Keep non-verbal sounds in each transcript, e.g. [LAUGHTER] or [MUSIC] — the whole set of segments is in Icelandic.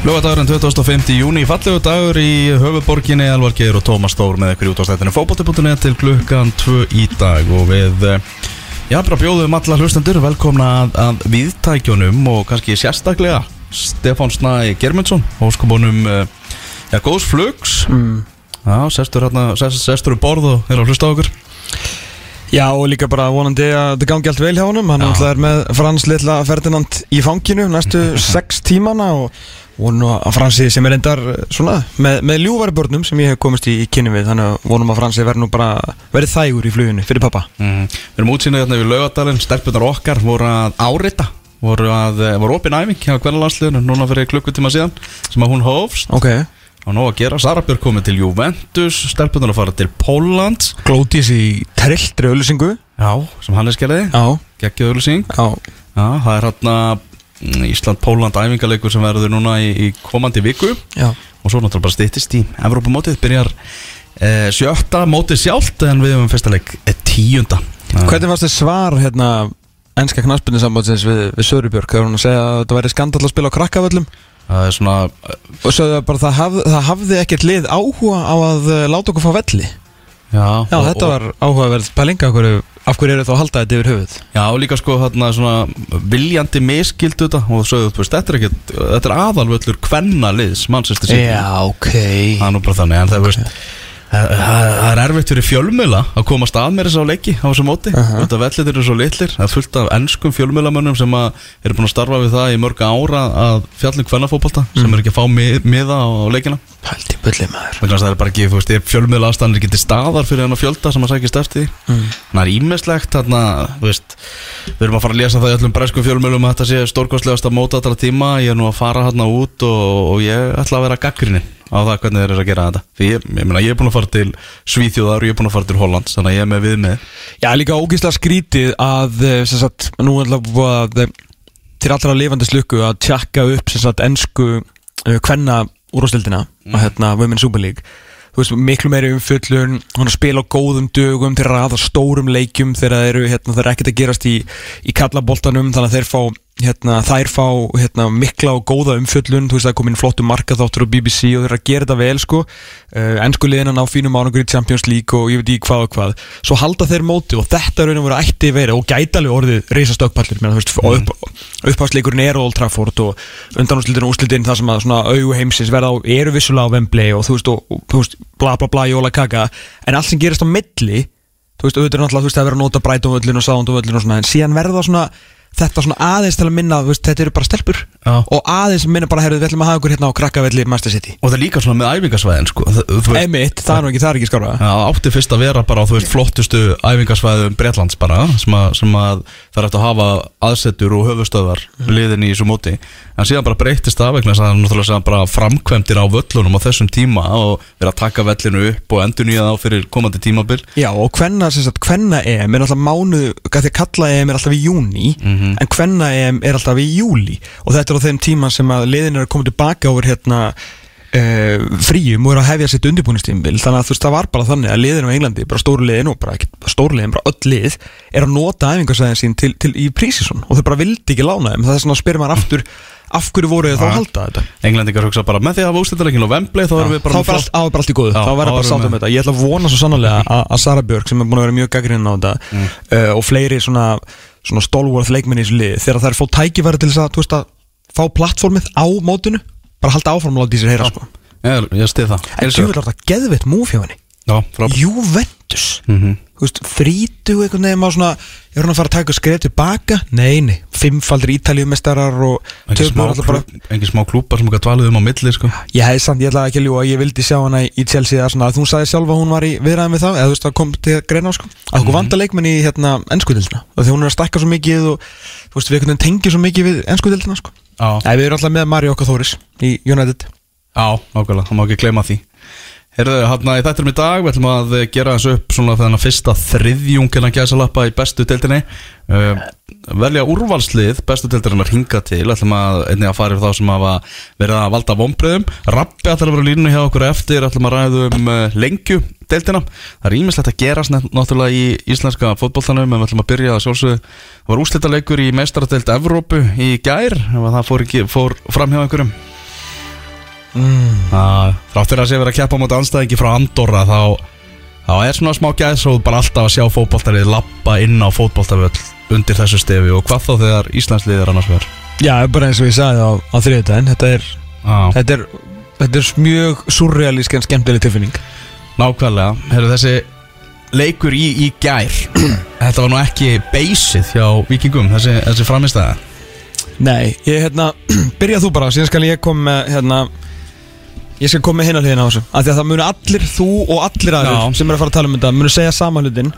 Lögadagurinn 2005. júni, fallegu dagur í höfuborginni Elvar Geir og Tómas Stór með ykkur út á stættinu fókbóti.net til klukkan 2 í dag og við, eh, já, bara bjóðum alla hlustendur velkomna að, að viðtækjunum og kannski sérstaklega Stefán Snæ Germundsson, hóskubónum, já, góðs flugs, mm. já, sestur hérna, sest, sestur um borð og er á hlusta okkur. Já og líka bara vonandi að þetta gangi allt vel hjá honum. Hann Já. er með Frans litla Ferdinand í fanginu næstu [LAUGHS] sex tímana og vonum að Fransi sem er endar svona með, með ljúfari börnum sem ég hef komist í, í kynni við. Þannig að vonum að Fransi verði nú bara verið þægur í fluginu fyrir pappa Mm. Við erum útsýnið hérna við laugadalinn, stelpunar okkar voru að árita, voru að, eh, voru opin æfing hjá kvennalandsliðinu núna fyrir klukkutíma síðan sem að hún hófst. Ok og nú að gera, Sara Björk komið til Juventus, stelpunar að fara til Póllands Glótis í trilltri öllusingu Já, sem Hannes gerði, Já. Geggið auðlýsing Já. Það er hérna Ísland-Póland æfingarleikur sem verður núna í, í komandi viku. Já. Og svo náttúrulega bara stýttist í Evrópumótið byrjar eh, sjötta mótið sjálft en við höfum fyrsta leik eh, tíunda. Hvernig varst þið svar hérna ennska knaspinu sambandsins við, við Sörubjörg þegar hún að segja að þetta væri skandall að spila á krakkavöllum Það er svona og að bara það, haf, það hafði ekkert lið áhuga á að eh, láta okkur fá velli. Já, Já, og- þetta og- var áhugaverð pælinga af hverju, af hverju eru þá að halda þetta yfir höfuð? Já, og líka sko hérna svona viljandi miskildu þetta. Og veist, þetta er ekkert þetta er aðalvöllur kvenna liðs mannsestir sig ok. Það er nú bara þannig, en það, veist það það- það er erfitt fyrir fjölmiðla að komast að mér þess á leiki á þessu móti. Aha. Þetta vellir eru svo litlir. Það er fullt af ennskum fjölmiðlamönnum sem að eru búin að starfa við það í mörg ára að fjallin kvennafótbolta sem er ekki að fá mið, miða á, leikina. Pældi bulli maður. Að það er bara ekki, þú veist, ef fjölmiðla aðstæðan er ekki til staðar fyrir hann að fjölda sem að sækist eftir Mm. Það er ímislegt þarna, þú veist Við erum að fara að lesa það í öllum breskum fjölmjölum að þetta sé stórkostlegasta móta allra tíma. Ég er nú að fara hérna út og, og ég ætla að vera gaggrinni á það hvernig þeir eru að gera þetta. Því ég, ég, meina, ég er búin að fara til Svíþjóðar og ég er búin að fara til Hollands Þannig að ég er með við með. Já, líka ógíslega skrítið að eh, sagt, nú er alltaf að eh, til allra lifandi slukku að tjakka upp sagt ennsku uh, kvenna úrvastildina mm. að hérna Women's Super League. Þú veist, miklu meiri umfjöllun hún að spila á góðum dögum þeir raða stórum leikjum þegar þeir eru hérna, ekkert að gerast í, í kallaboltanum þannig að þeir fá hérna, þær fá hérna, mikla og góða umfjöllun. Þú veist það er komin flottu markaþáttur á BBC og þeir eru að gera þetta vel sko. Uh, ennsku liðinan á fínum árangur í Champions League og ég veit ekki hvað og hvað. Svo halda þeir móti og þetta er raun og verið ætti verið og gæti alveg orðið þú veist, og upp, upphásleikurinn er Old Trafford og undanúslitin og úslitin það sem að svona augu heimsins verða á eru vissulega á Wembley og þú veist, og, þú veist bla bla bla jóla kaka. En allt sem gerist á milli þú veist, auðvitað er náttúrulega, þú veist, það er verið að nota Brighton völlin og Sound völlin og svona, en síðan verða svona þetta svona aðeins til að minna, veist, þetta eru bara stelpur Já. og aðeins minna bara, herrðu, við ætlum að hafa ykkur hérna á krakkavelli Master City. Og það er líka svona með æfingasvæðin sko. Það- Emitt, það er nú ekki, það er ekki skára Já, átti fyrst að vera bara á þú veist flottustu æfingasvæðum Bretlands bara sem að, sem að það er eftir að hafa aðsetur og höfustöðar liðin í þessu móti. En síðan bara breytist það vegna þess að það er bara framkvæmdir á völlunum á þessum tíma og vera að taka vellinu upp og endur nýja þá fyrir komandi tímabil. Já, og hvenna, sem sagt, hvenna EM er alltaf mánuð, því að kalla EM er alltaf í júni, en hvenna EM er alltaf í júli og þetta er á þeim tíma sem að liðin er að koma tilbaka over hérna uh, fríum og er að hefja sitt undirbúinistímbil þannig að þú veist, það var bara þannig að liðin á Englandi, bara stóru liðin og bara ekki stóru liðin, bara öll lið er að nota æfingarsæðin sín til, til í prísisson og þau bara vildi ekki lána þeim, það er svona að spyrir maður aftur af hverju voru þið þá að halda þetta? Englendingar hugsa bara með því að hafa úrslitaleikin á Wembley þá erum við bara þá var á, bara allt í góðu, þá verður bara sátt um þetta. Ég ætla að vona svo sannlega að, Sara Björk sem er búin að vera mjög gaggrinn á þetta uh, og fleiri svona, svona stólvörð leikminni í þessu lið, þegar það er fótt tækifæri til þess að fá plattformið á mótinu, bara halda áfram og láta í sér heyra sko. Ég, ég stið það. En þú vil alltaf geðveitt múf hjá henni? Juventus þú veist, þrítu einhvern veginn maður svona, er hún að fara að taka skref tilbaka? Nei, nei, fimmfaldir ítaljumestarar og Engi smá, bara smá klúpar sem ekki dvalið um á milli sko. Ég hefði samt, ég ætlaði ekki að ljúa að ég vildi sjá hana í Chelsea að, svona, að þú sagði sjálf að hún var í viðræðum við það eða þú veist að kom til að greina á sko. Að okkur vanda leikmenn í hérna ennskudildina og því hún er að stakka svo mikið og þú veist við tengjum svo mikið við ennskudildina sko Nei, við erum alltaf með Mari okkar Þóris í United. Já, nákvæmlega, það má ekki gleyma því Herðu, hérna í þættinum í dag við ætlum að gera þessu upp svona þennan fyrsta þriðjungina gæsalappa í bestu deildinni. Uh, velja úrvalslið bestu deildarinnar hinga til. Ætlum að einnig að fara yfir þá sem hafa verið að valda vonbröðum Rappi ætlum að vera línu hjá okkur eftir. Ætlum að ræða um uh, lengju deildina. Það er ímislegt að nefn- náttúrulega í íslenska fótbolltanum en við ætlum að byrja að sjálfsögðu. Það var úrslitaleikur í meistaradeild Evrópu í gær það fór, fór fram hjá einhverjum mm. Þráttur að sé verið að keppa mot anstæðingi frá Andorra þá, þá er svona smá gæðsróð bara alltaf að sjá fótboltarið lappa inn á fótboltarvöll undir þessu stefi og hvað þá þegar Íslandsliðið er annars verður Já, bara eins og ég sagði á, á þriðdæðin þetta, er- ah. þetta, er- þetta er mjög surrealísk en skemmtileg tilfinning Nákvæmlega, Heru, þessi leikur í, í gær [CLEARS THROAT] Þetta var nú ekki beysið hjá vikingum, þessi, þessi framistæða Nei, ég hérna, [CLEARS THROAT] byrjað þú bara, síðan skal ég koma með, hérna, ég skal koma með hinna hliðina á þessu. Af því að það munu allir, þú og allir Já. sem eru að fara að tala um þetta, munu segja sama hlutin.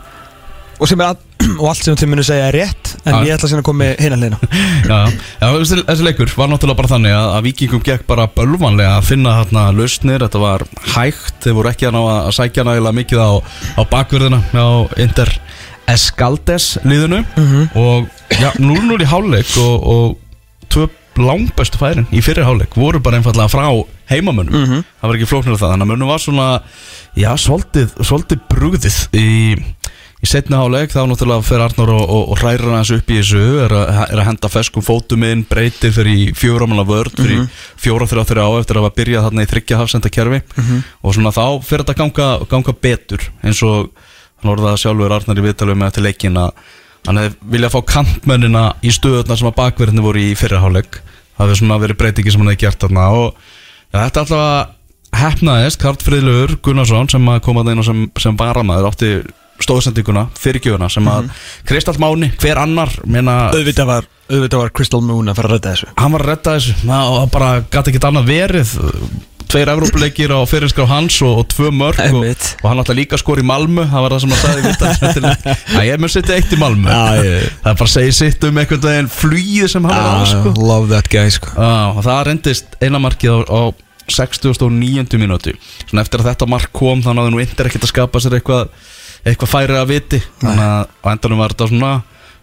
Og, sem er að, [CLEARS THROAT] og allt sem þið munu segja er rétt, en Já. ég ætla síðan að koma með hinna hliðina. [LAUGHS] Já, já þessi, þessi leikur var náttúrulega bara þannig að, að vikingum gekk bara bölvanlega að finna hérna lausnir, þetta var hægt, þeir voru ekki að ná að sækja nægilega mikið á, á bakverðina á Inter Escaldes liðinu. Og já, 0-0 í hálfleik og, og langbæstu færin í fyrir hálfleik voru bara einfallega frá heimamönnum. Það var ekki flóknir af það, þannig að mönnum var svona já, svolítið, svolítið brugðið í Í setna háleik þá náttúrulega fer Arnór og, og, og hrærir hans upp í þessu er að, er að henda feskum fótum inn breytir fyrir fjóramanna vörd fyrir mm -hmm. fjóra þrjá þrjá á eftir að hafa byrjað þarna í þryggja hafsenda kerfi og svona þá fer þetta ganga, ganga betur eins og hann orðaði sjálfur Arnar í viðtalum með eftir leikin að hann hefði viljað fá kantmennina í stöðuna sem að bakverðinni voru í fyrra háleik það hefði svona verið breytingi sem hann hefði gert þarna og ja, þetta alltaf hefnaðist Karl Friðlaugur Gunnarsson sem að koma það inn og sem, sem varamæður átti stóðsendinguna, fyrirgjöfuna sem að Kristall Máni, hver annar? Meina, Auðvitað var, auðvitað var Crystal Moon að fara að redda þessu. Hann var að redda þessu. Og bara gæti ekkert annað verið tveir Evrópuleikir á fyrirskrá hans og, og tvö mörg og, og hann alltaf líka skor í Malmö það var það sem hann sagði viðtalinu. [LAUGHS] Æ, ég mun setja eitt í Malmö Já, ég- það er bara að segja sitt um einhvern veginn flugið sem hann er á sko. Love that guy sko og það reyndist eina markið á, á 69. mínútu Svona eftir að þetta mark kom þá náðu nú Inter ekkert að skapa sér eitthvað eitthvað færi að viti þannig að á endanum var þetta svona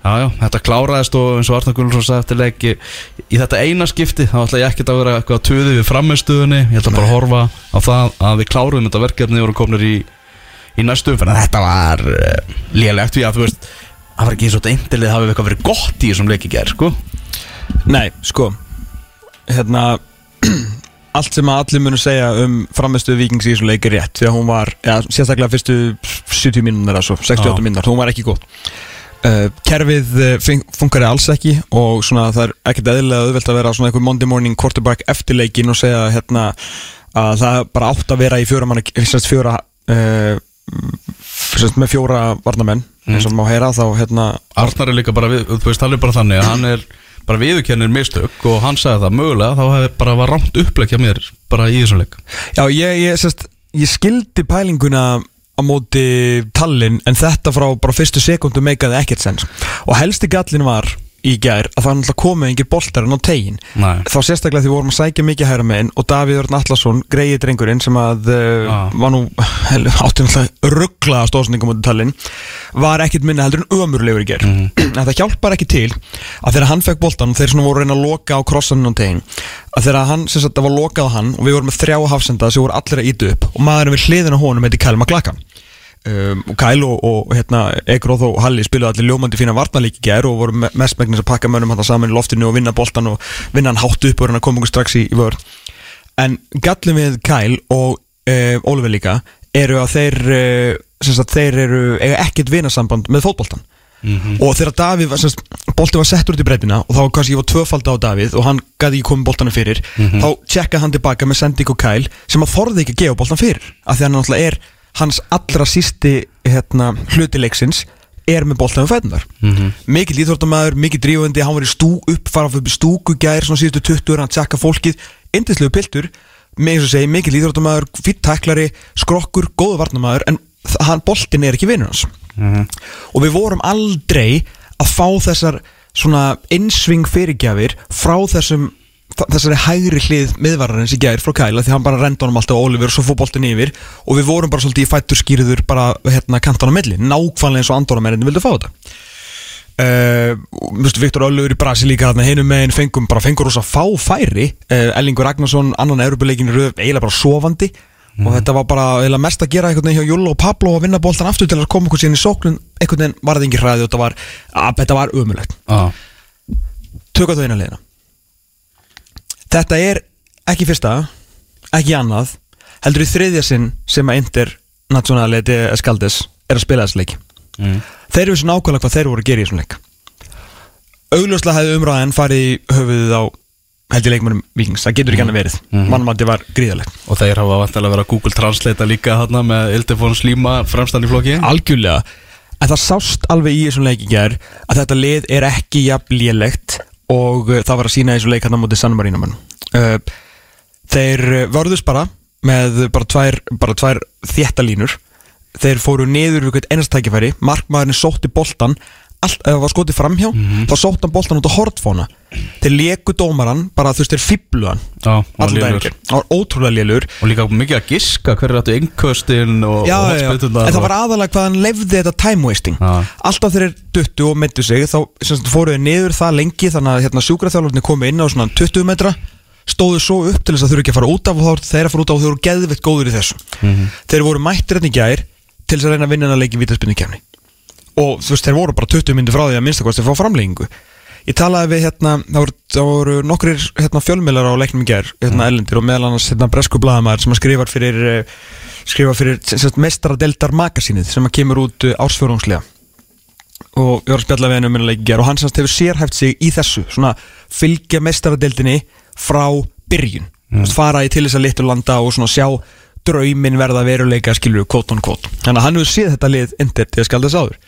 já, já, þetta kláraðist og eins og Arnar Gullarsson sagði eftir leiki í þetta eina skipti þá ætla ég ekkert að vera eitthvað að tuði við framistuðunni ég ætla bara að horfa á það að við kláruðum þetta verkefni og vorum komnir í, í næstu umferð. En þetta var uh, lélegt því að þú veist það var ekki eins og þetta indilið hafi eitthvað verið gott í þessum leiki ger sko. Nei, sko Hérna [CLEARS THROAT] Allt sem að allir munu segja um framistuðu vikings í þessum leik er rétt Því að hún var, ja, sérstaklega fyrstu 70 mínúnar svo, 68 Já. Uh, Kerfið uh, fun- funkar alls ekki Og svona það er ekkert eðlilega auðvelt að vera svona einhver Monday morning quarterback eftir leikin Og segja hérna að það bara átt að vera í fjóra manna Sérst fjóra uh, Með fjóra varnamenn eins og má heyra þá hérna Arnar er líka bara, við, þú veist, hann er bara þannig að hann er bara viðurkennir mistök og hann sagði það. Mögulega, þá hefði bara var rámt upplegg hjá mér bara í þessum leik. Já, ég, ég, sérst, ég skildi pælinguna á móti tallinn en þetta frá bara fyrstu sekundu meikaði ekkert sens. Og helsti gallin var í gær að það náttúrulega komið engir boltar en á tegin Nei. þá sérstaklega því vorum að sækja mikið hæra megin og Davíð Örn Allarsson, greiði drengurinn sem að uh, Ah. var nú [LAUGHS] átti náttúrulega rugglaða stóðsendingum á tallinn var ekkit minna heldur en ömurlegur í gær. [CLEARS THROAT] En það hjálpar ekki til að þegar hann fekk boltan og þeir svona voru að reyna að loka á krossaninn á tegin að þegar hann, sem sagt, það var lokað á hann og við vorum með þrjá hafsenda sem voru allir að ítu upp og maðurinn við hliðin á honum heiti Kyle McLachlan um, Kyle og, og hérna, Egróð og Halli spiluðu allir ljómandi fína varnalík í gær og voru me- mestmegnis að pakka mönnum hann saman í loftinu og vinna boltan og vinna hann hátt upp og að koma okkur strax í, í vörð en gallin við Kyle og uh, Oliver líka eru að þeir sem sagt, þeir eru ekkert vinasamband með fótboltan og þegar Davíð, var, sem sagt, bolti var settur út í breytina og þá kannski ég var tvöfald á Davíð og hann gæti ekki komið boltanum fyrir þá tjekka hann tilbaka með sending og Kyle sem að þorði ekki að gefa boltan fyrir af því hann náttúrulega er hans allra sísti hérna, hlutileiksins er með við fætunar mm -hmm. mikill íþórtamæður, mikill drífandi hann var í stú upp, fara upp í stúku gær svona síðustu 20 hann tjekka fólkið indislegu piltur, með eins og segi mikill íþórtamæður, fýtt tæklari skrokkur, góðu varnamæður en hann boltin er ekki vinnur hans. Og við vorum aldrei að fá þessar svona innsving fyrirgjafir frá þessum þessari hægri hlið miðvararins í gær frá Kæla því hann bara renda honum alltaf Oliver og svo fór boltin yfir og við vorum bara svolítið í fættur skýrður bara hérna kantan á milli nákvæmlega eins og Andorra vildu fá þetta. Uh, Viktor Öllur í Brasilíka hinum meginn fengum bara fengur rosa fá færi. Uh, Ellingur Ragnarsson, annan Európa-leikin röð, eiginlega bara sofandi. Og þetta var bara mest að gera einhvern veginn hjá Júl og Pablo að vinna boltan aftur til að koma okkur síðan í sóknun einhvern veginn var það engin hræði og þetta var, að, þetta var umulegt ah. tökum þetta eina liðina þetta er ekki fyrsta ekki annað heldur í þriðja sinn sem að Inter Nationale de Escaldes er að spila þessu leik mm. þeir vissu nákvæmlega hvað þeir voru að gera í þessum leik. Augljóslega hefði umræðan farið í höfuðið á held ég leikmennum vikings, það getur ekki annað verið. Mm Mhm. mannmandi var gríðalegt Og þeir hafa vantilega verið að Google Translate líka þarna með Ildefón Slíma fremstan í flokki. Algjörlega. En það sást alveg í þessum leik í gær að þetta lið er ekki jafn lélegt og uh, það var að sína í þessum leik hann á móti San Marino uh, þeir uh, vörðust bara með bara tvær, tvær þéttalínur. Þeir fóru niður við eitthvað ennast tækifæri. Markmaðurinn sótti boltan það var skotið framhjá þá sótti hann boltan út á hortfóna þeir leku dómaran, bara þú veist þeir fiblu hann. Lélur. daginn. Það var ótrúlega lélur. Og líka mikið að giska hverju áttu innköstin og, og hornspyrnurnar en það var aðalega hvað hann lefði þetta time wasting. Já. alltaf þeir duttu og meittu sig þá fóruðu niður það lengi þannig að hérna, sjúkraþjálfarnir komu inn á svona 20 metra stóðu svo upp til þess að þurfa ekki að fara út af og þeir að fara út af og þeir voru geðveitt góður í þessu. Mhm. þeir voru mættir hérna í gær til þess að reyna að vinna að leiki vítaspinnu kemni og þú veist þeir voru bara 20 myndi frá því að minnstakosti fá framleggingu ég talaði við hérna það voru, það voru nokkrir hérna, fjölmiðlar á leiknum í gær hérna ellendir og meðal annars hérna bresku blaðamæður sem skrifar fyrir eh, skrifa fyrir mestaradeldar magasínið sem kemur út uh, ársfjörungslega og ég var að spjalla við henni um minna leiki í gær og hann semst hefur sérhæft sig í þessu svona fylgja mestaradeldinni frá byrjun. Mm. fara í til þess að litur landa og svona sjá draumin verða veruleika skilur kvót on kvót þannig að hann hefur séð þetta lið indir til að skjalda þess áður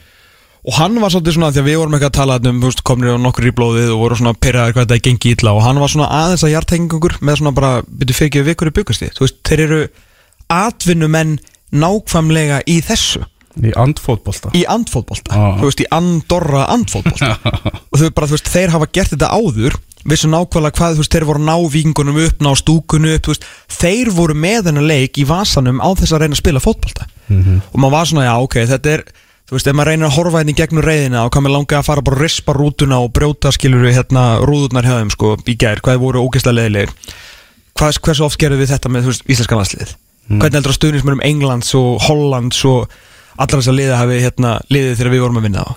og hann var svolítið svona því að við vorum eitthvað að tala um þú veist, komnir á nokkur í blóðið og voru svona pyrraðir hvað þetta gengi illa. Og hann var svona aðeins að hjartengingur með svona bara byrju fyrir ekki vikur í byggasti þú veist þeir eru atvinnumenn nákvæmlega í þessu. Í andfótbolta. Í andfótbolta. Já. þú veist í andorra andfótbolta. [LAUGHS] Og þau bara þú veist þeir hafa gert þetta áður vissu nákvæmlega hvað þú veist þeir voru að ná vikingunum upp, ná stúkunum upp þú veist, þeir voru með hennar leik í vasanum á þess að reyna að spila fótbolta. Og maður var svona já ok þetta er þú veist ef maður reynir að horfa henni gegnum reyðina og mér langa að fara bara að rispa rútuna og brjóta skilur við hérna rúðurnar hjá þeim sko í gær hvað voru ógeðslega leðilegir hvað, hversu oft gerðum við þetta með þú veist, íslenska landslið hvernig heldur að stuðnismörum Englands og Hollands og allra þess að liða hafi hérna, liðið þegar við vorum að vinna á?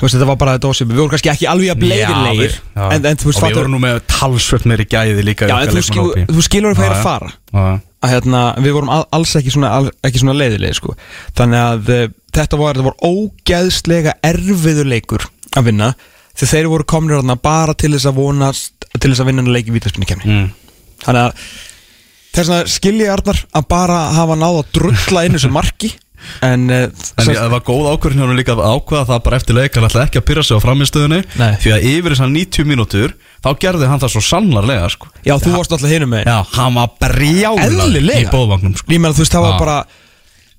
Þú veist þetta var bara þetta ósum við vorum kannski ekki alveg að bleiðilegir Já, en, en þú veist Og við vorum nú með talsvöld meiri gæði líka í já, en þú, skil, leikmannahópi. þú skilur að að hérna, við vorum al, alls ekki svona, al, ekki svona leiðilegir sko. þannig að uh, þetta var, var ógeðslega erfiður leikur að vinna þegar þeir voru komnir þarna bara til þess að vonast til þess að vinna leik í vítaspinni kemni mm. þannig að þess að skilja Arnar að bara hafa náð að drulla inn þessu marki en, uh, En það var góð ákvörðin hann líka að ákveða það bara eftir leik hann ætla ekki að pyrra sig á framistöðunni Nei. því að yfir þessar 90 mínútur þá gerði hann það svo sannarlega sko. já, þú varst alltaf hinum með Já, hann var brjálaður Eðlilega. í bóðvagnum sko. Ég meina þú veist það var bara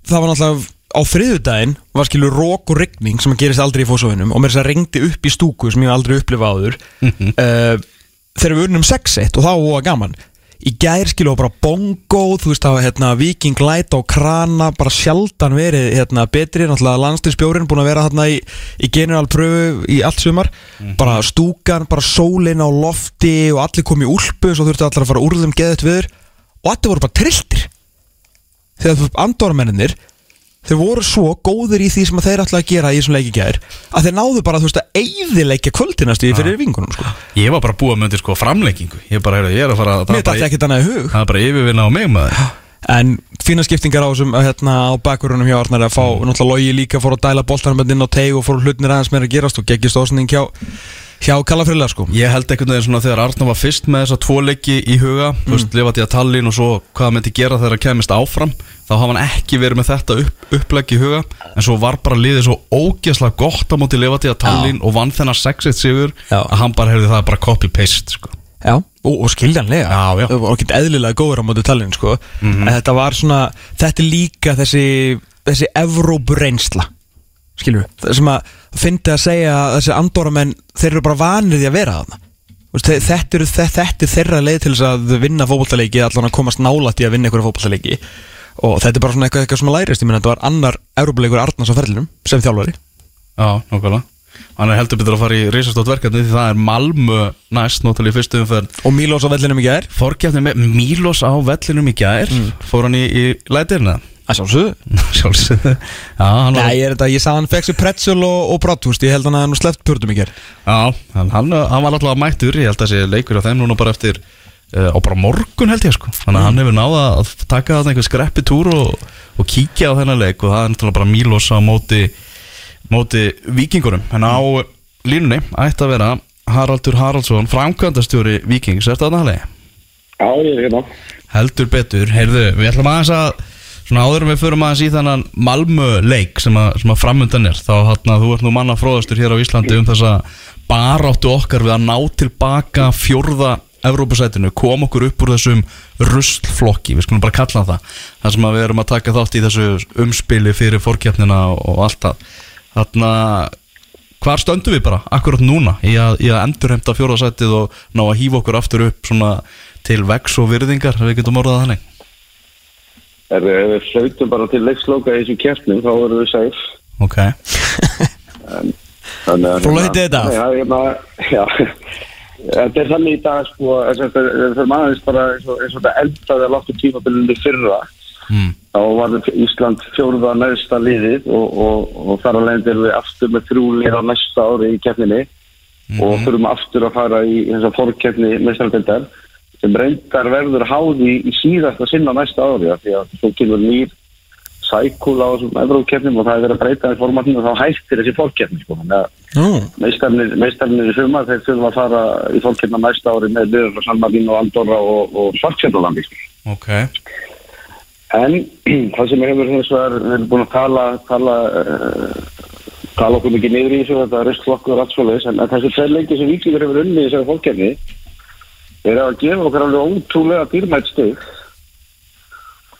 Það var náttúrulega á þriðudaginn Var skilur rók og rigning sem gerist aldrei í fósóðunum Og mér þess að ringdi upp í stúku Sem ég aldrei upplifað áður uh, Þegar við unnum 6-1 og þá var gaman Í gær skilur bara bongo Þú veist var hérna Viking Light og Krana Bara sjaldan verið hérna betri. Náttúrulega landstinsbjórin búin að vera hérna í, í generalpröfu í allt sumar. Bara stúkan, bara sólin á lofti Og allir kom í úlpu Svo þurfti allir að fara úr þeim geðut viður Og allir voru bara trilltir þegar þú andormennir þeir voru svo góður í því sem að þeir ætla að gera í þessum leiki gær að þeir náðu bara þú veist að eyðileikja kvöldinast í fyrir vingunum sko. Ég var bara búið að myndi sko framlengingu. Ég bara, ég er að fara það mér er bara, það bara yfirvinna á mig maður. En fína skiptingar á þessum að, hérna, á bakverunum hjá Arnar að fá náttúrulega logi líka fór að dæla boltanum inn á teig og fór hlutnir aðeins meira að gerast og geggi stóðsending hjá, hjá Kallafrilla sko. Ég held einhvern veginn svona þegar Arna var fyrst með þessa tvo leiki í huga Þú Mm. veist, lifað í að tallinn og svo hvað myndi gera þegar hann kemist áfram Þá hafa hann ekki verið með þetta upp, upplegg í huga En svo var bara liðið svo ógeðslega gott á móti að tallinn Og vann þennan 6-1 sigur Já. Að hann bara hefði það bara copy-paste sko. Já, og, og skiljanlega Já, já. Og ekki eðlilega góður á móti talin sko. Mhm. En þetta var svona Þetta er líka þessi Þessi við Það sem að fyndi að segja að Þessi andoramenn Þeir eru bara vanir því að vera þarna Þú veist, þe- Þetta, er þeirra leið til þess að vinna fótballtaleiki Allan að komast nálætt í að vinna einhverja fótballtaleiki Og þetta er bara svona eitthvað, eitthvað sem að lærist. Ég meina þetta var annar Evrópuleikur Arnars á ferlinum Sem þjálfari. Já, nokkvæmlega Hann er heldur betur að fara í risastótt verkefni Því það er Malmö næst Nóttalega í fyrstu umferð. Og Mílós á vellinum í gær. Fórkjafni með Mílos á vellinum í gær Mm. Fór hann í, í lætirna Að sjálfsögðu. [LAUGHS] Sjálfsögðu. Já, hann var Nei, ég er þetta, ég sagði hann fekk sér pretzel og, og bratwurst Ég held hann að hann sleppt pjörnum í gær. Já, hann, hann, hann var alltaf mættur. Ég held að þessi leikur á þeim núna bara eftir á bara morgun held ég sko. Þannig að hann hefur náða að taka þarna einhver skreppi túr og, og kíkja á þennan leik. Og það er náttúrulega bara Mílos á móti móti vikingurum en á línunni ætti að vera Haraldur Haraldsson, framkvæmdastjóri vikings, er þetta þarna halegi? Já, ég er hérna. Heldur betur, heyrðu, við ætlum aðeins að svona áður en við förum aðeins í þannan Malmö leik sem að, sem að framundan er þá hann að þú ert nú manna fróðastur hér á Íslandi um þessa baráttu okkar við að ná tilbaka fjórða Evrópusætinu, kom okkur upp úr þessum ruslflokki, við skulum bara kalla það það sem að við erum að taka þátt í þessu umspili fyrir fórkjapnina og, allt það þannig að hvar stöndum við bara akkurat núna í að, í að endurhemta fjórðasætið og ná að hýfa okkur aftur upp svona til vex og virðingar, við getum orðað þannig Ef við, flautum bara til leiksloka í þessu kjartnum, þá erum við sæf. Ok, Þannig að... Flautið þetta af? Já, hérna, [LAUGHS] já. Þetta er þannig í dag, sko, þess að það fyrir maðurins bara eins og, þetta eldaði að láttu tímabilindi fyrra. mm. Þá var þetta Ísland fjórða neðsta liðið og, og, og þar alveg erum við aftur með þrjú lið á næsta ári í keppninni og þurfum aftur að fara í þessa fórkeppni meðstæðardendar sem reyndar verður háði í síðasta sinna næsta ári því að svo kemur nýr sækúl á þessum evrókeppnum og það er verið að breyta í formatinu og þá hættir þessi fórkeppni sko. Nú, meðstæðarnir í sumar þeir þurfum að fara í fórkeppna næsta ári með liður frá San Marino, Andorra og, og Svartfjörðalandi sko. ok En [CLEARS THROAT] það sem hefur hins vegar, við erum búin að tala, tala, uh, tala okkur mikið niður í þessu, þetta er ristflokkur og allt svoleiðis, en, þessi tveir leikir sem vikingur hefur unnið í þessari fólkjarni, þeir eru að gefa okkur alveg ótrúlega dýrmætt stygg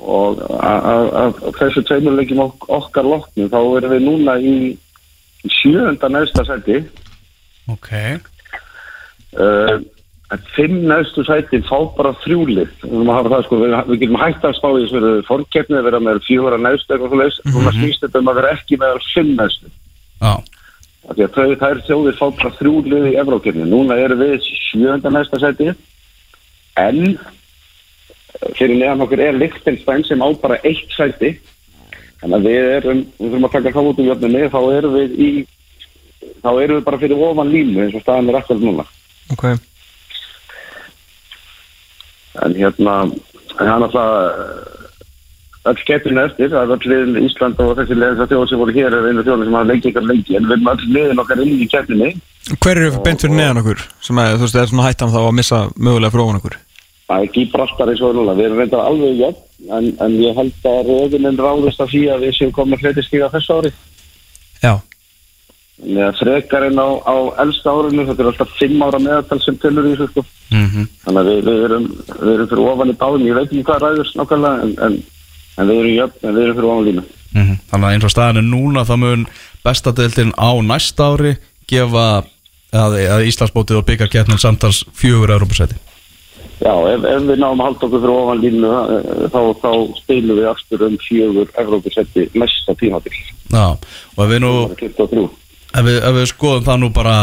og að- þessu tveimur leikjum ok okkar loknum, þá erum við núna í sjöunda neðsta seti, Ok, uh, fimm neðstu sætin fá bara þrjúlið það, sko, við, við getum hægt að spá í þessu fórkeppni að vera með fjóra neðstu eitthvað svo leis, núna snýst þetta um að vera ekki með fimm neðstu. Já, Af því að þau, þær þjóðir fá bara þrjúlið í Evrókeppni, núna erum við sjönda neðsta sæti. En fyrir neðan okkur er Lichtenstein sem á bara eitt sæti. Þannig að við erum við þurfum að taka þá út um jöfnunni þá erum við í þá erum við bara fyrir ofan línu eins og staðan er akkurat núna. Ok. En hérna það er náttúrulega öll keppinu eftir, það er öll liðin Ísland og þessi liðin þessar þjóð sem voru hér er einu þjóð sem hafa leikið ykkur lengi en við erum öll liðin okkar inn í keppninni. Hver eru beint fyrir neðan okkur? Sem að, þú veist, er svona hættan þá að missa mögulega ofan okkur það er Gibraltar eins og núna, við erum reyndar alveg jöfn en, en ég held að röðunin ráðist af því að við séum komið hluti stíga þessu ári Já, Þannig að frekar en á, á elsta árinu, þetta er alltaf fimm ára meðatal sem tölur í þessu sko. mhm Þannig að við, við, erum, við erum fyrir ofan í báðum, ég veit ekki hvað ræður nákvæmlega en, en, en við erum jöfn, en við erum fyrir ofan línu. Mhm. Þannig að eins og staðan er núna þá mun bestadeildin á næsta ári gefa að, að Íslandsbótið og byggarkeppnin samtals fjögur Európusæti Já, ef, ef við náum að halda okkur fyrir ofan línu eh, þá, þá spilum við aftur um fjögur Evrópusetti næsta tímabil. Já, og ef við nú Það 23. ef við, ef við skoðum það nú bara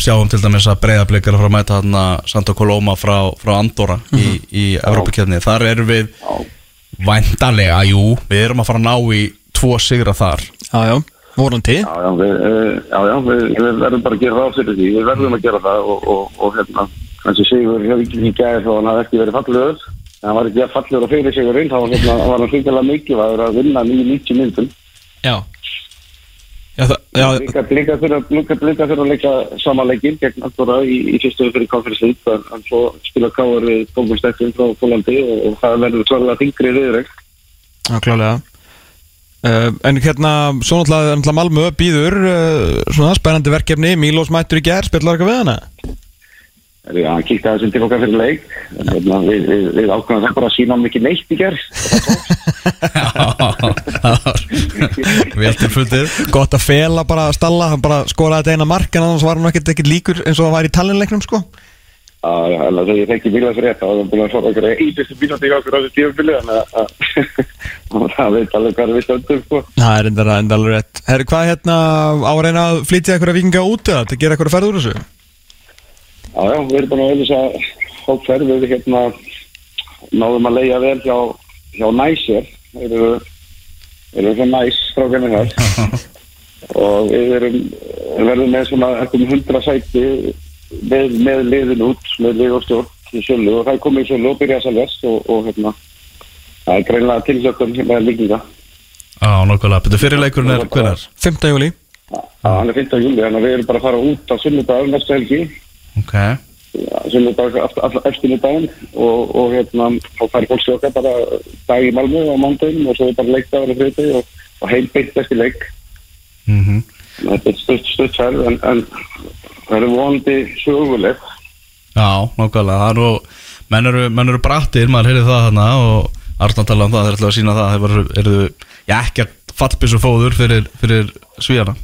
sjáum til dæmis að breyðablikar frá að mæta þarna Santa Coloma frá, frá Andorra í, í Evrópukeppni. Þar erum við Já, væntanlega, jú, við erum að fara að ná í tvo sigra þar. Já, já, vorandi já, já, við, eh, já, já við, við verðum bara að gera það fyrir því, við verðum að gera það og, og, og hérna, þessi sigur hefur ekki ekki gæði þó hann hafði ekki verið fallegur, en hann var ekki að fallegur og fyrir sigurinn, þá var hérna, hann svolítið mikilvægur að vinna nýjum 90 myndum. Já. Það, Líka, fyrir að að leika sama leikinn gegn Andorra í, í fyrstu fyrir konferenslít en, svo spila káar við Bókulstekkin frá Pólandi og, og það verður klárlega þingri viðreg. já, klálega uh, En hérna, svo náttúrulega, Malmö býður uh, svona spennandi verkefni. Mílos mættur í gerð, spillar eitthvað við hana hann kíkti aðeins til okkar fyrir leik? Hérna, við, við, við ákveðum það bara að sína hann ekki neitt í gerð. [LAUGHS] Vel til fundið. Gott að fela bara að stalla, hann bara skoraði þetta eina mark en annars var hann ekkert ekkert líkur eins og það var í talinleiknum sko. Þegar ég þekki bílað fyrir þetta. Og það er búin að svara okkur íbyrstu bílandi í okkur á þessu að- að [LAUGHS] það veit alveg hvað við stöndum sko. Það er enda, enda alveg rétt. Herri, hvað hérna á að að flytja eitthvað vikinga út eða til að gera eitthvað ferð úr þessu? Já, já, við erum búin að auðvisa hópferð við hérna náðum að leia vel hjá, hjá Næsir þeir eru þeir eru það næs strákarnir þar [LAUGHS] og við erum verðum með svona ekkur hundra sæti með, með liðin út með lið og stjórn í sölu og það er komið í sölu og byrjað að seljast og, og hérna, það er greinlega tilsökun með líkinga. Já, nokkulega, betur fyrirleikurinn er hvernar? 5. júli Það hann er 15. júli, þannig að við erum bara að fara út á sunnudag næstu helgi, Ok, sunnudag alltaf eftir daginn og, og hérna, þá færi fólk sjóka bara dag í Malmö á mándaginn og svo er bara leikdagur og þriðdag og, og heim beint eftir leik. mhm Þetta er stutt, stutt færð en, en það eru vonandi söguleg. Já, nákvæmlega, það er nú menn eru, menn eru brattir, maður heyrði það þarna og Arna tala um það, þeir ætla að sína það þeir eru, eru já, ekkert fallbissu fóður fyrir, fyrir svíjana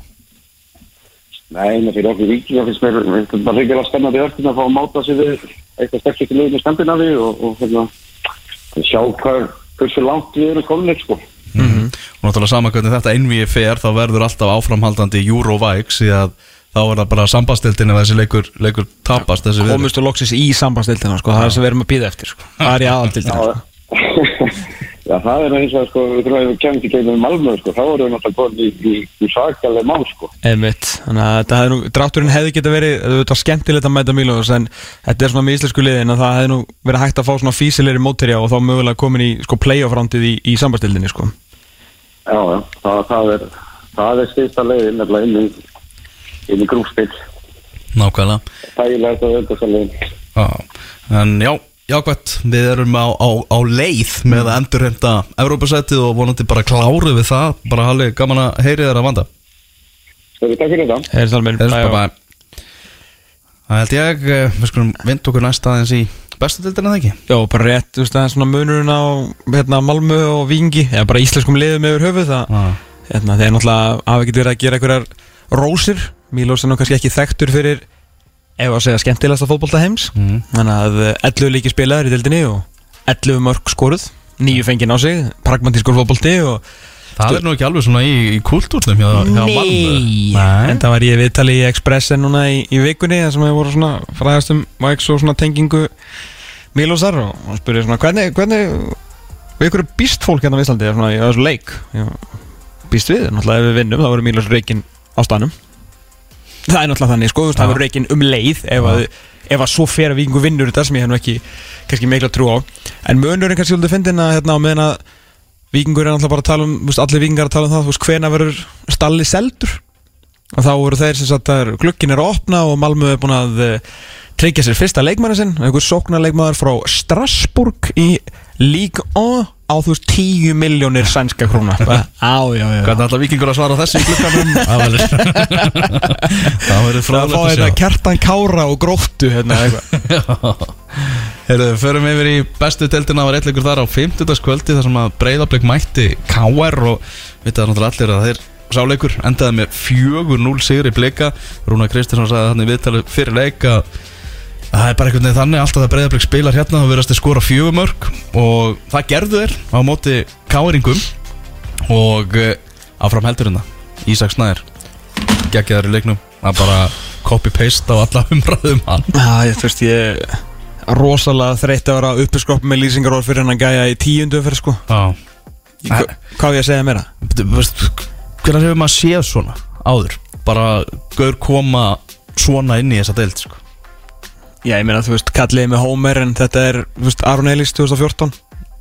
Nei, með fyrir okkur finnst mér mér finnst bara reyngilega spennandi verkefni að fá að máta sig við eitthvað í lögum í Skandinavi og, og hérna, sjá hvað, hversu langt við erum komin sko. og náttúrulega sama hvernig þetta einvíi fer þá verður alltaf áframhaldandi Eurovikes því að þá er það bara sambastildin ef þessi leikur, leikur tapast þessi við Komust og loksins í sambandstildina sko. Það er sem við erum að býða eftir sko. Það er í aðaldildina sko. [LAUGHS] Já, það er eins og sko, við þurfum að við kemum til gegnum Malmö sko, þá erum við náttúrulega komin í, í, í svakalega mál sko. Einmitt, þannig að þetta hefði nú, drátturinn hefði geta verið, þetta var skemmtilegt að mæta Mílós en þetta er svona með íslensku liðin að það hefði nú verið hægt að fá svona físilegri mótterja og þá mögulega komin í sko playoff-rándið í, í sambandstildinni sko. Já, já, það, það er það er styrsta leiðin nefnilega inn í, inn í grúfspill Nákvæmlega það er jákvæmt, við erum á, á, á leið með að endurhemta Evrópasætið og vonandi bara kláru við það, bara halli gaman að heyri þér að vanda. Takk fyrir þetta. Eða bye, bara Það held ég, eh, við skulum vind okkur næsta aðeins í bestu dildina það ekki? Já, bara rétt, þú veist, það er svona munurinn á hérna, Malmö og Vingi eða bara íslenskum liðum yfir höfuð það, Já. hérna, þeir náttúrulega hafa ekkert verið að gera einhverjar rósir. Mílós er nú kannski ekki þekktur fyrir ef að segja skemmtilegasta fótbolta heims. Mhm. þannig að 11 líki spilaðir í dildinni og 11 mörg skoruð. Nýju fengið á sig, pragmatískur fótbolti og Það er nú ekki alveg svona í, í kultúrnum hjá, hjá Malmö. En það var ég viðtali í Expressen núna í, í vikunni þar sem við voru svona fræðast um Vikes og svona tengingu Mílósar og hann spurði svona hvernig, hvernig við ykkur býst fólk hérna á Íslandi? Svona, í þessu leik. Býst við, náttúrulega ef við vinnum þá verður Mílós reikin á stanum það er náttúrulega þannig, sko, þú veist, það verður reikin um leið ef að, ef að svo fer að vikingu vinnur þetta sem ég hef nú ekki kannski mikla trú á. En munurinn kannski svolítið fyndin að hérna á meðan að vikingur er náttúrulega bara að tala um veist, allir vikingar að tala um það, þú veist, hvena verður stalli seldur? Og þá voru þeir sem sagt að glukkin er að opna og Malmö er búin að uh, tryggja sér fyrsta leikmanni sinn, einhver sóknarleikmaður frá Strasbourg í Ligue 1 á þú veist 10 miljónir sænska króna Bara, [LAUGHS] á, já, já, já. Hvernig ætla vikingur að svara þessu í klukkanum? [LAUGHS] Það verður [LAUGHS] Það verður Það fá frálega þetta kjartan kára og gróttu hérna, eitthvað. Heyrðu, förum yfir í bestu deildina var eitthvað þar á 50. kvöldi þar sem að breyðablik mætti KR og við það náttúrulega allir að þeir sáleikur endaði með 4-0 sigri blika Rúna Kristinsson sagði þannig viðtalið fyrir leik að það er bara einhvern veginn þannig alltaf að breyðablik spilar hérna þá verðast þeir skora fjögumörk og það gerðu þeir á móti KR-ingum og uh, áfram heldurinn það Ísak Snær geggjaður í leiknum að bara copy-paste á alla umræðum hann Já, ég þú veist, ég er rosalega þreytt að vera uppiskropp með lýsingaróð fyrir hann að gæja í tíundu fyrir sko Já Hva- Hvað á ég að segja meira? Hvernig hefur maður séð svona áður? Bara gaur koma svona inn í þessa deild sko. Já, ég meina, þú veist, kalliði með Homer en þetta er, þú veist, Aron Elís 2014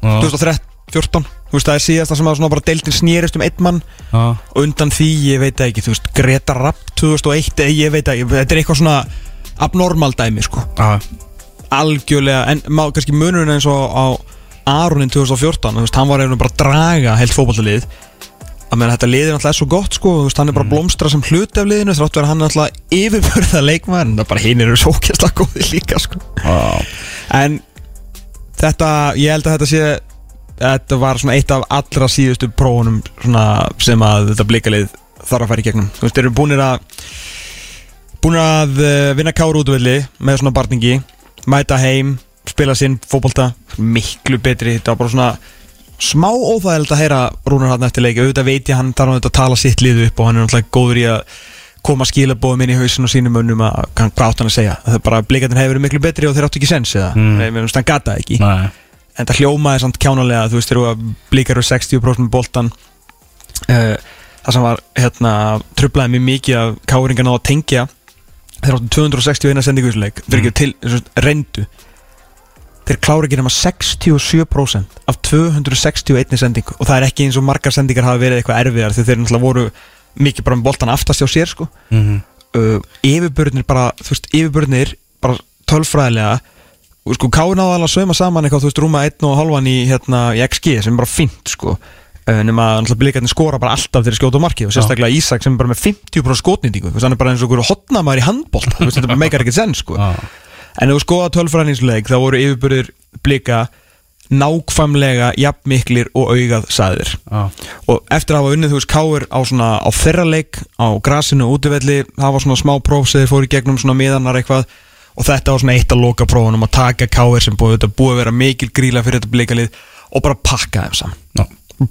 Já, 2013, 14 Þú veist, það er síðasta sem að svona bara deildin snýrist um einn mann. Já, og undan því, ég veit það ekki, þú veist, Greta Rapp 2001, eða ég veit það ekki, þetta er eitthvað svona abnormal dæmi, sko. Já, algjörlega, en má kannski munurinn eins og á Aronin 2014 þú veist, hann var einhvern bara að draga heilt fótballalið að meðan þetta liðið náttúrulega er svo gott sko, veist, hann er bara blómstra sem hluti af liðinu þrátt verið hann er náttúrulega yfirbörða leikmaður en það bara hinn eru svo kjæsla góði líka sko. já. en þetta, ég held að þetta sé þetta var svona eitt af allra síðustu prófunum svona, sem að þetta blikalið þarf að í gegnum þú veist, þeir eru búinir að búinir að uh, vinna káru útvelli með svona barningi, mæta heim spila sinn fótbolta miklu betri, þetta var bara svona smá óþægilegt að heyra Rúnar hann eftir leiki auðvitað veit ég hann þarf auðvitað að tala sitt lið upp og hann er náttúrulega góður í að koma skilabóðum inn í hausin og sínum önnum að hann- hvað átt hann að segja? Það er bara blikatin hefur verið miklu betri og þeir áttu ekki sens eða, Mm. mm. hann gata ekki. Nei, en það hljómaði samt kjánalega þú veist, þegar þú blikar eru 60% með boltan uh, það sem var hérna, trublaði mér mikið að káringan á að tengja. Þeir áttu 261 sendingu í þessu leik. Þeir ekki til, að reyndu þeir klára ekki nema 67% af 261 sendingu. Og það er ekki eins og margar sendingar hafa verið eitthvað erfiðar þegar þeir náttúrulega voru mikið bara með boltan aftast hjá sér sko. Mhm. uh, yfirbörnir bara, þú veist, yfirbörnir bara tölfræðilega og sko Káin náði alveg að sögma saman eitthvað, þú veist, rúma 1 og halvan í, hérna, í XG sem er bara fínt, sko. Uh, nema náttúrulega blikarnir skora bara alltaf þegar þeir skjóta á markið og sérstaklega Ísak sem er bara með 50% skotnýtingu, er bara eins og einhver hotnamaður í handbolt, þú veist, þetta meikar ekkert senn, sko. En ef þú skoða tölfræðinsleik þá voru yfirbörðir blika nákvæmlega jafnmiklir og augað sæðir Já. og eftir að hafa unnið þú veist káir á svona á þeirra leik á grasinu og útivelli það var svona smá próf sem þeir fóru í gegnum svona miðanar eitthvað. Og þetta var svona eitt að loka prófunum að taka káir sem búið, þetta búið að vera mikil gríla fyrir þetta blikalið og bara pakka þeim saman. Já.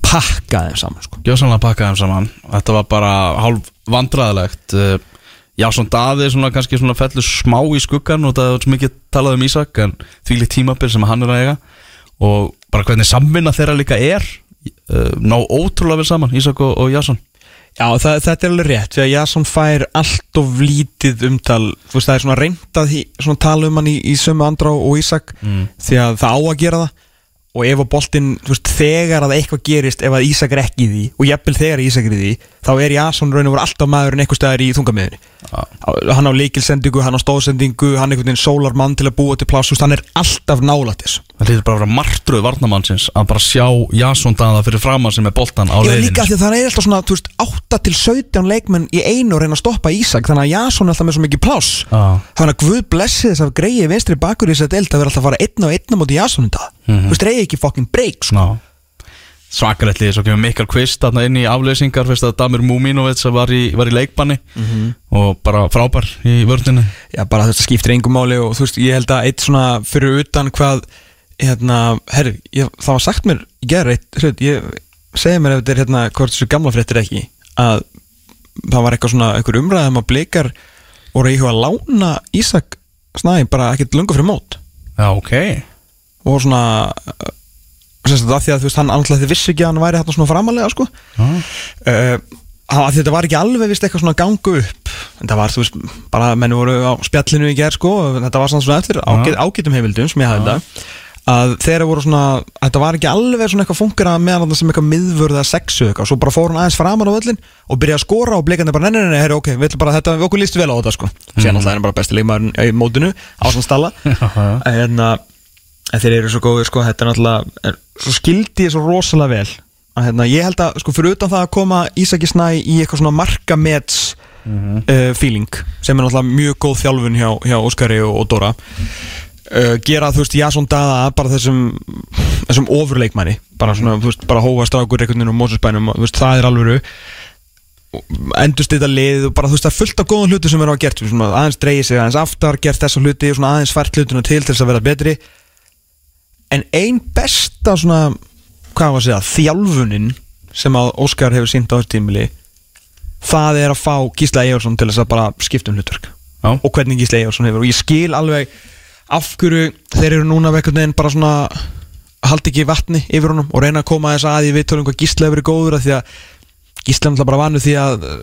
pakka þeim saman sko. Gjóðsannlega pakkaði þeim saman. Þetta var bara hálf vandræðilegt Uh, Já, svona daði svona kannski svona fellur smá í skuggan og það er svo mikið talað um Ísak en því líkt tímabil sem hann er að eiga. Og bara hvernig samvinna þeirra líka er uh, ná ótrúlega vel saman Ísak og, og Jason. Já, það, þetta er alveg rétt, því að Jason fær allt of lítið umtal, þú veist, það er svona reyndað í, svona tala um hann í, í sömu Andrá og Ísak, því að það á að gera það. Og ef að boltinn, þú veist, þegar að eitthvað gerist, ef að Ísak er ekki í því og jafnvel þegar Ísak er í því, þá er Jason raun og veru alltaf maðurinn eitthvað staðar í þungamiðinni hann á leikilsendingu, hann á stóðsendingu hann einhvern veginn sólar mann til að búa til veist, hann er alltaf nálættis. Það hlýtur bara að vera martröð varnamannsins að bara sjá Jason daða fyrir framann sem er boltan á Já, leiðinni líka því að það er alltaf svona, veist, 8 til 17 leikmenn í einu reyna að stoppa Ísak þannig að Jason er alltaf með svo mikið pláss. Já. þannig að Guð blessi þess að greiði vinstri bakur í þess að deild að vera alltaf að fara einn og einn á móti Jason í dag. Þú veist, reyði ekki fucking break, sko Já Svakarætt lið, svo kemur Mikael Kvist þarna inn í afleysingar, fyrst að Damir Múminovits var í, var í leikbanni. Og bara frábær í vördinni Já, bara þetta skiptir engum máli og þú veist, ég held að eitt svona fyrir utan hvað hérna, herri, ég, það var sagt mér í gerð eitt, hlut, ég segi mér ef þetta er hérna, hvort þessu gamla fréttir ekki að það var eitthvað svona einhver umræðum að blikar voru íhuga að lána Ísak snæði bara ekkert lunga fyrir mót. Já, ok. Og svona uh, af því að þú veist, hann alltaf þið vissi ekki að hann væri hérna svona framalega sko. Já. uh, að þetta var ekki alveg vist eitthvað svona gangu upp. En það var, þú veist, bara menn voru á spjallinu í gerð sko, og þetta var svona svona eftir ágæt, ágætum heimildum sem ég hafði þetta að þeirra voru svona, þetta var ekki alveg svona eitthvað funkar að meðan það sem eitthvað miðvörða sexu eitthvað, svo bara fór hann aðeins framar á völlin og byrjaði að skora og blikandi bara, nei, nei, nei, herri, ok, við ætlum bara þetta, við okkur líst vel á þetta sko, síðan alltaf er hann bara besti leikmaður í mótinu, ásand stalla. [LAUGHS] En að en þeir eru svo góðir sko, þetta er náttúrulega er, svo skildi ég svo rosalega vel að hérna, ég held að, sko, fyrir utan það að koma Ísaki Snæ í eitthvað svona markamets uh, feeling sem er náttúrulega mjög góð þjálfun hjá, hjá Óskari og, og Dóra uh, gera, þú veist, Jason Dada bara þessum, þessum ofurleikmanni bara svona, þú veist, bara hóa strákur einhvern veginn og Mósusbænum, þú veist, það er alvöru. Endurst þetta lið og bara þú veist það er fullt af góðan hluti sem er á að gert svona, aðeins dreigið sig aðeins aftar, gert þessa hluti og svona aðeins fært hlutuna til til þess að vera betri en ein besta svona, hvað var að segja þjálfunin sem að Óskar hefur sínt á þessu tímili það er að fá Gísla Ejórsson til þess að bara skipta um hlutverk Já. og hvernig Gísla Ejórsson hefur og ég skil alveg af hverju þeir eru núna vekkur neginn bara svona haldi ekki vatni yfir honum og reyna að koma þess að ég veit tölum hvað Gísla hefur verið góður af því að Gísla er bara vanu því að uh,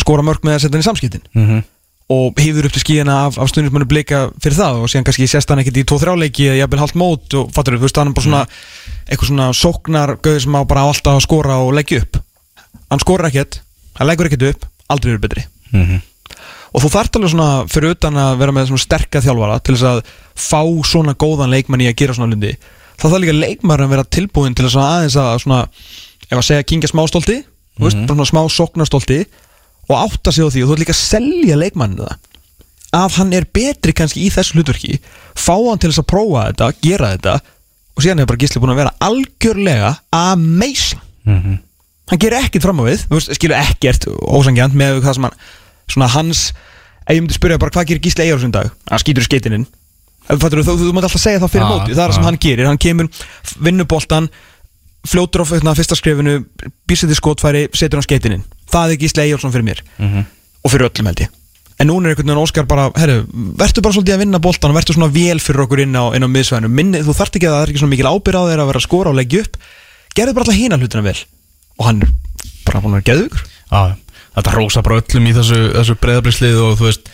skora mörg með að setja hann í samskiptin mm -hmm. Og hefur upp til skíðina af, af stundismennu blika fyrir það og síðan kannski sérst hann ekkert í 2-3 leiki eða jafnvel halvt mót og fattur þú veist hann er bara svona eitthvað svona sóknar gauð sem á bara alltaf að skora og leggja upp. Hann skorar ekkert, hann leggur ekkert upp aldrei verið betri. Og þú þarft alveg svona fyrir utan að vera með svona sterka þjálfara til þess að fá svona góðan leikmann í að gera svona lundi þá þarf líka leikmann að vera tilbúin til þess að aðeins að svona ef að segja mm og átta sig á því og þú ert líka að selja leikmanninu það að hann er betri kannski í þessu hlutverki fá hann til þess að prófa þetta, gera þetta og síðan er bara Gísli búin að vera algjörlega amazing. Hann gerir ekkert fram á við skilur ekkert ósangjant með það sem hann svona hans, ef ég myndi spyrja bara hvað gerir Gísli Eyjarsson í dag? Hann skýtur í skeitininn Fattur, þú, þú, þú mátt alltaf segja það fyrir Ah, móti það er það sem ah. hann gerir, hann kemur vinnuboltan, fljótur á hérna, fyrsta skrifinu, býsið til skotfæri setur hann skeitininn, það er Gísli Eyjarsson fyrir mér. Og fyrir öllum held ég. En núna er einhvern veginn Óskar bara, herru verður bara svolítið að vinna boltan og verður svona vél fyrir okkur inn á, inn á miðsvæðinu, minni, þú þarft ekki að það er ekki svona mikil ábyrð á þér að vera að skora og leggja upp. Gerðu bara alltaf hína hlutina vel. Og hann er bara búin að vera geðugur þetta rósa bara öllum í þessu, þessu breyðablislið og þú veist,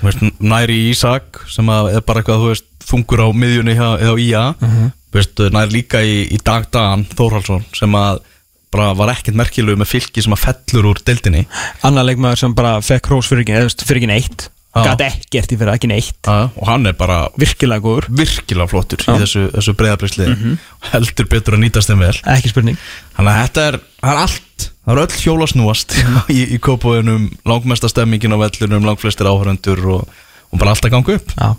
þú veist næri Ísak sem er bara eitthvað, þú veist, þungur á miðjunni hjá, hjá IA Veistu, nær líka í, í Dag Dan Þórhalsson sem að bara var ekkert merkilegu með fylki sem að fellur úr deildinni. Annar leikmaður sem bara fekk hrós fyrir ekki, neitt. Gat ekkert í fyrir ekki neitt. Ja, og hann er bara Virkilega góður, virkilega flottur Já. í þessu, þessu breyðabriðsliði heldur betur að nýtast þeim vel. Ekki spurning. Þannig að þetta er, er allt. Það er öll hjólasnúast [LAUGHS] í, í kópóðunum Langmesta stemmingin á vellunum Langflestir áhörundur og, og bara allt að ganga upp. Já,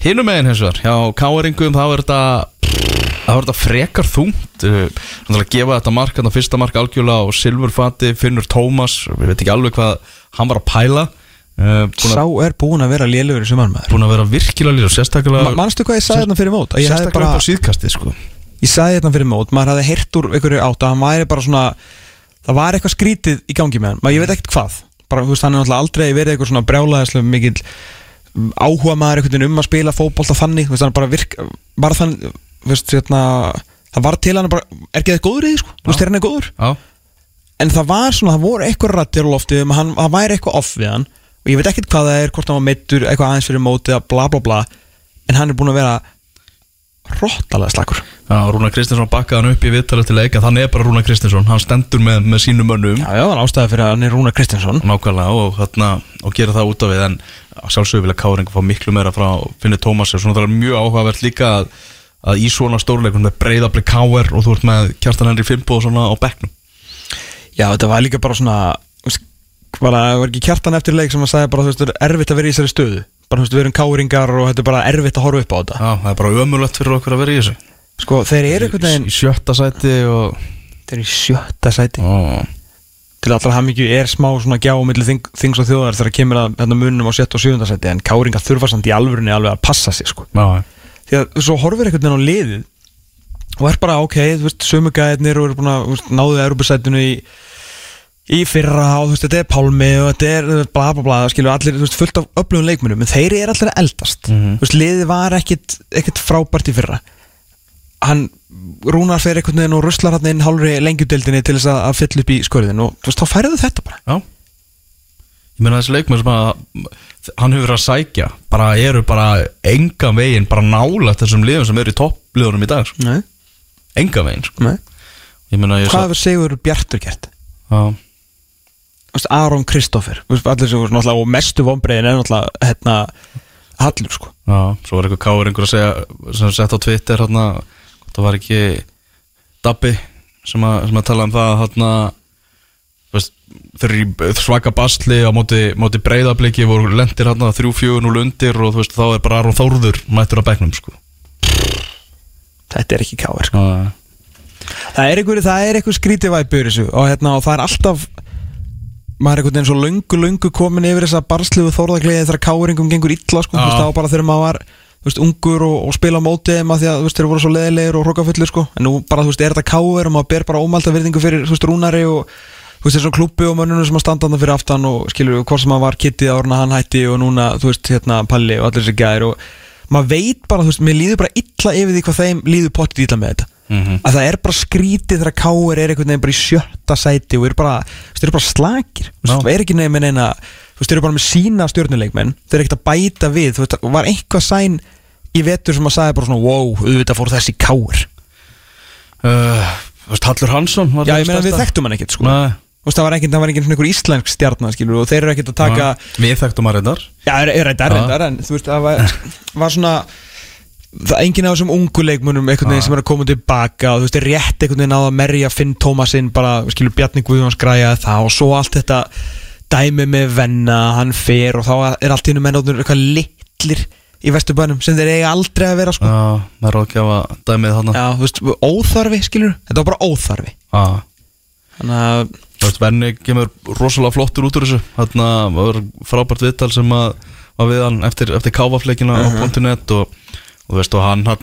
Hinum megin hins vegar, hjá káeringum þá er þetta Það var þetta frekar þungt Þannig að gefa þetta mark Þetta fyrsta mark algjörlega á Silfurfati Finnur Tómas, við veit ekki alveg hvað Hann var að pæla uh, búin, sá er búin að vera lélugur í sumarmaður búin að vera virkilega Og sérstaklega Ma, Manstu hvað ég sagði hérna fyrir mót? Ég, Sérstaklega bara, upp á síðkastið sko. Ég sagði hérna fyrir mót, maður hafði heyrt úr einhverju átt að hann væri bara svona það var eitthvað skrítið í gangi með hann. Maður ég veit ekkert hvað, bara veist hann er aldrei verið eitthvað svona brjálaðislega mikil áhuga maður um að spila fótbolta þannig, þú veist hann bara virk var þann, veist hérna það var til hann bara, er ekki það góður í því sko? Þú veist hann er góður, Já, en það var svona það voru eitthvað rættir á loftið um hann, hann væri eitthvað off við hann og ég veit ekkert hvað það er, hvort hann var meittur eitthvað aðeins fyrir mótið, bla bla bla. En hann er búin að vera hróttalega slakur. Já, Rúnar Kristinsson bakkaði hann upp í viðtalið til leik að Þannig er bara Rúnar Kristinsson, hann stendur með, með sínum mönnum. Já, já, það var ástæði fyrir að hann er Rúnar Kristinsson. Nákvæmlega og, þarna, og gera það út af við en sjálfsögur vilja Káring fá miklu meira frá Finnur Tómas og svona það er mjög áhugavert líka að, að í svona stórleikum með breyðabli Káir og þú ert með Kjartan Henry Fimbo og svona á bekknum? Já, þetta var líka bara svona bara, það var ekki kjartan eftir leik sem að sagði bara, þú veist, það er erfitt að vera í þessari stöðu. Bara, þú veist, við erum káringar og þetta er bara erfitt að horfa upp á þetta. Já, það er bara ömulegt fyrir okkur að vera í þessu. Sko, þeir eru einhvern veginn Í sjötta sæti og þeir eru í sjötta sæti. Ó, til allra hamingju er smá svona gjá á milli þing, þings og þjóðar þegar kemur að hérna, munum á sjötta og sjöfunda sæti en káringar þurfa samt í alvörunni alveg að passa sig sko. Já, því að svo horfir einhvern veginn á liðið og er bara ok, þú veist, sömugæðinir og eru búin að þú veist, náðu Europasætinu í í fyrra og þú veist, þetta er Pálmi og þetta er bla bla bla, skilur allir, þú veist, fullt af öflugum leikmunum, en þeir eru allir eldast. Mhm. þú veist, liðið var ekkit frábært í fyrra. Hann, Rúnar fer einhvern veginn og ruslar hann inn hálfri lengjudeldinni til þess að, fylla upp í skorðin og þú veist, þá færðu þetta bara. Já Ég meina þessi leikmenn sem að hann hefur að sækja bara eru bara enga veginn bara nála þessum liðum sem eru í toppliðunum í dag sko. Nei, enga veginn sko. Hvað hefur Sigur Bjartur gert? Já, Aron veist, allir sem voru og mestu vonbreiðin er náttúrulega hérna Hallur sko Já, svo var eitthvað káur einhver að segja sem sett á Twitter hérna, það var ekki Dabbi sem að, sem að tala um það hérna, þeir svaka basli á móti, móti breyðabliki voru lendir hérna 3-4-0 undir og þú veist þá er bara Aron Þórður mættur á bekknum sko. Þetta er ekki káir sko Já, Það er einhver, er einhver skrítið væpur þessu og, hérna, og það er alltaf maður er einhvern veginn svo löngu, löngu komin yfir þessa barsliðu þórðagliði þegar káringum gengur illa sko, það var bara þegar maður var veist, ungur og, og spila á móti að því að veist, þeir voru svo leðilegir og hrókafullir sko. en nú bara, þú veist, er þetta káir og maður ber bara ómælta virðingu fyrir, þú veist, rúnari og þú veist, þessu klubbi og mönnunum sem að standa þarna fyrir aftan og skilur, hvort sem að var kittið árna hann hætti og núna, þú veist, hérna, palli og allir þessi gæðir og maður veit bara, þú veist, mér líður bara illa yfir því hvað þeim líður pottið illa með þetta. Mhm. að það er bara skrítið þegar Káir er einhvern veginn bara í sjötta sæti og eru bara, þú veist, þeir eru bara slakir. Þú veist, það er ekki nefn með neina þú veist, þeir eru bara með sína stjórnuleikmenn þeir eru ekkert að bæta við, þú veist, var einhvað sæn í vetur sem að sagði bara svona wow, auðvitað fór þessi Káir uh, Þú veist, Hallur Hansson já, ég meina við þekktum hann ekkert sko. Nei, veist, það var ekkert, það var ekkert einhver íslensk stjarnar skilur og þeir eru ekkert að taka Við þekktum að reyndar. Já, er, er þetta Já. reyndar en þú veist, það var, var svona það er enginn af þessum ungu leikmunum einhvern veginn sem er að koma tilbaka og þú veist, er rétt einhvern veginn á að merja Finn Tómasinn bara, skilur Bjarni Guðjóns græja það og svo allt þetta dæmi með venna, hann fer og þá er allt í hennu mennóttur eitthvað litlir í vesturbænum sem þeir eiga aldrei að vera sko. Já, með ráðgjafa dæmið þarna. Já, þú veist, óþarfi, skilur þetta var bara óþarfi. Já. Þannig að, Venni kemur rosalega flottur út úr þessu. Þarna var frábært viðtal sem að var við hann eftir, eftir káfafleikina á .net og, og þú veist, og hann hann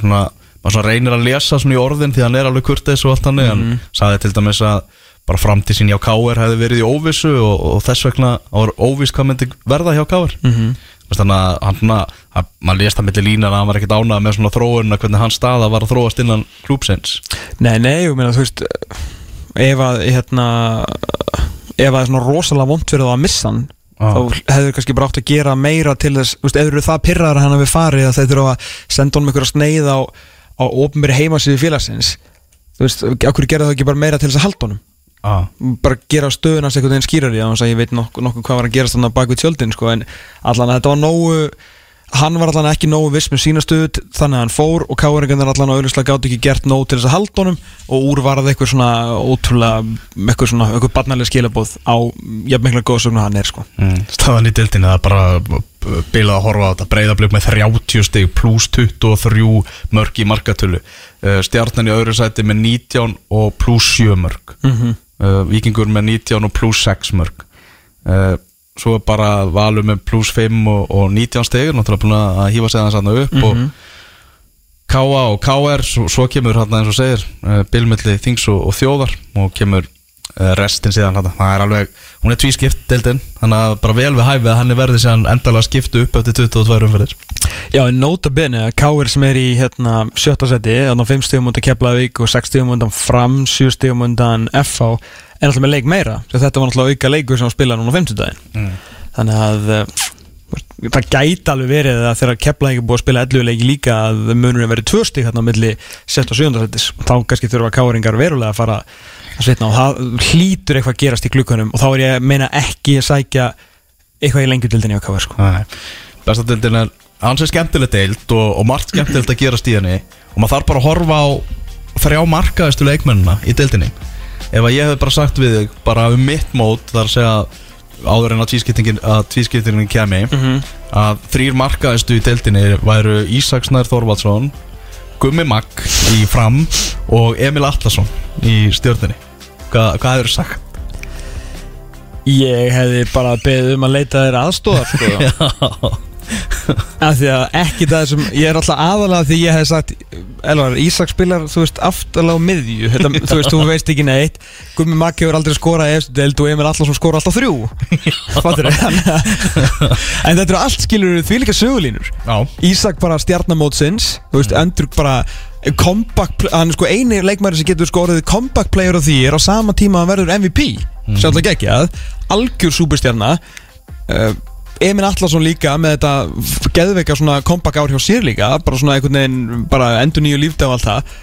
svona, svona reynir að lesa svona í orðin því hann er alveg kurteis og allt hann hann sagði til dæmis að bara framtíð sín hjá Káir hefði verið í óvissu og, og þess vegna var óviss hvað myndi verða hjá Káir mm -hmm. þannig að hann svona, að, maður lést það milli línar að hann var ekkert ánað með svona þróunina hvernig hans staða var að þróast innan klúpsins nei, nei, ég meina, þú veist ef að, hérna ef að það er svona rosalega vond fyrir það að missa hann Já. þá hefur kannski bara átt að gera meira til þess, þú veist, ef eru það pyrraðar að hann hafi farið að þeir þurfa að senda honum einhverja sneið á, á ofnbæri heimasíðu félagsins þú veist, okkur gera það ekki bara meira til þess að halda honum ah. bara gera stöðuna sig einhvern veginn skýrari á þess að ég veit nokkuð nokku hvað var að gerast þannig að bak við tjöldin sko, en allan að þetta var nógu hann var allan ekki nógu viss með sína stöðu t- þannig að hann fór og káringarnir allan á auðvitað gátt ekki gert nóg til þess að halda honum og úr varð eitthvað svona ótrúlega eitthvað svona, eitthvað barnalega skilabóð á jafn mikla góðsögnu hann er sko. Mm. Staðan í dildinu það er bara bilað að horfa á þetta. Breyðablík með 30 stig pluss 23 mörg í markatölu. Uh, Stjarnan í öðru sæti með 19 og pluss 7 mörg mm -hmm. uh, Víkingur með 19 og pluss 6 mörg uh, Svo er bara Valur með pluss 5 og, og 19 stig Náttúrulega búin að hýfa sig þannig sann upp og K.A. og K.R. Svo, svo kemur hérna eins og segir uh, Bilmilli Þings og, og Þjóðar og kemur restin síðan Það er alveg, hún er tvískipt deildin Þannig að bara vel við hæfið að hann er verið síðan endalega skiptu upp eftir 22 umferðir. Já, en nota bene að Káir sem er í hérna, sjötta seti, þannig að 5 stegum undan Keflavík og 6 stegum undan Fram 7 stegum undan FH er alltaf með leik meira, þetta var alltaf auka leikur sem að spila núna á 50 daginn Mm. þannig að uh, það gæti alveg verið að þegar Keflavík er búið að spila 11 leiki líka að munurinn verið 2 stig hérna á milli 7 og 7 setis þá kannski þurfa Káringar verulega að fara að svitna og það hlýtur eitthvað að gerast í glukkanum og þá er ég að meina ekki að sækja eitthvað í lengjutildinni á Káir sko. Nei. Besta deildin er ansið skemmtilegt deild og, og margt skemmtilegt að gerast í henni og maður þarf bara að horfa á þrjá markaðistu leikmennina í deildinni ef að ég hef bara sagt við þig bara um mitt mót þar að segja áður en að tvískiptingin, kemi Mhm. að þrýr markaðistu í deildinni væru Ísak Snær Þorvaldsson Gummi Magg í Fram og Emil Atlasson í stjórninni Hva, hvað hefur sagt? Ég hefði bara beðið um að leita þér aðstóðar sko. [LAUGHS] af því að ekki það sem ég er alltaf aðalega því ég hef sagt Elvar, Ísak spilar, þú veist, aftalega á miðju. Þetta, [LAUGHS] þú veist, þú veist ekki neitt. Gummi Maggi hefur aldrei skorað eftir deild og Emil Allarsson skora alltaf þrjú. Fattur [LAUGHS] En þetta eru allt skilur því líka sögulínur. Já, Ísak bara stjarnamótsins Þú veist, endur bara comeback, hann er sko eini leikmæri sem getur sko orðið comeback player af því er á sama tíma að verður MVP mm. sjálflega Emin Atlasson líka með þetta geðveika svona comeback ár hjá sér líka bara svona einhvern veginn, bara endur nýju lífdag og allt það.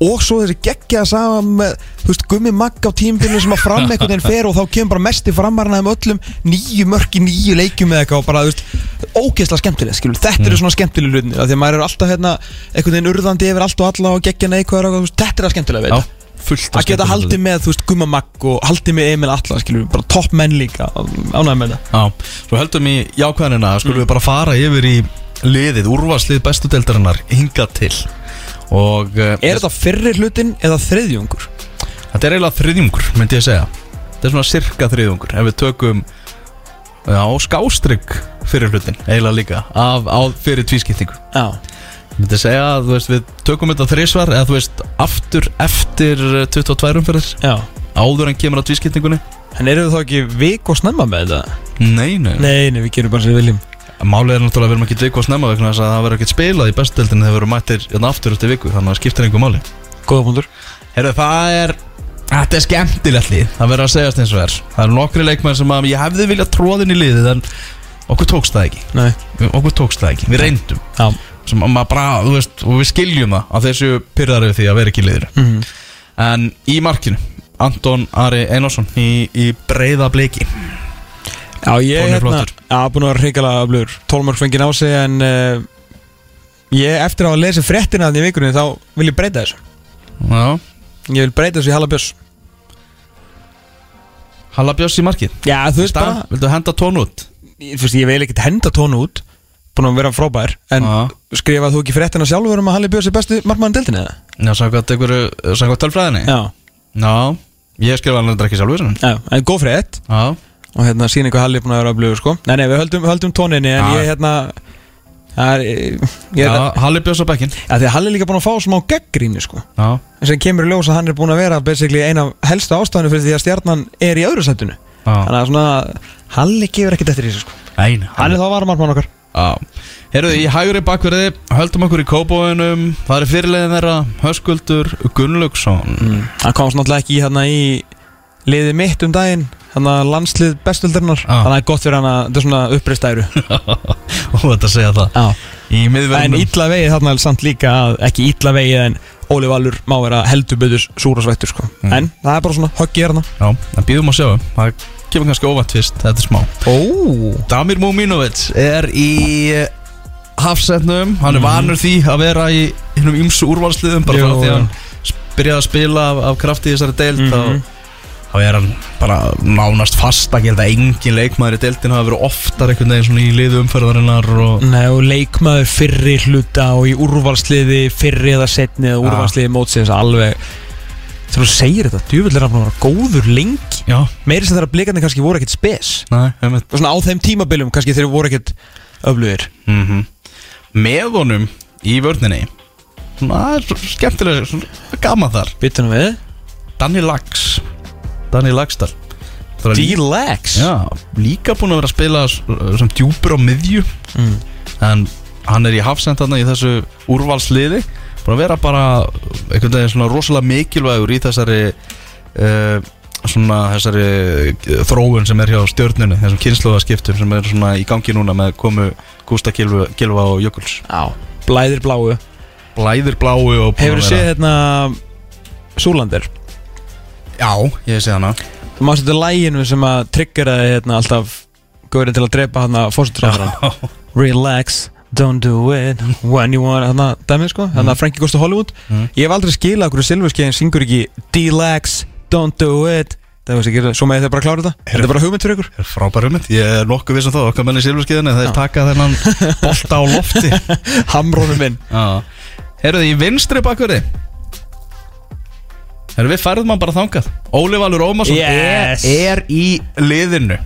Og svo þessi geggja saman með, þú veist, gummi magg á tímbilinu sem að fram einhvern veginn fer og þá kemur bara mest í framarna um öllum nýju mörki, nýju leikjum eða eitthvað og bara, þú veist, ógeðslega skemmtileg skilur, þetta eru svona skemmtileg hlutinir af því að maður er alltaf hérna, einhvern veginn urðandi yfir allt og alla og geggja neikvæður og þetta er það skemmtilega við þetta fullt af að geta haldið með, þú veist, gumma magg og haldið með Emil Atla, skilur, bara topp menn líka ánægð með það. Já, svo heldum í jákvæðanina skulum við bara fara yfir í liðið úrvarslið bestu deildarinnar hingað til. Og uh, Er þetta fyrri hlutin eða þriðjungur? þetta er eiginlega þriðjungur myndi ég segja. Þetta er svona cirka þriðjungur ef við tökum já, skástrygg fyrir hlutin eiginlega líka af, á fyrir tvískiptingu. Já myndi segja að veist, við tökum þetta þrísvar eða þú veist aftur eftir eh, 22 umferðir. Já. Áður en kemur á tvískiptingunni. En eru þið þá ekki vik og snemma með þetta? nei, nei, Nei, nei, við gerum bara sem við viljum. Málið er náttúrulega að við erum ekki dvikvað snemma vegna þess að það verður ekkert spilað í bestudeldinu þegar við erum mættir hérna aftur eftir viku þannig að það skiptir einhver máli. Góða punktur. Herru, það er Þetta er skemmtilegt lið, það verður að segjast eins og er. Það eru nokkri leikmenn sem að ég hefði viljað tróðin í liðið en okkur tókst það ekki. Nei. Okkur tókst það ekki, við reyndum. Já sem að maður bara, þú veist, og við skiljum það að þessu pyrrar við því að vera ekki í liðinu. Mhm. En í markinu Anton Ari Einarsson í, í breyða bleiki Já, ég Tóni hérna. Já, búin að vera hrigalega blur Tólmörk fengið á sig en uh, Ég, eftir að hafa lesið fréttina þannig í vikunni Þá vil ég breyta þessu. Já, Ég vil breyta þessu í Halla Björns. Halla Björns í markið? Já, þú veist bara Vildu henda tón út? ég, veist, ég vil ekkert henda tónu út Búin að vera frábær En Já. skrifað þú ekki fréttina sjálfur um að Halli Björns er besti markmann deildinni eða? Já, samkvæmt einhverju, samkvæmt tölfræðinni. Já. Já, ég skrifa hann ekki sjálfur Já, en góð frétt. Já, og hérna sína hvað Halli búin að vera að blöðu sko. Nei, nei, við höldum, höldum tóninni en Já. ég hérna er, ég, ég já Halli Björns á bekkin ja, því að Halli er líka búin að fá smá gaggríni sko. Já, en sem kemur í ljós að hann er búin að vera basically eina af helstu ástæðinu fyrir því að stjarnan er í öðru sættinu já. Þannig að svona Halli gefur ekkert eftir í þessu sko. Æn, hann er þá varamarkmann okkar Heyrðu, í hægri bakverði höldum okkur í kópóinum. Það er fyrirlegin þeirra Höskuldur Gunnlaugsson. Mm. hann komst náttúrulega ekki hérna í liðið mitt um daginn Þannig að landslið bestöldurnar Já. Þannig að gott fyrir hann að þetta er svona uppreistæru Og [LAUGHS] þetta segja það. Í En illa vegið þarna er samt líka að Ekki illa vegið en Óli Valur má vera heldur byggður súra svættur sko. Mm. En það er bara svona höggið hérna Já, en býðum að sjá Það kemur kannski óvænt fyrst, þetta er smá. Ó. Damir Múmínovic er í hafsetnum Hann er Mhm. vanur því að vera í hinnum ymsu úrvalsliðum Bara frá því að hann byrjaði að spila af, af krafti í þessari deild Mhm. þá, þá er hann bara nánast fast að gælda engin leikmaður í deildin hafa verið oftar einhvern veginn svona í liðu umferðarinnar og Nei og leikmaður fyrri hluta og í úrvalsliði fyrri eða setni eða úrvalsliði mótsins alveg Þegar þú segir þetta, djúvill er hann að vera góður lengi. Já, Meiri sem þeirra blikarnir kannski voru ekkert spes. Næ, einmitt. Og svona á þeim tímabilum kannski þeir voru ekkert öflugir. Mm Með honum í vörninni. Svona, það er skemmtilega, svona gaman þar. Byttunum við. Danny Lax. Danny Laxdal. Það er lí- D-Lex Já, líka búin að vera að spila s- sem djúpur á miðju. Mm. En hann er í hafsendarna í þessu úrvalsliði Búin að vera bara einhvern veginn svona rosalega mikilvægur í þessari uh, Svona þessari eh, þróun sem er hjá stjörnunni Þessum kynnslóðaskiptum sem er svona í gangi núna með komu Gústa Gilva og Jökuls. Já Blæðir bláu. Blæðir bláu og búin Hefur að þú séð hérna Súlandir Já, ég sé hana. Þú mást þetta læginu sem að triggeraði hérna alltaf Góðurinn til að drepa hérna fórsetræðaran [LAUGHS] Relax, don't do it. When you want, hérna dæmið sko. Hérna Frankie Goes to Hollywood. Mm. Ég hef aldrei skilað okkur silfurskeiðin syngur ekki D-Lex, don't do it. Það veist ekki, svo með þið bara að klára þetta. Þetta er bara hugmynd fyrir ykkur. Er frábær hugmynd, ég er nokkuð viss um það. Okkar menn í silfurskiðinu, þeir Já. taka þennan bolta á lofti. [LAUGHS] Hamrónum minn. Þið í vinstri bakverði. Heyrðu við færðum hann bara þangað. Óli Valur Ómarsson Yes. er, er í liðinu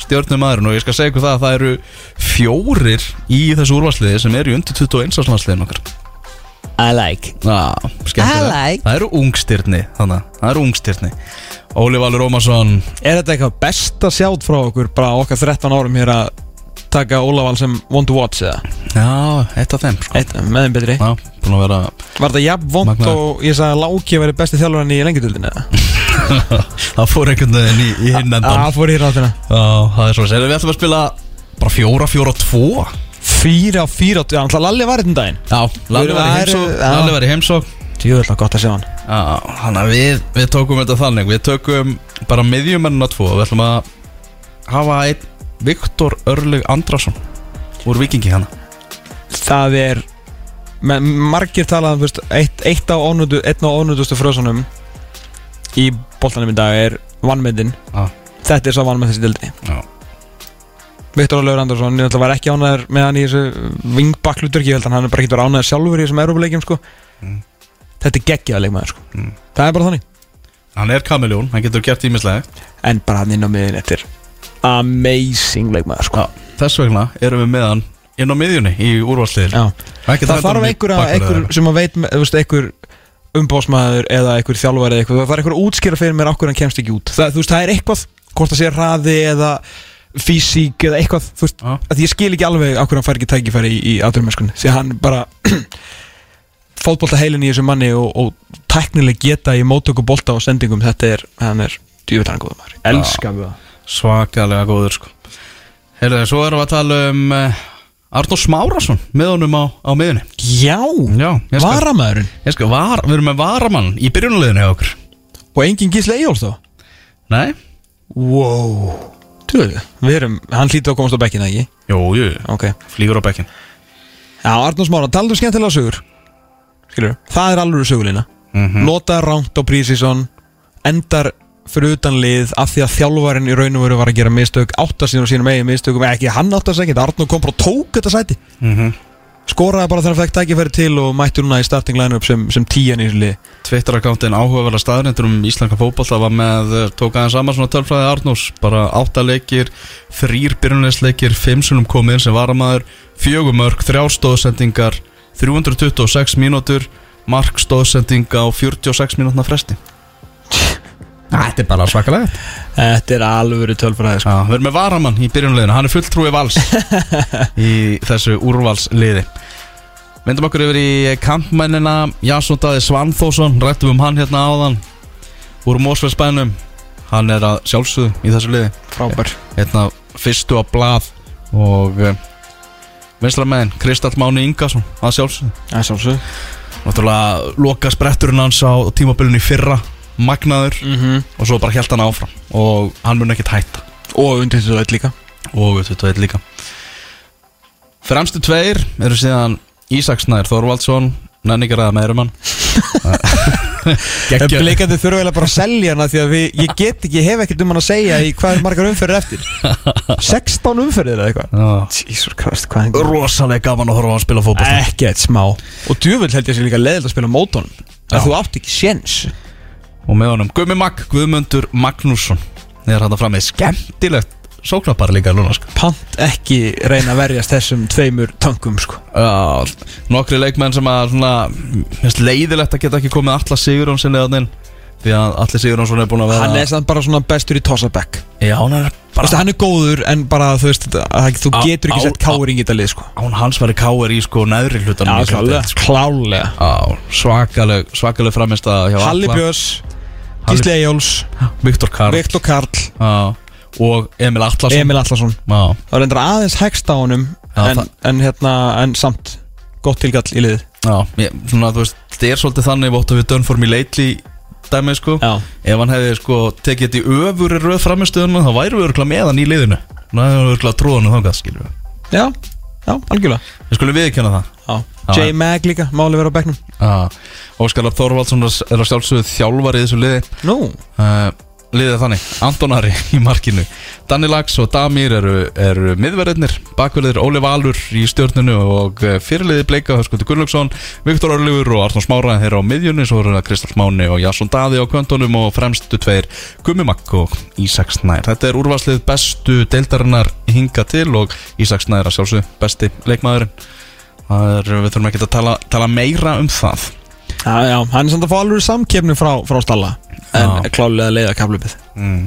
Stjórnum maðurinn og ég skal segja ykkur það að það eru fjórir í þessu úrvarsliði sem eru í undir 21 árslandsliðin okkar. I like. Skemmtilega I like. Það eru ungstyrni, þannig að það eru ungstyrni Óli Valur Ómarsson. Er þetta eitthvað besta sjátt frá okkur bara okkar 13 árum hér að taka Ólafal sem one to watch eða? Já, eitt af þeim sko. Eitt, með þeim betri. Já, búin að vera Var þetta jafn vond og ég sagði að Láki væri besti þjálfarinn í lengjadöldinu eða? [LAUGHS] Það fór einhvern veginn í, í hinn endan Það fór í ráttina Já, það er svo Erum við ætlum að spila bara fjóra, fjóra, tvo. Fýra fýra Já, alltaf Lalli var þetta daginn. Já, Lalli var í heimsók já. Lalli var í heimsók Tjóðurlega gott að sjá hann. Já, þannig að við, við tókum þetta þannig. Við tökum bara miðjumennina tvo. Við ætlum að hafa einn Viktor Örlug Andrason Úr Vikingi hana Það er Margir talað um eitt á ónödu Einn á ónödustu frösunum Í boltanum í dag er vannmyndin Já, Þetta er svo vannmynd þessi dildi já Viktor Ólafur Andersson, ég vera ekki ánæður með hann í þessu vingbaklutur ég held að hann er bara ekki verið ánæður sjálfur í þessum Európa-leikjum sko. Mm. Þetta er geggjað leikmaður sko. Mm. Það er bara þannig Hann er kamiljón, hann getur gert ímislega En bara hann inn á miðin er amazing leikmaður sko. Já, þess vegna erum við með hann inn á miðjunni í úrvalsliðil. Það þarf einhver, einhver sem að veit einhver umbósmaður eða einhver þjálfari eða eitthvað, það er einhver að útskýra fyrir mér okkur hann kemst ekki út. Það, þú veist, það er eitthvað, hvort það sé hraði eða físík eða eitthvað þú veist, Já. að ég skil ekki alveg okkur hann fær ekki tækifæri í, í áturumennskunni því að hann bara [CLEARS THROAT] fótbolta heilin í þessum manni og, og tæknileg geta í móttöku bolta og sendingum þetta er, hann er djúvitann góður maður, elska við það Svakalega góður sko. Heyrðu, Arnór Smárasson með honum á, á miðunni Já, Já, ég skal, varamæðurinn. ég skal var, Við erum með varamann í byrjunuleginu hjá okkur. Og engin gísle Eyjóls þó Nei? Wow. Tjóðu, við erum, hann hlýtti að komast á bekkina ekki? Jú, jú, Ok. Flýgur á bekkin Já, Arnórs Mára, talaðu um skemmtilega sögur. Skilur, það er alveg sögulina. Mm Nota ránt á prísísson Endar fyrir utan lið Af því að þjálfarinn í raun og veru var að gera mistök Átta síðan og sínum eigin mistökum Ekki hann átta sig ekkert, Arnór kom bara og tók þetta sæti. Skoraði bara þegar hann fekk tækifæri til Og mætti núna í starting line-up sem, sem tíjan í lið Twitter-akkántin áhugaverða staðrindur um íslenska fótbolta var með, eh, tók aðeins saman svona tölfræði Arnórs, bara átta leikir þrýr byrjunleisleikir, fimm sunum komið sem varamæður, fjögumörk þrjástóðsendingar, 326 mínútur, markstóðsending á 46 mínútna fresti Þetta er bara svakalega Þetta er alveg tölfræði sko. Við erum með varamann í byrjunleginu, hann er fulltrúi vals [LAUGHS] í þessu úrvalsliði. Myndum okkur yfir í kampmennina. Jasson Daði Svanþósson, rættum um hann hérna áðan. Úr Mósfellsbænum hann er að sjálfsögðu í þessu liði. Frábær. Hérna fyrstu á blað og uh, vinstra megin Kristall Máni Ingarsson að sjálfsögðu. Það er sjálfsög náttúrulega loka spretturinn hans á tímabilinu í fyrra magnaður mm -hmm. og svo bara held hann áfram og hann mun ekkert hætta. Og undir þetta veit líka. Og þetta veit líka. Fremstu tveir eru síðan Ísaksnær Þorvaldsson nenningar að meðrum hann En Blikandi þurfa eiginlega bara að selja hana Því að við, ég get ekki, ég hef ekkert um hann að segja Í hvað er margar umferðir eftir. 16 umferðir eða eitthvað. Jesus Christ, hvað er rosalega gaman að horfa á hann spila fótboll Ekkert smá. Og djúvill held ég sér líka leðilt að spila. Að þú átt ekki séns og með honum Gummi Magg, Guðmundur Magnússon. Hann að fram með skemmtilegt sóknarpar líka núna sko. Pant ekki reyna að verjast þessum tveimur tankum sko. Já, nokkri leikmenn sem að svona, leiðilegt að geta ekki komið Alla Sigurjónsson eða þannig því að Alli Sigurjónsson er búin að vera Hann er samt bara svona bestur í tossabæk Já, hann er bara hann er góður en bara þú veist að, Þú getur ekki á- sett káring í þetta lið sko. Án hans var í káir í sko þessari deild, sko. Klálega. Já, svakaleg, svakaleg framist að hjá Gísli Eyjóls Viktor Karl. Viktor Karl. Já, og Emil Atlason. Emil Allarsson Já, Það reyndar aðeins hægst á honum Já, en, það- en hérna En samt Gott tilgall í liðið. Já, ég, svona þú veist þetta er svolítið þannig vóttu við done for me lately dæmið sko. Já. Ef hann hefði sko tekið þetta í öfuri röð framistöðunum þá væri við örgulega með hann í liðinu. Ná hefði við örgulega tróðan og þangað skilur við Já Já, algjörlega. Við skulum viðkjanna það. Já. J. Mag líka Máli vera á bekknum. Já, Óskar Rapp Þorvaldsson er að sjálfsögðu þjálfari í þessu liði. Nú? Uh, Liðið er þannig, Antonari [LAUGHS] í markinu. Danni Lax og Damir eru, eru miðverðirnir, bakverðir Óli Valur í stjórnunu og eh, fyrirliði Bleika Höskuldur Gunnlaugsson, Viktor Örlífur og Arnór Smára þeirra á miðjunni, svo eru það Kristall Máni og Jasson Daði á kvöntunum og fremstu tveir Gummi Makk og Ísaks Snær. Þetta er úrvarslið bestu deildarinnar hinga til og Ísaks Snær að sjálfsögðu besti leikmaðurinn er, við þurfum ekki að tala, tala meira um það. Já, já Hann er samt að fá alveg samkefni frá, frá Stalla En Já. klálega leiða kaflupið Mm.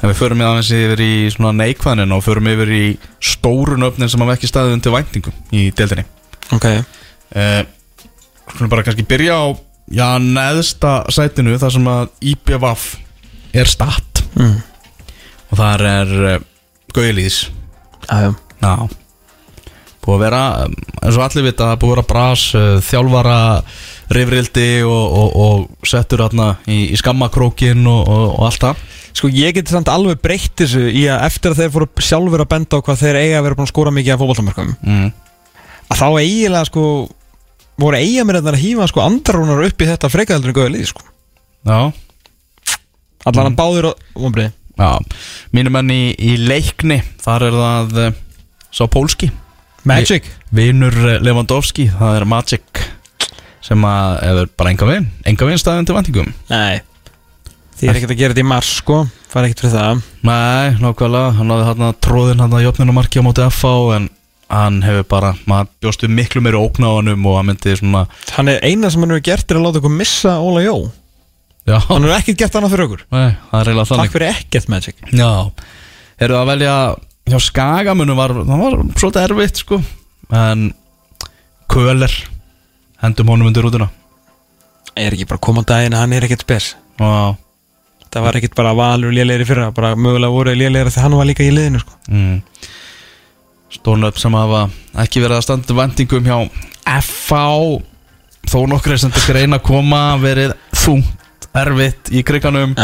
En við förum með aðeins yfir í svona neikvæðin og förum yfir í stórun öfnin sem hafa ekki staðið undir væntingum í deildinni. Ok. Uh, Skulum bara kannski byrja á já, neðsta sætinu þar sem að IPVAF er statt. Mm. og þar er uh, Gauðilíðis Já, já. Já Búið að vera, eins og allir vita, búið að vera bras, uh, þjálfara, rifrildi og, og, og settur hérna í, í skammakrókin og, og, og allt það. Sko ég geti samt alveg breytt þessu í að eftir að þeir fóru sjálfur að benda á hvað þeir eiga að vera búin að skóra mikið af fótballtamörkum mm. að þá eiginlega sko voru eigamennir að hýfa sko andarúnar upp í þetta frekaðaldur en góða lið sko. Já. Allan að báður og vonbrið Já, mínum menn í, í leikni Þar er það uh, Sá pólski Magic. Vinur uh, Lewandowski, það er Magic Sem að hefur bara enga veginn Enga veginn staðin til vantingum Nei. Þið er ekkert að gera þetta í mars sko. Fara ekkert fyrir það. Nei, nákvæmlega. Hann hafði hann tróðin hann að jöfnunumarki á móti FH En hann hefur bara Maður bjóstu miklu meiri ókn á hannum Og hann myndi svona Hann er eina sem hann hefur gert er að láta okkur missa Óla Jó. Já, Hann hefur ekkert gert annað fyrir okkur. Nei, það er eiginlega Takk þannig. fyrir ekkert Magic. Já, eru það að velja Hjá Skagamunum var Það var svolítið erfitt sko. En Köler Hendum honum undir rútuna. Er ekki bara koma daginn að hann er ekkert spes? Já. Það var ekkert bara valur lélegri fyrra Bara mögulega voru lélegri þegar hann var líka í liðinu sko. Mm. Stórnöfn sem hafa ekki verið að standa vendingum hjá FH þó nokkri sem þetta greina að koma verið þungt, erfitt í kriganum.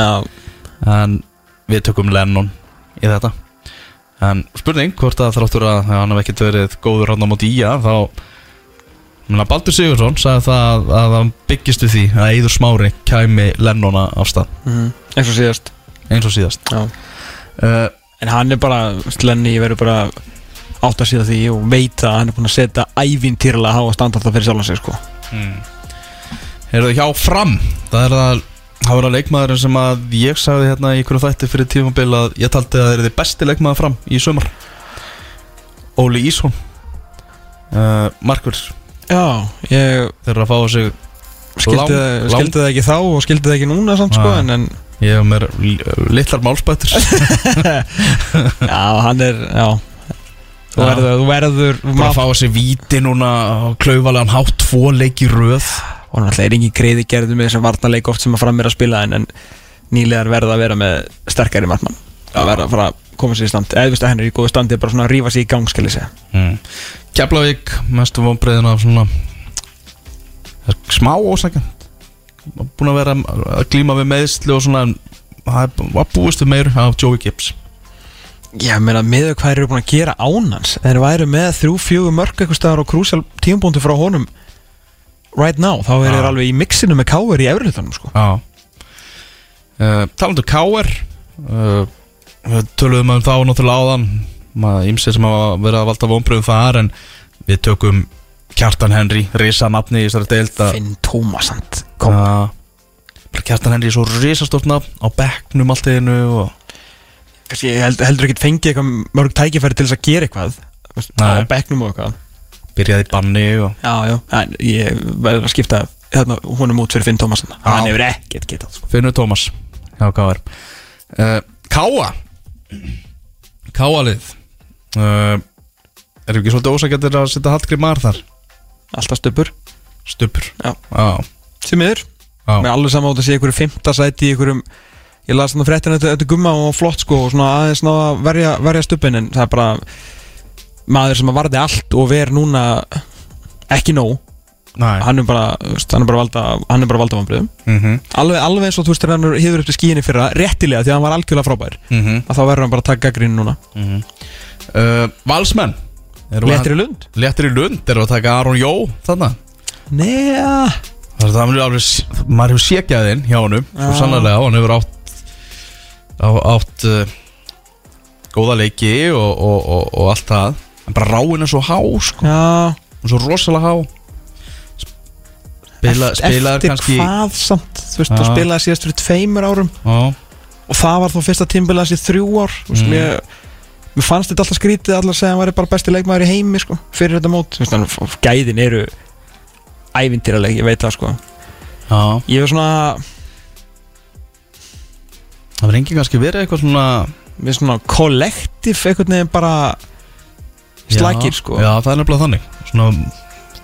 En við tökum Lennon í þetta en spurning hvort að þráttur að hann hef ekkert verið góður hann á móti í að þá Baldur Sigursson sagði það að, að hann byggist við því að Eidur Smári kæmi Lennona af stað. Mm Eins og síðast. Eins og síðast. Uh, En hann er bara, Slenni verður bara átt að síða því og veit að hann er búin að setja ævintýrlega að hafa standarta fyrir sjálfan sig sko. Heyrðu hjá fram Það er það Það var að leikmaðurinn sem að ég sagði hérna í einhverju þætti fyrir tímabil að ég taldi að það er þið besti leikmaður fram í sömur Óli Ísson. Uh, Markvöld Já, ég þeir eru að fá á sig skildi, það, skildi það ekki þá og skildi það ekki núna samt sko Ah. en, en ég hef mér li- litlar málspættur [LAUGHS] já, hann er, já. Þú Já. verður, þú verður bara að fá á sig víti núna og klaufalega hátt tvo leik í röð og náttúrulega er engin greiði gerði með þessum varnarleik oft sem að fram er að spila en, en nýlegar verða að vera með sterkari markmann. Að verða að fara að koma sér í stand eða þú veist að henni er í góðu standi bara svona að rífa sér í gang ég segja. Mm. Keflavík, mestu vonbreiðin af svona smá ósækjand búin að vera að glíma við meðsli og svona var búist við meir af Joey Gibbs. Já, meina, með hvað eru búin að gera ánans þeir væru með þrjú, fjögur mörg eitthvað staðar og krúsjál tímpúntu frá honum right now, þá er þeir alveg í mixinu með káir í efriðlutanum sko. Uh, Talandu Káer uh, Við töluðum um þá náttúrulega áðan maður ímsið sem hafa verið að valda vonbröðum þar en við tökum Kjartan Henry, risa nafni í þessari deild að Finn Tómasand. Bara Kjartan Henry er svo risastórt nafn á bekknum allt í einu og Kanski, heldur ekki fengið mörg tækifæri til þess að gera eitthvað veist, á Nei. bekknum og eitthvað byrjaði banni og Já, já, en ég verður að skipta hérna, honum út fyrir Finn Tómasand hann hefur ekkert getað sko. Finnur Tómas Já, Káar uh, Káa Káalið uh, Erum ekki svolítið ósækjandir að setja Hallgrim Mar þar? alltaf stöpur Stupur Já. Sem yfir, með alveg saman átt að sé einhverju fymta sæti í einhverjum ég las þannig fréttina þetta, þetta gumma og flott sko og svona aðeins ná að verja, verja stupin en það er bara maður sem að varði allt og ver núna ekki nóg. Hann er bara, hann er bara valda hann er bara valda vambriðum mm -hmm. alveg, alveg og þú veist hann hýður upp til skíinni fyrra réttilega því að hann var algjörlega frábær Mm -hmm. að þá verður hann bara að taka grínu núna. Uh, Valsmenn. Erum við- Léttir í lund? Léttir í lund Erum við að taka Aron Jó þarna? Nea. Það að alveg Maður hefur sékjað inn hjá honum Svo sannlega Hann hefur átt Átt uh, Góða leiki og, og, og, og allt það En bara ráin er svo há sko. Er svo rosalega há. Spila, Spilaður Eftir kannski hvað samt? Þú veist, þú spilaði síðast fyrir tveimur árum. Já. Og það var þá fyrsta tímbilað sér þrjú ár. Mm. veist, mér, fannst þetta alltaf skrítið allar að segja að hann væri bara besti leikmaður í heimi sko, fyrir þetta mót. Veist, hann, gæðin eru ævintýraleg, ég veit það sko. Ég er svona, Það verður engin kannski verið eitthvað svona svona kollektiv einhvern veginn bara slækir Já, sko. Já, það er nefnilega þannig. Svona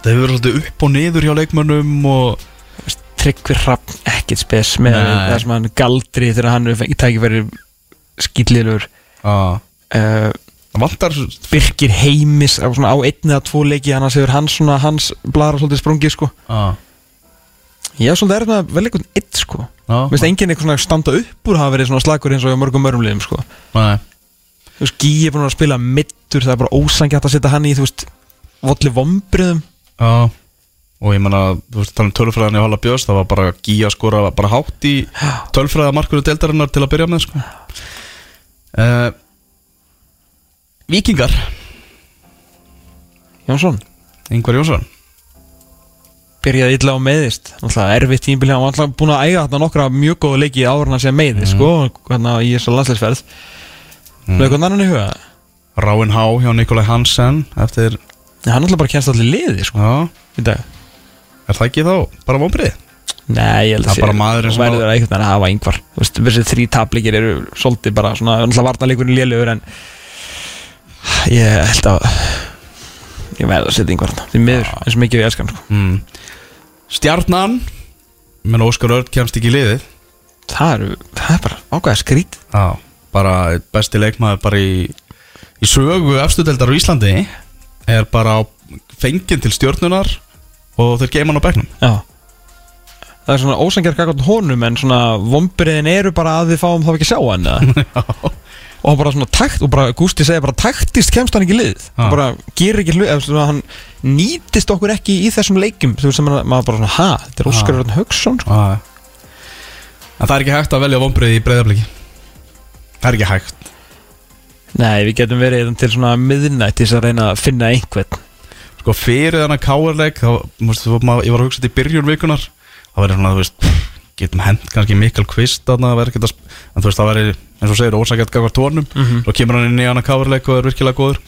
Það hefur verið svolítið upp og niður hjá leikmönnum og Tryggvi Rapp, ekkert spes með Nei. það sem hann galdri þegar hann er fengið tækifæri skýtliður. Já. Uh, Það vantar Birkir Heimis á, svona, á einn eða tvo leiki hann hefur hans, svona, hans blara svolítið sprungið sko. Já. Ég er svolítið erfna að velja einhvern eitt sko. Já. Mér finnst enginn eitthvað svona standa upp úr hafa verið svona slagur eins og hjá mörgum mörgum liðum sko. Nei Þú veist, Gí er búin að spila mittur það er bara ósangjart að setja hann í þú veist volli vombriðum Já Og ég menna, þú veist, þannig tölfræðan í Halla Björns Það var bara Gía skora bara hátt í tölfræða markuru deildarinnar til að byrja með sko. uh, Víkingar. Jónsson. Ingvar Jónsson. Byrjaði illa á meiðist. Alltaf erfitt tímbili, hann var alltaf búin að eiga þarna nokkra mjög góða leiki áður en að segja meiðist sko, hérna í þessu landsleisferð mm. Með eitthvað annan í huga Ráin Há hjá Nikolai Hansen Eftir, Já, hann alltaf bara kennst allir liði sko, í dag er það ekki þá bara vonbrið? Nei, ég held Það að er bara maðurinn sem verður að einhvern veginn að hafa yngvar Þú veist, þessi þrý tapleikir eru svolítið bara svona, alltaf varnarleikurinn lélugur en ég held að ég verður að setja yngvar því miður, eins og mikið við elskan sko. Mm. Stjarnan menn Óskar Örd kemst ekki í liðið það, eru, það er bara ákveða skrít Já, bara besti leikmaður bara í, í sögu efstudeldar á Íslandi er bara fenginn til stjórnunar og þeir geima hann á bekknum. Já. Það er svona ósangjar kakot honum en svona vombriðin eru bara að við fáum þá ekki sjá hann [LAUGHS] og hann bara svona takt og bara Gústi segir bara taktist kemst hann ekki lið. Og bara gerir ekki hlut hann nýtist okkur ekki í þessum leikum þú veist sem hann- maður bara svona ha þetta er Óskar Örn Hauksson sko. Já. En það er ekki hægt að velja vonbrið í breyðabliki Það er ekki hægt. Nei við getum verið hérna til svona miðnætt til þess að reyna að finna einhvern. Sko fyrir þennan káarleik þá, múst, þú, maður, ég var að hugsa þetta í byrjun vikunar það verður svona, þú veist getum hent kannski Mikkel Kvist þarna, að sp- en þú veist, það verður, eins og segir, ósakett gafar tónum, Mhm. svo kemur hann inn í hana káarleik og er virkilega góður.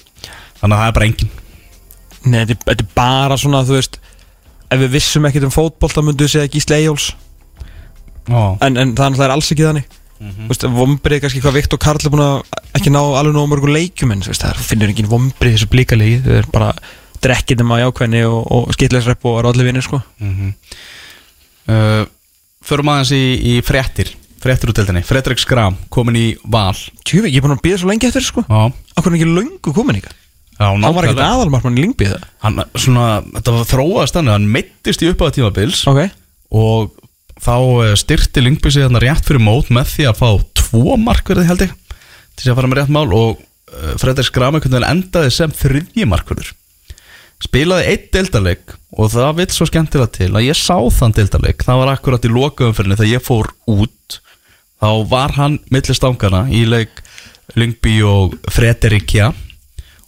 Þannig að það er bara engin Nei þetta er- bara svona þú veist ef við vissum ekkert um fótboll þá myndu við segja Gísli Eyjóls Ó, en, en það er alls ekki þannig mm -hmm. vombrið kannski hvað Viktor Karl er búin að ekki ná alveg nógu mörgum leikjum en það finnur engin vombrið þessu blíkalegi þau er bara drekkið um á jákvæðni og, og skitleisrepp og allir vinnir sko. Uh, Förum aðeins í, í fréttir. Fréttur úr deildinni. Fredrik Skram, komin í val. Tjöfi, ég er búin að býða svo lengi eftir sko. Akkur er ekki löngu komin ykkar já Hann var ekkert aðalmarkmann í það svona, þetta var þróaðast þannig Hann meittist í uppáða tímabils Ok. Og þá eh, styrkti Lingby sig þarna rétt fyrir mót Með því að fá tvo markverði held ég Til að fara með rétt mál Og uh, Fredrik Skram einhvern veginn endaði sem þriðji markverður Spilaði eitt deildarleik Og það vill svo skemmtilega til Að ég sá þann deildarleik. Það var akkurat í lokaumferðinni Þegar ég fór út. Þá var hann milli stangana Í leik Lingby og Frederikja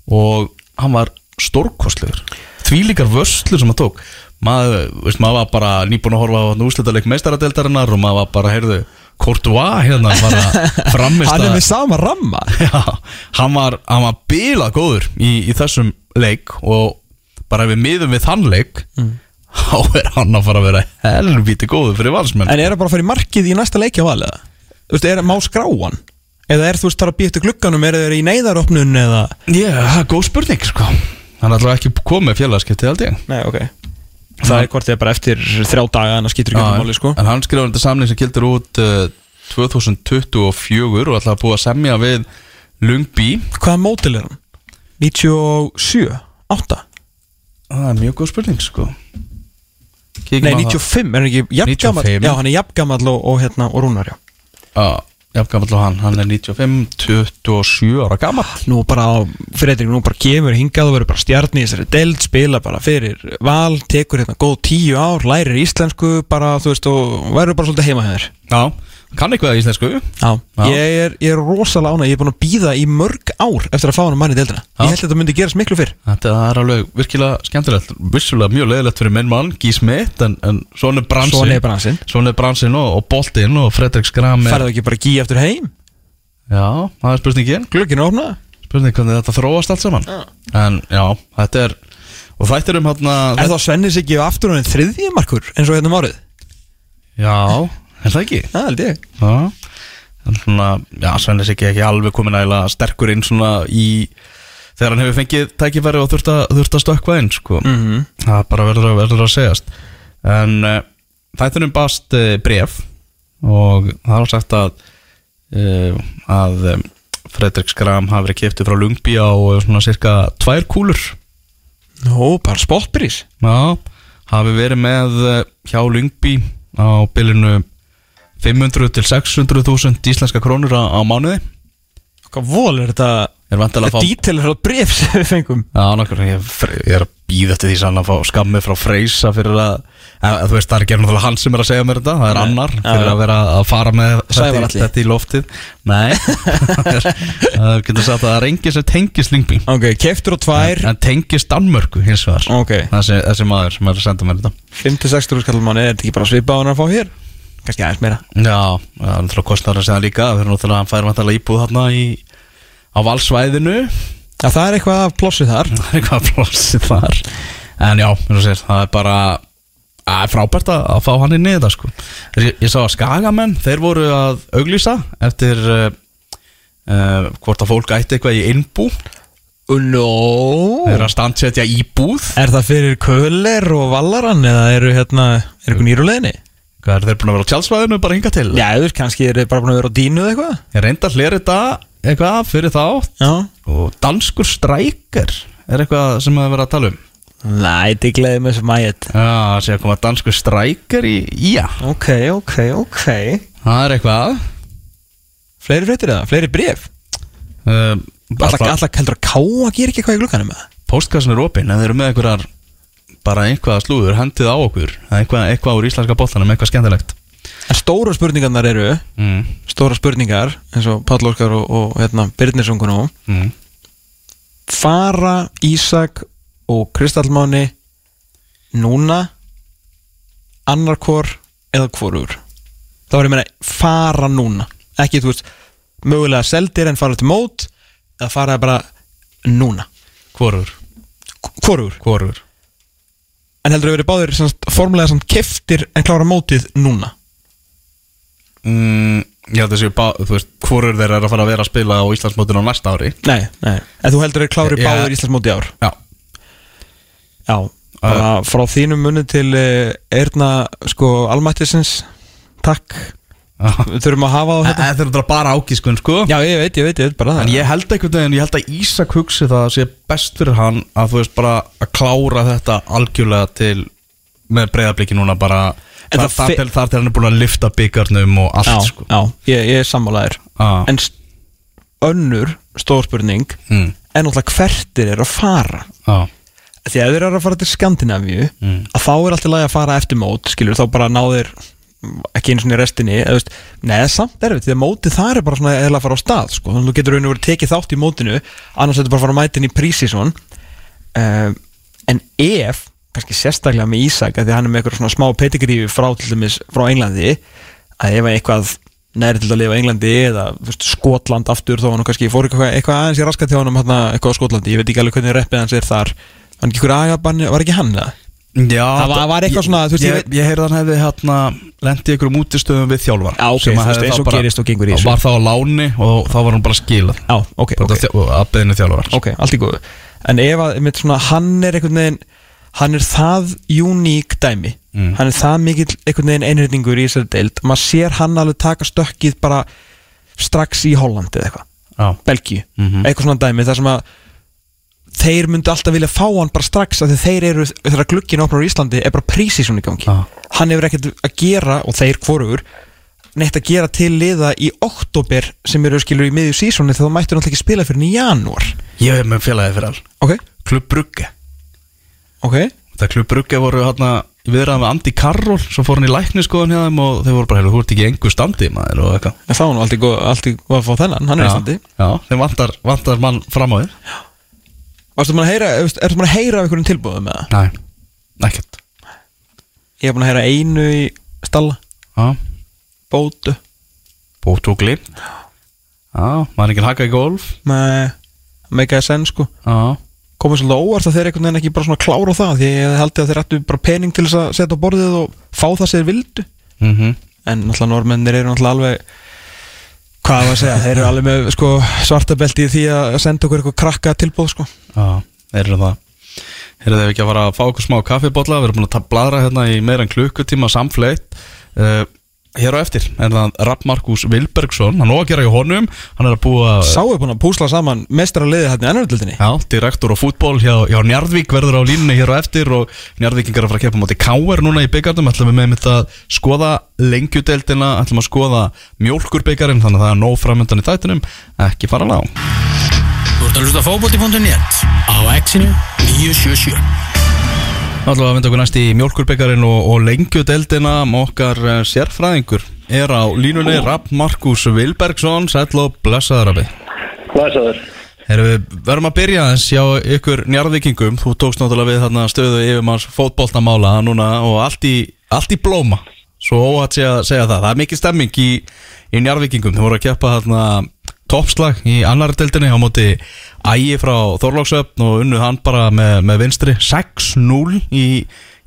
og hann var stórkostlegur. Því líkar vöslur sem hann tók maður, veist, maður var bara nýbúin að horfa á úrslitaðleik meistaradeldarinnar og maður var bara, heyrðu, Courtois hérna var að [LAUGHS] framist Hann er með sama ramma. [LAUGHS] Já, hann var, hann var bilað góður í, í þessum leik og bara ef við miðum við þann leik [LAUGHS] þá er hann að fara að vera helviti góður fyrir valsmenn. En er það bara að fara í markið í næsta leikja valega? Þú veist, er má skráan? Eða er þú veist, þarf að býja eftir glugganum, er það í neyðaropnun eða? Já, það er góð spurning sko. Hann er alltaf ekki komið félagskiptið held ég. Nei, ok Það er hvort þið bara eftir þrjá daga en það skýtur ekki um máli, sko En hann skrifaði þetta samling sem gildur út uh, 2024 og ætlaði að búa að semja við Lungby Hvaða mótil er hann? 97? 8? Það er mjög góð spurning sko Kíkjum Nei, á 95, er hann ekki jafngamall 95. Já, hann er jafngamall og, og, hérna, og Rúnar, já það. Já, gammal og hann Hann er 95, 27 ára gammal Nú bara, Fredrik, nú bara kemur hingað og verður bara stjarni í þessari deild, spila bara fyrir val, tekur hérna góð tíu ár, lærir íslensku bara, þú veist, og verður bara svolítið heima hefur Já, kann eitthvað íslensku? Já, Já. Ég, er, ég er rosalega ánæg, ég er búin að býða í mörg ár eftir að fá hann mann í deildina. Já. Ég held að þetta myndi gerast miklu fyrr. Þetta er alveg virkilega skemmtilegt. Vissulega mjög leðilegt fyrir minn mann, Gís Mitt En, en svona er bransin. Svona er bransin. Svona er bransin og, og boltinn og Fredrik Skram er Færðu ekki bara gí eftir heim? Já, það er spurningin. Glöggin er opnað Spurning hvernig þetta þróast allt saman. En já, þetta er Og þetta er um hérna Er þá Svenni sig ekki aftur hann þriðji markur eins og hérna um árið? Já, er það ekki? Það held ég. En svona, já, Svennis ekki ekki alveg komin ægilega sterkur inn svona í Þegar hann hefur fengið tækifæri og þurft að, þurft að stökkva inn, sko. Mhm. Það bara verður að, verður að segjast. En uh, þættunum bast uh, bref Og það var sagt að uh, Að um, Fredrik Skram hafi verið kiptið frá Lungby á svona cirka tvær kúlur. Nó, bara spotbrís Já, hafi verið með hjá Lungby á bylunu 500 til 600 þúsund íslenska krónur á, á mánuði. Hvað vol er þetta? Er vantilega að fá Dítil er það bref sem við fengum. Já, nokkur, ég, ég er að býða eftir því sann að fá skammið frá Freysa fyrir að, að þú veist, það er ekki náttúrulega hann sem er að segja mér þetta, það er Nei. annar fyrir að vera að fara með þetta, þetta í loftið. Nei, [LAUGHS] það getur sagt að það er engin sem tengist Lingby Ok, keftur og tvær. En tengist Danmörku hins vegar. Ok, þessi, þessi maður sem er að senda mér þetta. 5-6 skall manni, er þetta ekki bara svipað á hann að fá hér? Kannski aðeins meira. Já, það er náttúrulega kostnar að segja líka. Fyrir náttúrulega að hann fær vantilega íbúð þarna í, á valsvæðinu. Já, það er eitthvað af plossið þar. Það er eitthvað plossið þar. En já, sér, það er bara það er frábært að, að fá hann inn í þetta sko. ég, ég sá að skagamenn þeir voru að auglýsa eftir uh, uh, hvort að fólk ætti eitthvað í innbú. No þeir eru að standsetja íbúð. Er það fyrir Köller og Vallarann eða eru hérna, er eitthvað nýruleginni? Hvað er þeir búin að vera á tjálsvæðinu bara hinga til? Já, veist, kannski er bara búin að vera á dínu eða eitthvað. Ég reynda að hlera þetta eitthvað fyrir þá Já. Og danskur strækir er eitthvað sem að vera að tala um. Næ, þetta gleði með þessu mæet já, það sé að koma danskur strækir í ía. Ok, ok, ok. Það er eitthvað. Fleiri fréttir eða? Fleiri bref? uh, Alltaf alltaf heldur að káa gerir ekki eitthvað í glukkanum það? postkassin er opinn en þeir eru með einhverjar bara einhvað slúður hendið á okkur eitthvað, eitthvað úr íslenska boltanum, eitthvað skemmtilegt En stóra spurningarnar eru mm. Stóra spurningar eins og Páll Óskar og, og hérna, Byrnirsungun og Mm. Fara Ísak og Kristallmáni Núna Annarkor eða hvorur Það var ég meina fara núna Ekki þú veist Mögulega seldir en fara til mót Eða fara bara núna? Hvorur Hvorur? En heldur að verið báðir semst, formulega samt keftir en klára mótið núna? Mm, já þessi, bá, þú veist, hvorur þeir eru að fara að vera að spila á Íslandsmótinu á næsta ári. Nei, nei. En þú heldur að klári Já. báðir Íslandsmóti ár? Já, Já. Bara frá þínum munni til uh, Erna sko Almættisins. Takk þurfum að hafa á þetta er náttúrulega bara ágískun sko Já, ég veit, ég veit, ég veit bara En það ég held einhvern veginn, ég held að Ísak hugsi það að sé best fyrir hann að þú veist bara að klára þetta algjörlega til með breyðabliki núna bara En þar, það þar, til, þar til hann er búin að lifta byggarnum og allt Já, sko já, ég, ég er sammálaðir. En önnur stórspurning Mm. er náttúrulega hvertir er að fara Já, Því að þeir eru að fara til Skandinavíu Mm. að þá er alltaf lagi að fara eftir mót skilur, þá bara náðir ekki einu svona í restinni eða, neða samt erfitt, því að mótið það er bara svona eða að fara á stað, sko, þannig að þú getur raun og verið tekið þátt í mótinu, annars þetta bara fara að mæta inn í prísísson um, en ef, kannski sérstaklega með Ísak, því hann er með eitthvað svona smá petigrífi frá til dæmis frá Englandi að ef eitthvað næri til að lifa Englandi eða veist, Skotland aftur þá var hann kannski fór eitthvað, eitthvað aðeins í raskat hjá hann eitthvað á Skotlandi, ég veit ekki alveg hvernig reppið hans er þar. Agabanni, var ekki hann það? Já Það var- var eitthvað svona, veist, ég ég, hann hefði hérna lendi ykkur um útistöðum við þjálfar Já, ok, sem að eins og gerist og gengur í þessu. Var þá á láni og þá var hann bara skilað. Já, ok, Bara ok, að beðinu þjálfar ok, allt í góðu. En ef að, mitt svona, hann er einhvern veginn hann er það uník dæmi. Mm. hann er það mikill einhvern veginn einhyrningur í þessari deild. Maður sér hann alveg taka stökkið bara strax í Hollandi eða eitthvað. Já, Belgíu, Mhm. eitthvað svona dæmi þar sem að þeir myndu alltaf vilja fá hann bara strax af því þeir eru, þegar glugginn opnar á Íslandi er bara prísísson í gangi. Já. hann hefur ekkert að gera, og þeir hvorugur neitt að gera til liða í oktober sem eru skilur í miðju sísóni þegar þú mættur náttúrulega ekki spila fyrir í janúar. Ég hef með félagið fyrir all ok, Klubb Brugge. Ok. Það Klubb Brugge voru hérna í viðræðum með Andy Carroll svo fór hann í lækniskoðun hjá þeim og þeir voru bara, "Heyrðu, þú ert ekki í engu standi maður og eitthvað. Þá er góð, alltaf góð að fá þennan hann er í standi. Já, þeim vantar, vantar mann fram á þér Varstu maður að heyra, ertu maður að heyra af einhverjum tilbúðum með það? Nei, ekkert. Ég hef búin að heyra einu í stalla. Já, bótu. Bótt og glimt Já, maður ekki haka í golf. Með meikaði senn sko. Já, komið svolítið óvart að þeir einhvern veginn ekki bara svona klára á það því ég held að þeir ættu bara pening til þess að setja á borðið og fá það þeir vildu. Mhm. En náttúrulega normennir eru náttúrulega alveg hvað var að segja, þeir eru alveg með sko, svartabelti í því að senda okkur eitthvað krakka tilbúð sko. Já, þeir eru það. Heyrðu þeir ekki að fara að fá okkur smá kaffibotla Við erum búin að bladra hérna í meira en klukkutíma samfleitt uh, Hér á eftir er það Rapp Markus Vilbergsson Hann gera í honum Hann er að búa Sáu búin að púsla saman mestra liði hérna í ennaröldinni Já, direktor á fútból hjá, hjá Njarðvík verður á línunni hér á eftir og Njarðvíkingar er að fara að keppa móti K.R. núna í byggardum ætlum við með mitt að skoða lengjudeldina, ætlum að skoða mjólkurbyggarinn, þannig að það er nóg framöndan í þættinum, ekki fara lág. Þú ert að hlusta á fótbolti.net á exinu 977 Alltaf að vinda okkur næst í mjólkurbyggarinn og, og lengjudeldina okkar uh, sérfræðingur er á línunni Rapp Markus Vilbergsson, sæll og blessaður Rappi. Erum við verðum að byrja aðeins hjá ykkur njarðvikingum Þú tókst náttúrulega við þarna stöðu yfirmanns fótboltamála núna og allt í, allt í blóma. Svo óhatt sé að segja það. Það er mikið stemming í, í njarðvikingum Þau voru að keppa þarna toppslag í annari deildinni á móti ægi frá Þorlóksöfn og unnuð hann bara með, með vinstri 6-0 í,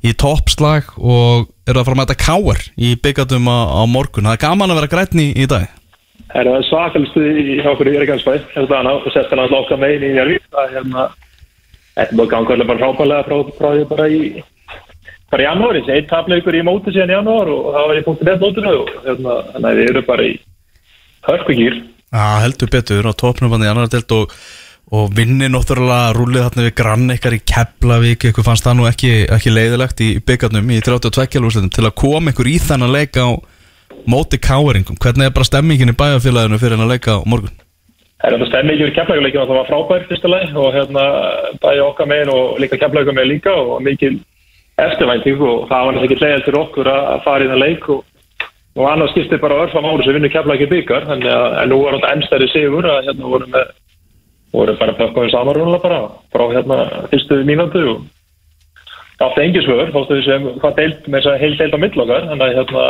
í toppslag og eru að fara að mæta káar í byggatum á, á morgun. Það er gaman að vera grætni í, dag. Það er svakalstu í okkur í Reykjanesbæ? Hérna hana, og sett hann að loka megin í Njárvík það er hérna þetta að ganga alveg bara hrápalega frá, frá því bara í bara í janúari, einn tapleikur í móti síðan í janúar og það var í punktu með mótinu og hérna, að við erum bara í hörkugýr Já, heldur betur á topnum hann í annar delt og, og vinni náttúrulega rúlið þarna við grann ykkar í Keflavík ykkur fannst það nú ekki, ekki leiðilegt í byggarnum í 32 lúslitum til að koma ykkur í þennan leik á móti káeringum hvernig er bara stemmingin í bæjarfélaginu fyrir hennar leika á morgun? Það er þetta stemmi ekki fyrir keflækuleikin og það var frábær fyrsta leið og hérna bæði okkar megin og líka keflækuleikum megin líka og mikil eftirvænting og það var náttúrulega ekki leiðil til okkur að að fara í það leik og, og annars skipti bara örfam ári sem vinnur keflæki byggar þannig að nú var þetta ennstæri sigur að hérna voru með voru bara pökkaði samarunlega bara frá hérna fyrstu mínútu og átti engi svör þóttu við sem hvað deilt með þess að heil deilt á millokkar þannig að hérna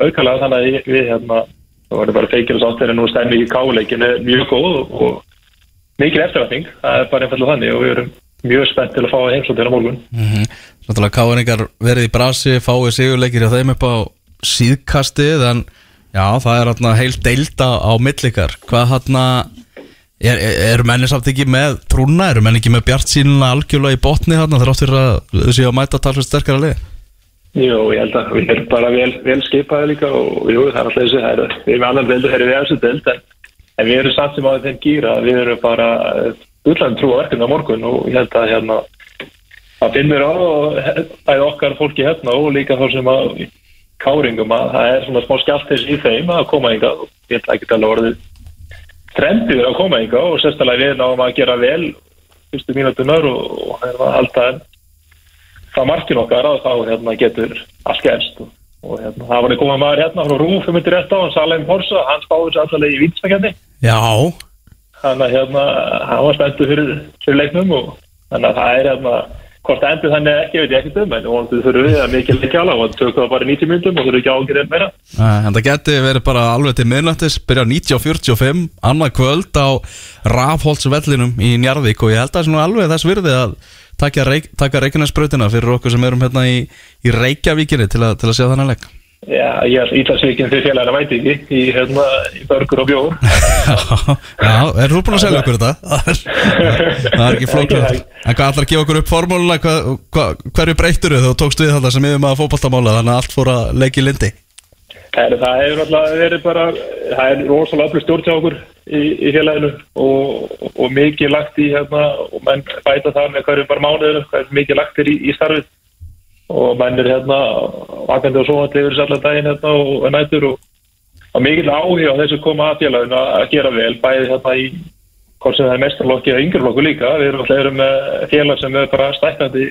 aukalega þannig að við hérna það voru bara feikir og sátt þegar nú stemmi í káleikin er mjög góð og, og mikil eftirvætning, það er bara einfallega þannig og við erum mjög spennt til að fá heimsótt hérna á morgun. Mm Náttúrulega káeringar verið í brasi fáið sigurleikir hjá þeim upp á síðkastið en já, það er hérna heil deilda á millikar hvað hérna er, er, eru menni samt ekki með trúna, eru menni ekki með bjart sínuna algjörlega í botni hérna þráttur að þau séu að mæta talsveit sterkara lið Jú, ég held að við erum bara vel, vel skipaði líka og jú, það er alltaf þessi, það er, við erum annan deldu, það er við þessu deld, en, en við erum samt sem á þeim gýra, við erum bara ullan trú á verkefni á morgun og ég held að hérna, það finnur á og bæði okkar fólki hérna og líka þá sem að káringum að það er svona smá skjálftis í þeim að koma ynga og ég að ekki alveg orðið trendið að koma ynga og sérstæðlega við náum að gera vel fyrstu mínutunar og, og hérna, halda frá markin okkar að þá hérna, getur allt gerst. Og, og hérna, það var komað maður hérna frá Rúf um þetta rétt á, hann Salem Horsa hann spáði sér allavega í Já, þannig að hérna, hann var spenntu fyrir, fyrir leiknum og þannig að það er hérna hvort það endur þannig ekki, veit ég ekkert um en vonandi þurfum við að mikið leikja alveg og tökum það bara í 90 myndum og þurfum ekki ágjörðið meira. Eh, en það geti verið bara alveg til miðnættis byrja á 90.45 annað kvöld á Rafholtsvellinum í Njarðvík og ég held að það er svona alveg þess virði að taka, reik, taka Reykjanesbrautina fyrir okkur sem erum hérna í, í Reykjavíkinni til, að- til að sjá þannig leik Já, ég er ítalsvíkinn fyrir félagina væti ekki í, hérna, í börgur og bjór. [LAUGHS] Já, er þú búin að selja okkur þetta? [LAUGHS] það er ekki flókið En hvað ætlar að gefa okkur upp formúluna? Hva, hva, hverju breyttur og tókst við þetta sem yfir maður fótballtamála þannig að allt fór að leiki lindi Það, það hefur náttúrulega verið bara, það er rosalega öflug stjórn hjá okkur í, í félaginu og, og mikið lagt í hérna og menn bæta það með hverjum bara mánuður, er mikið lagt er í, í starfið og menn er hérna vakandi og sofandi yfir allan daginn hérna og, og nættur og, og mikið áhuga á þessu koma að félaginu að að gera vel, bæði hérna í hvort sem það er mestarlokki eða yngjurlokku líka, við erum alltaf með félag sem er bara stækkandi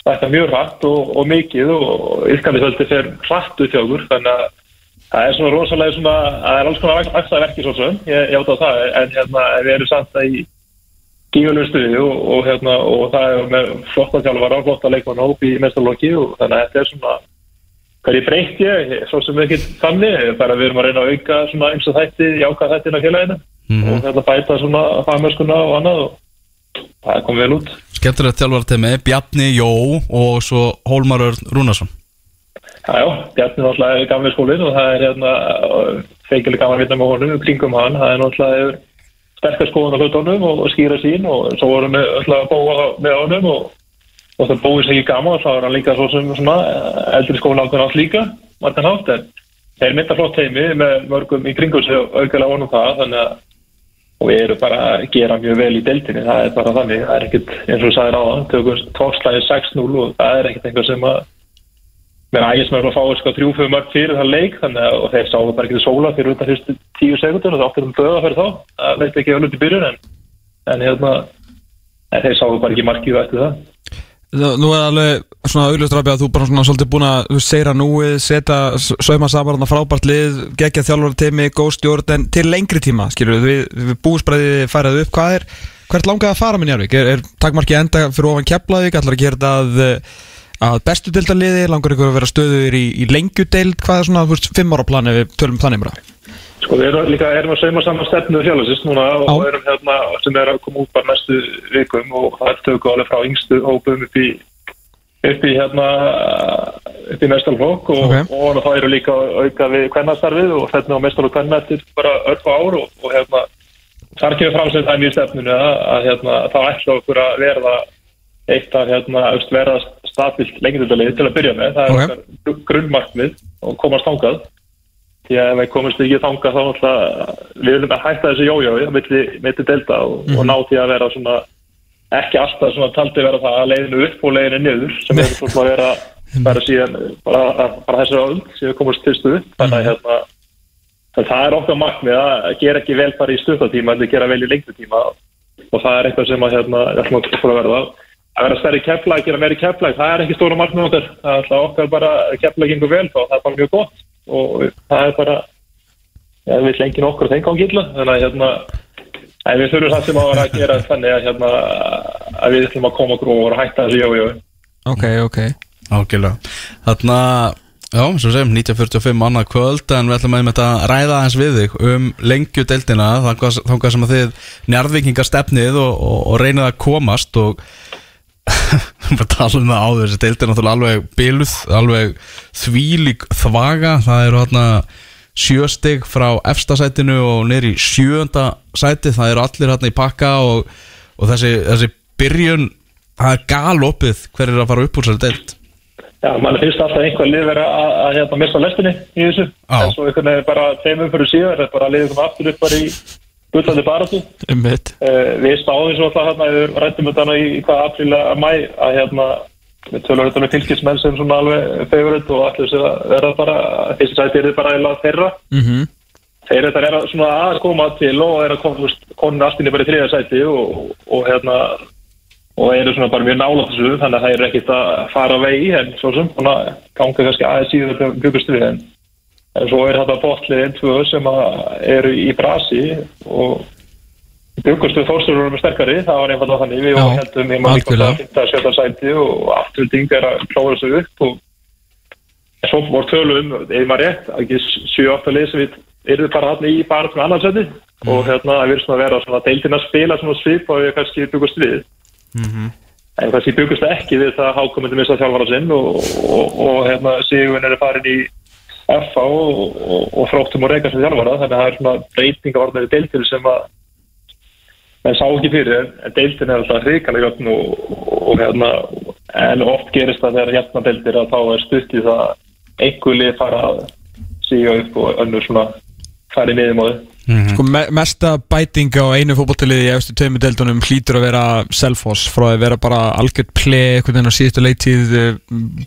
stækka mjög hratt og, og mikið og ylkandi þöldi fer hratt út hjá okkur. Þannig að það er svona rosalega svona, það er alls konar axla verki svo sem, ég átta á það en hérna við erum samt að í gífurlegu stuði og, og hérna og það er með flotta þjálfara flotta leikmann hóp í mestarlokki og þannig að þetta er svona hverju breytt ég, svo sem ekki þannig, bara við erum að reyna að auka svona eins og þætti, jáka þættina félaginu og þetta bæta svona fagmörskuna og annað og það kom vel út. Skemmtilegt þjálfartemi, Bjarni Jó og svo Hólmar Örn Rúnarsson. Já, Bjarni náttúrulega er gamli skólinn og það er hérna feikileg gaman að vinna með honum kringum hann, það er náttúrulega hefur sterkar skoðun á hlutunum og, skýra sín og svo vorum við öll að búa með honum og, og það búið sér ekki gaman og þá er hann líka svo sem svona eh, eldri skóla ákveðin allt líka, margan hátt en þeir mynda flott heimi með mörgum í kringum sig auðvitað vonum það þannig að við erum bara að gera mjög vel í deildinni, það er bara þannig, það er ekkit eins og við sagðir á það, tökum tókslæði 6-0 og það er ekkit einhver sem að með ægismenn að fá sko þrjú-fjögur mörg fyrir það leik þannig að þeir sáu bara ekki sóla fyrir undan fyrstu tíu sekundin og það áttur um döða fyrir þá. Það veit ekki út í byrjun en, en hérna en þeir sáu bara ekki markið eftir það. Nú er alveg svona augljóst rafið að þú bara svona svolítið búin að seira núið, setja, sauma saman frábært lið, gegja þjálfur teimi, góð stjórn, en til lengri tíma, skilur við, við, búsbræðið færið upp, hvað er, hvert langaði að fara með Njarvík? Er, er takmarkið enda fyrir ofan Keflavík, ætlar að gera þetta að, bestu deildaliði, langar ykkur að vera stöður í, í lengjudeild, hvað er svona, þú veist, fimm ára plan ef við tölum planið bara? Sko við erum líka erum að sauma saman stefnu félagsins núna og Já. erum hérna sem er að koma út bara næstu vikum og það er tökum alveg frá yngstu hópum upp í upp í hérna upp í mestalflokk og, Ok. og það eru líka auka við kvennastarfið og þetta á mestalflokk kvenna eftir bara örfa ár og, og hérna þar kemur fram sem það er mjög stefnunu að, að hérna þá ætla okkur að verða eitt af hérna verða stabilt lengindalið til að byrja með. Það er Ok. okkar grunnmarkmið og komast þangað. Því að ef við komumst ekki þangað þá náttúrulega við viljum að hætta þessu jójói milli, milli delta og, og ná því að vera svona ekki alltaf svona taldi vera það að leiðinu upp og leiðinu niður sem er svona að vera bara síðan bara, bara þessu öll sem við komumst til stuð þannig að hérna það er okkar markmið að gera ekki vel bara í stuttartíma en að gera vel í lengri tíma. Og það er eitthvað sem að hérna að að verða að vera stærri kepla, að gera meiri kepla það er ekki stóra markmið okkar. Það er alltaf okkar bara að gengur vel þá það er bara mjög gott. Og það er bara ja, við vill enginn okkur þeim gangi illa þannig að hérna við þurfum það sem að vera að gera þannig að hérna að við ætlum að koma okkur og hætta þessu jójó Ok, ok. Ágælega Þarna, já, svo segjum 1945 annað kvöld en við ætlum að þetta ræða hans við þig um lengju deildina þangað sem að þið njarðvikingar stefnið og, og, og reynið að komast og bara tala um það áður þessi deildin er náttúrulega alveg biluð alveg þvílík þvaga. Það eru hérna sjöstig frá efstasætinu og neyri sjönda sæti, það eru allir hérna í pakka og, og þessi, þessi byrjun það er galopið hver er að fara upp úr sér deild. Já, mann finnst alltaf einhver lið vera að, að hérna mista lestinni í þessu. En svo einhvern veginn bara tveimum fyrir síðar er bara að liðið koma aftur upp bara í gullandi baratu um uh, við stáðum svo alltaf hérna við rættum þetta hana í, í hvað apríl að mæ að hérna við tölum þetta með fylgismenn sem svona alveg favorit og allir sem að vera bara fyrst sæti er þið bara eða þeirra. Mm þeir þetta er að, svona að koma til og er að koma, konin aftinni bara í þriða sæti og, og hérna og eru svona bara mjög nála þessu þannig að það er ekkert að fara vegi en svo sem svona ganga kannski aðeins síður þetta byggust við en, en svo er þetta botlið einn tvö sem að eru í brasi og byggust við þórstur með sterkari, það var einfalda þannig. Við Já, heldum í maður líka að finna að setja sæti og afturvilding er að klára þessu upp og svo voru tölum, eða maður rétt, ekki 7-8 lið sem við erum bara hann í bara með annarsæti og hérna það verður svona að vera svona deildin að spila svona svip og við kannski byggust við. En kannski byggust ekki við það hákomandi missa þjálfara sinn og, og, og hérna Sigurinn er farin í FA og, og, og fróttum og reyka sem þjálfara þannig að það er svona breytinga varðið deildin sem að menn sá ekki fyrir en- deildin er alltaf hrikalega jöfn og, og hérna en oft gerist það þegar hérna deildir að þá er stutt í það einhver lið fara að síga upp og önnur svona í miðum á þau Sko me mesta bæting á einu fótballtaliði í eftir tveimur deildunum hlýtur að vera Selfoss. Frá að vera bara algjört play einhvern veginn á síðustu leiktíð eh,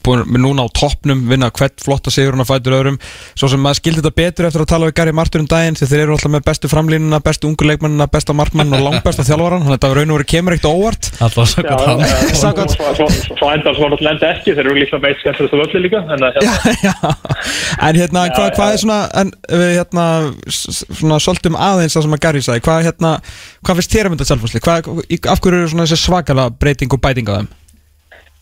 búin með núna á toppnum vinna hvert flotta sigur hann að fætur öðrum. Svo sem maður skildi þetta betur eftir að tala við Gary Martur um daginn því þeir eru alltaf með bestu framlínuna bestu unguleikmannina, besta markmann og langbesta þjálfaran þannig að þetta raun og verið kemur ekkert óvart. Alltaf Svo- endar svo náttúrulega enda ekki þeir eru líka meitt skemmtilegst af öllu líka en að Já, hérna já. En hérna, hvað, hvað er svona en, við, hérna, s- s- svona svolítum aðeins það sem að Gary sagði, hvað, hérna, hvað finnst þér um þetta selfhúsli? Af hverju eru þessi svakala breyting og bæting á þeim?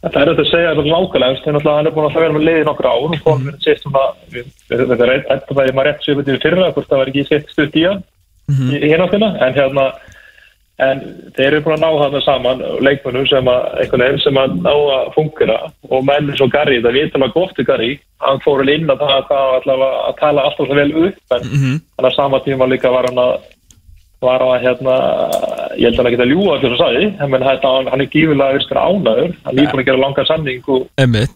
Þetta er þetta að segja þetta nákvæmlega, þegar náttúrulega hann er búin að vera með liði nokkur ár og komið með sést svona, við- þetta er þetta var ég maður rétt sér betið fyrra, hvort það var ekki sett stutt í hann í hináttina, en hérna, en þeir eru búin að ná þarna saman leikmönnum sem að, einhvern veginn sem að ná að fungera og menn eins og Garri, það við talað gott til Garri, hann fór alveg inn að það, það allavega að tala alltaf svo vel upp, en þannig að sama tíma líka var hann að var að hérna, ég held að hann geta ljúa fyrir að sagði, en þetta, hann, hann er gífulega virskar ánaður, hann er búin að gera langan samning og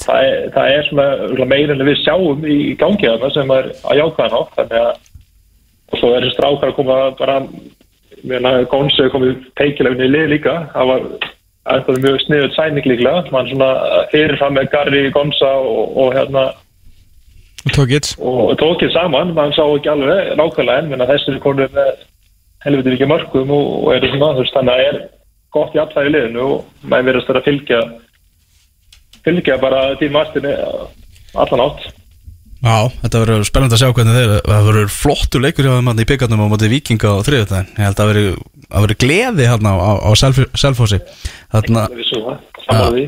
það er, það er svona en við sjáum í gangi þarna sem er að jáka hann á þannig að og svo er þessi strákar að koma bara Gónsi er komið peikilegni í lið líka. Það var eitthvað mjög sniðut sæning líklega. Mann svona fyrirfram með Garri, Gónsa og, og hérna Tókits og tókið saman, mann sá ekki alveg nákvæmlega en menn að þessi er konur með helviti mikið mörgum og, og eru svona þú veist, þannig að það er gott í alltaf í liðinu og maður verðast að fylgja fylgja bara tímastinni allan átt Já, þetta verður spennandi að sjá hvernig þeir Það verður flottur leikur hjá þeim hann í byggarnum á móti vikinga á þriðutæðin Ég held að það verður- verður gleði hérna á, á Self- Selfossi. Þarna saman því.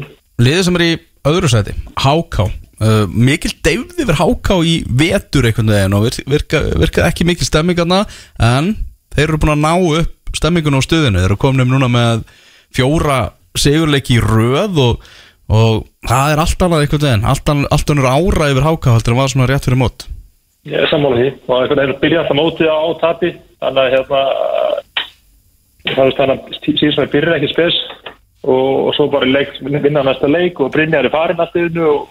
Liðið sem er í öðru sæti Háká. Uh, Mikil deyfði yfir Háká í vetur einhvern veginn og virka, virka, ekki mikil stemming þarna En þeir eru búin að ná upp stemmingun á stuðinu. Þeir eru komin um núna með fjóra sigurleiki í röð og, og það er allt annað einhvern veginn Allt, annað- ára yfir Háká heldur en var svona rétt fyrir mót. Ég er sammála því. Og einhvern veginn byrja alltaf mótið á tapi þannig að hérna þannig að síðan byrja ekki spes og, og svo bara leik, vinna næsta leik og Brynjar er farin allt yfirnu og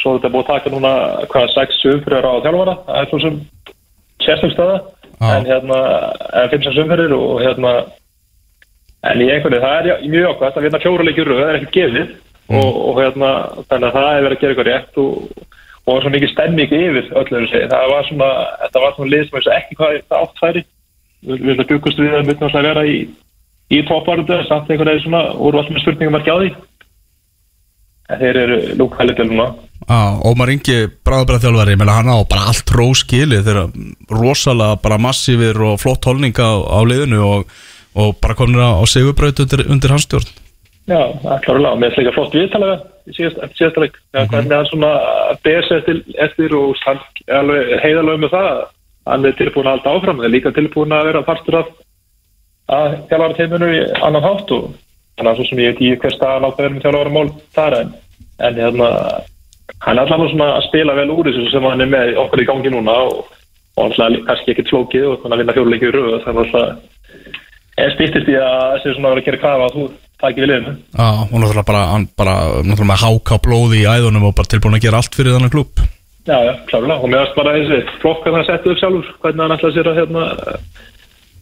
svo er þetta búið að taka núna hvað 6 umfyrir á þjálfara það er svo sem sérstökstöða Já. en hérna en 5-6 umfyrir og hérna en í einhvern veginn það er mjög okkvæmt að vinna fjóra leikjur það er ekkert gefið og, og hérna þannig að það er verið að gera eitthvað rétt og og svo mikið stemming yfir öllu það var svona, þetta var svona lið sem ekki hvað það átt færi. Við við þetta byggust við að myndum að vera í í topparöndu, samt einhvern veginn svona úr allum spurningum að gjáði þeir eru lúkvæli til núna. Já, Ómar Ingi, bráðabræð þjálfari, ég meina hann á bara allt róskili þeirra rosalega bara massífir og flott holning á, liðinu og, og bara komin á, sigurbraut undir, undir hans stjórn. Já, það klárlega, með líka flott viðtalega í eftir síðasta leik. Já, hvernig hann svona besa eftir, eftir og heiðalög með það hann er tilbúin að halda áfram, það er líka tilbúin að vera partur af að þjálfara teiminu í annan hátt og þannig að svo sem ég veit ekki hver stað að vera með þjálfara mál þar en, en hérna hann er allavega svona að spila vel úr þessu sem hann er með okkur í gangi núna og, og alltaf kannski ekkert flókið og þannig að vinna fjóruleiki í röðu þannig að er stýttist í að þessi svona verið að gera krafa að þú taki við liðinu Já, og náttúrulega bara, hann bara náttúrulega með háká blóði í æðunum og bara tilbúin að gera allt fyrir þannig klúb Já, já, klárlega, og mér varst bara þessi flokk að það setja upp sjálfur, hvernig hann ætlaði sér að hérna,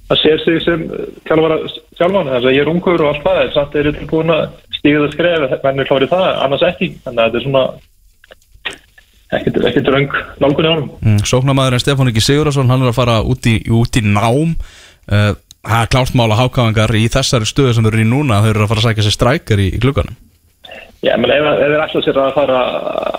að sér sig sem kjálfara sjálfan, þess að ég er ungur og allt það, en samt er ég tilbúin að stíða það skref, menn er klárið það, annars ekki, þannig að þetta er svona ekkert, röng nálgunni á honum. mm, Sóknarmæðurinn Stefán Ingi Sigurðarsson hann er að fara út í, út í nám. Uh, Það er klárt mál að hákáðingar í þessari stöðu sem eru í núna þau eru að fara að sækja sér strækjar í, í glugganum Já, menn ef, þeir ætla sér að fara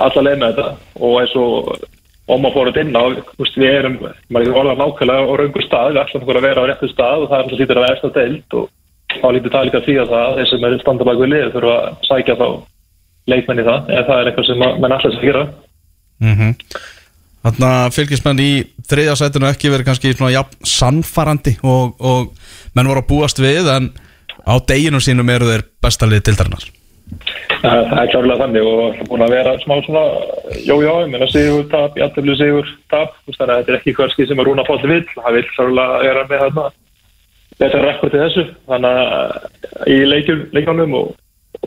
alla leið með þetta og eins og om að fóra inn á, við erum maður ekki orðað nákvæmlega á raungu stað við ætlum okkur að vera á réttu stað og það er alltaf lítur að vera eftir deild og þá lítur það líka því að það þeir sem eru standa bak við lið þurfa að sækja þá leikmenn í það, eða það er eitthvað sem menn ætla sér að gera mm -hmm. Þannig að fylgismenn í þriðja sætinu ekki verið kannski svona jafn sannfarandi og, og menn voru að búast við en á deginum sínum eru þeir bestalið tildarinnar Það það er klárlega þannig og það er búin að vera smá svona jó-jó, ég meina sigur, tap, jætteflu sigur, tap, þú veist, þannig að þetta er ekki hverski sem að Rúna Fótt vill, það vill svolítið vera með þarna þetta rekord til þessu, þannig að í leikjónum og,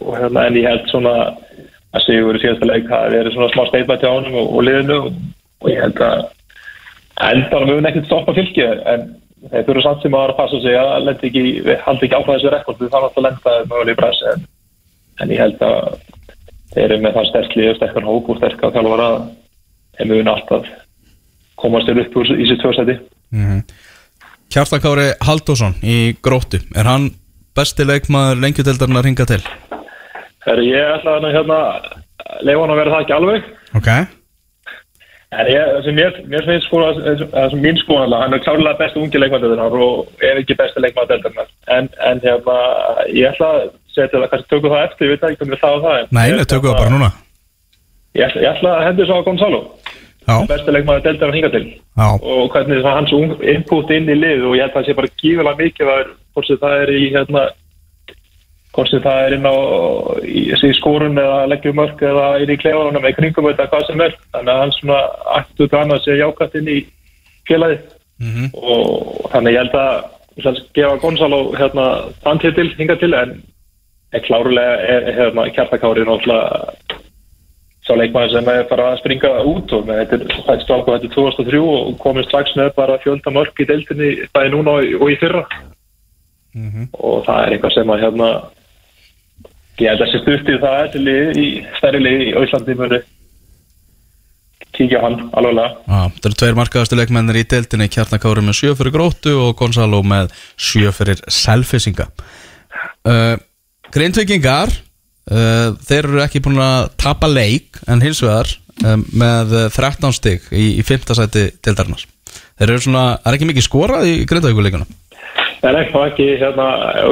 og hérna, en ég held svona að sigur í síðasta leik, það er svona smá steipað til ánum og, og liðinu og, og ég held að endanum við ekkert stoppa fylki en þeir þurfa samt sem að vera að passa sig að ekki, haldi ekki ákvæða þessu rekord, það er alltaf lenda mögulega í press en en ég held að þeir eru með það sterkli og sterkar hóp og sterkar þjálfara að þeir muni alltaf komast þér upp úr í sér tvörsæti mm -hmm. Kjartan Kári Haldósson í gróttu er hann besti leikmaður lengjutildarinnar ringa til? Þegar ég ætla að hérna leifa hann að vera það ekki alveg Ok en ég, sem mér, mér finnst sko að sem mín sko alveg, hann er klárlega besti ungi leikmaður og ef ekki besti leikmaður en, en hérna ég ætla að setja það, kannski tökum það eftir, ég veit ekki hvernig það var það Nei, ég við tökum það bara núna. Ég ætla, ég ætla að hendur svo á Gonzalo besti leikmaður deildar að hinga til. Já, og hvernig það hans input inn í lið og ég held að það sé bara gífilega mikið er, hvort sem það er í hérna hvort sem það er inn á skórun eða leggjum mörg eða inn í klefanum eða kringum þetta hvað sem er. Þannig að hann svona aftur til annað sé jákvæmt inn í félagi Mhm. og þannig ég held að ég held að gefa Gonzalo hérna þann titil hinga til en, klárulega er hérna kjartakári náttúrulega sá leikmaður sem er bara að springa út og þetta er stráku þetta er 2003 og komið strax með bara fjölda mörg í deildinni bæði núna og, í fyrra. Og það er eitthvað sem að hérna ég held að sé stutt í það þessi lið í stærri lið í Íslandi muni kíkja á hann alveg Það eru tveir markaðastu leikmennir í deildinni Kjartan Kári með sjö fyrir gróttu og Gonzalo með sjö fyrir selfisinga uh, Grindvikingar uh, þeir eru ekki búin að tapa leik en hins vegar um, með 13 stig í, í 5. sæti deildarinnar Þeir eru svona, er ekki mikið skorað í Grindvíkuleikunum? En það ekki hérna,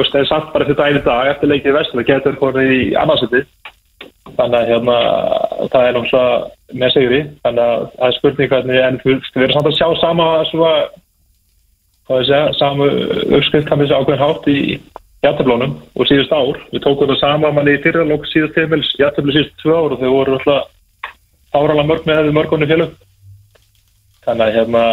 það er samt bara þetta einu dag eftir leikið í vestum, það getur komið í annarsæti þannig að hérna það er náttúrulega með sigri þannig að það er spurning hvernig en við erum samt að sjá sama svona segja, samu uppskrift kannski þessi ákveðin hátt í jættablónum og síðust ár, við tókum það sama manni í fyrralók síðust tímils, jættabli síðust tvö ár og þau voru alltaf áralega mörg með hefði mörgunni félug þannig að hérna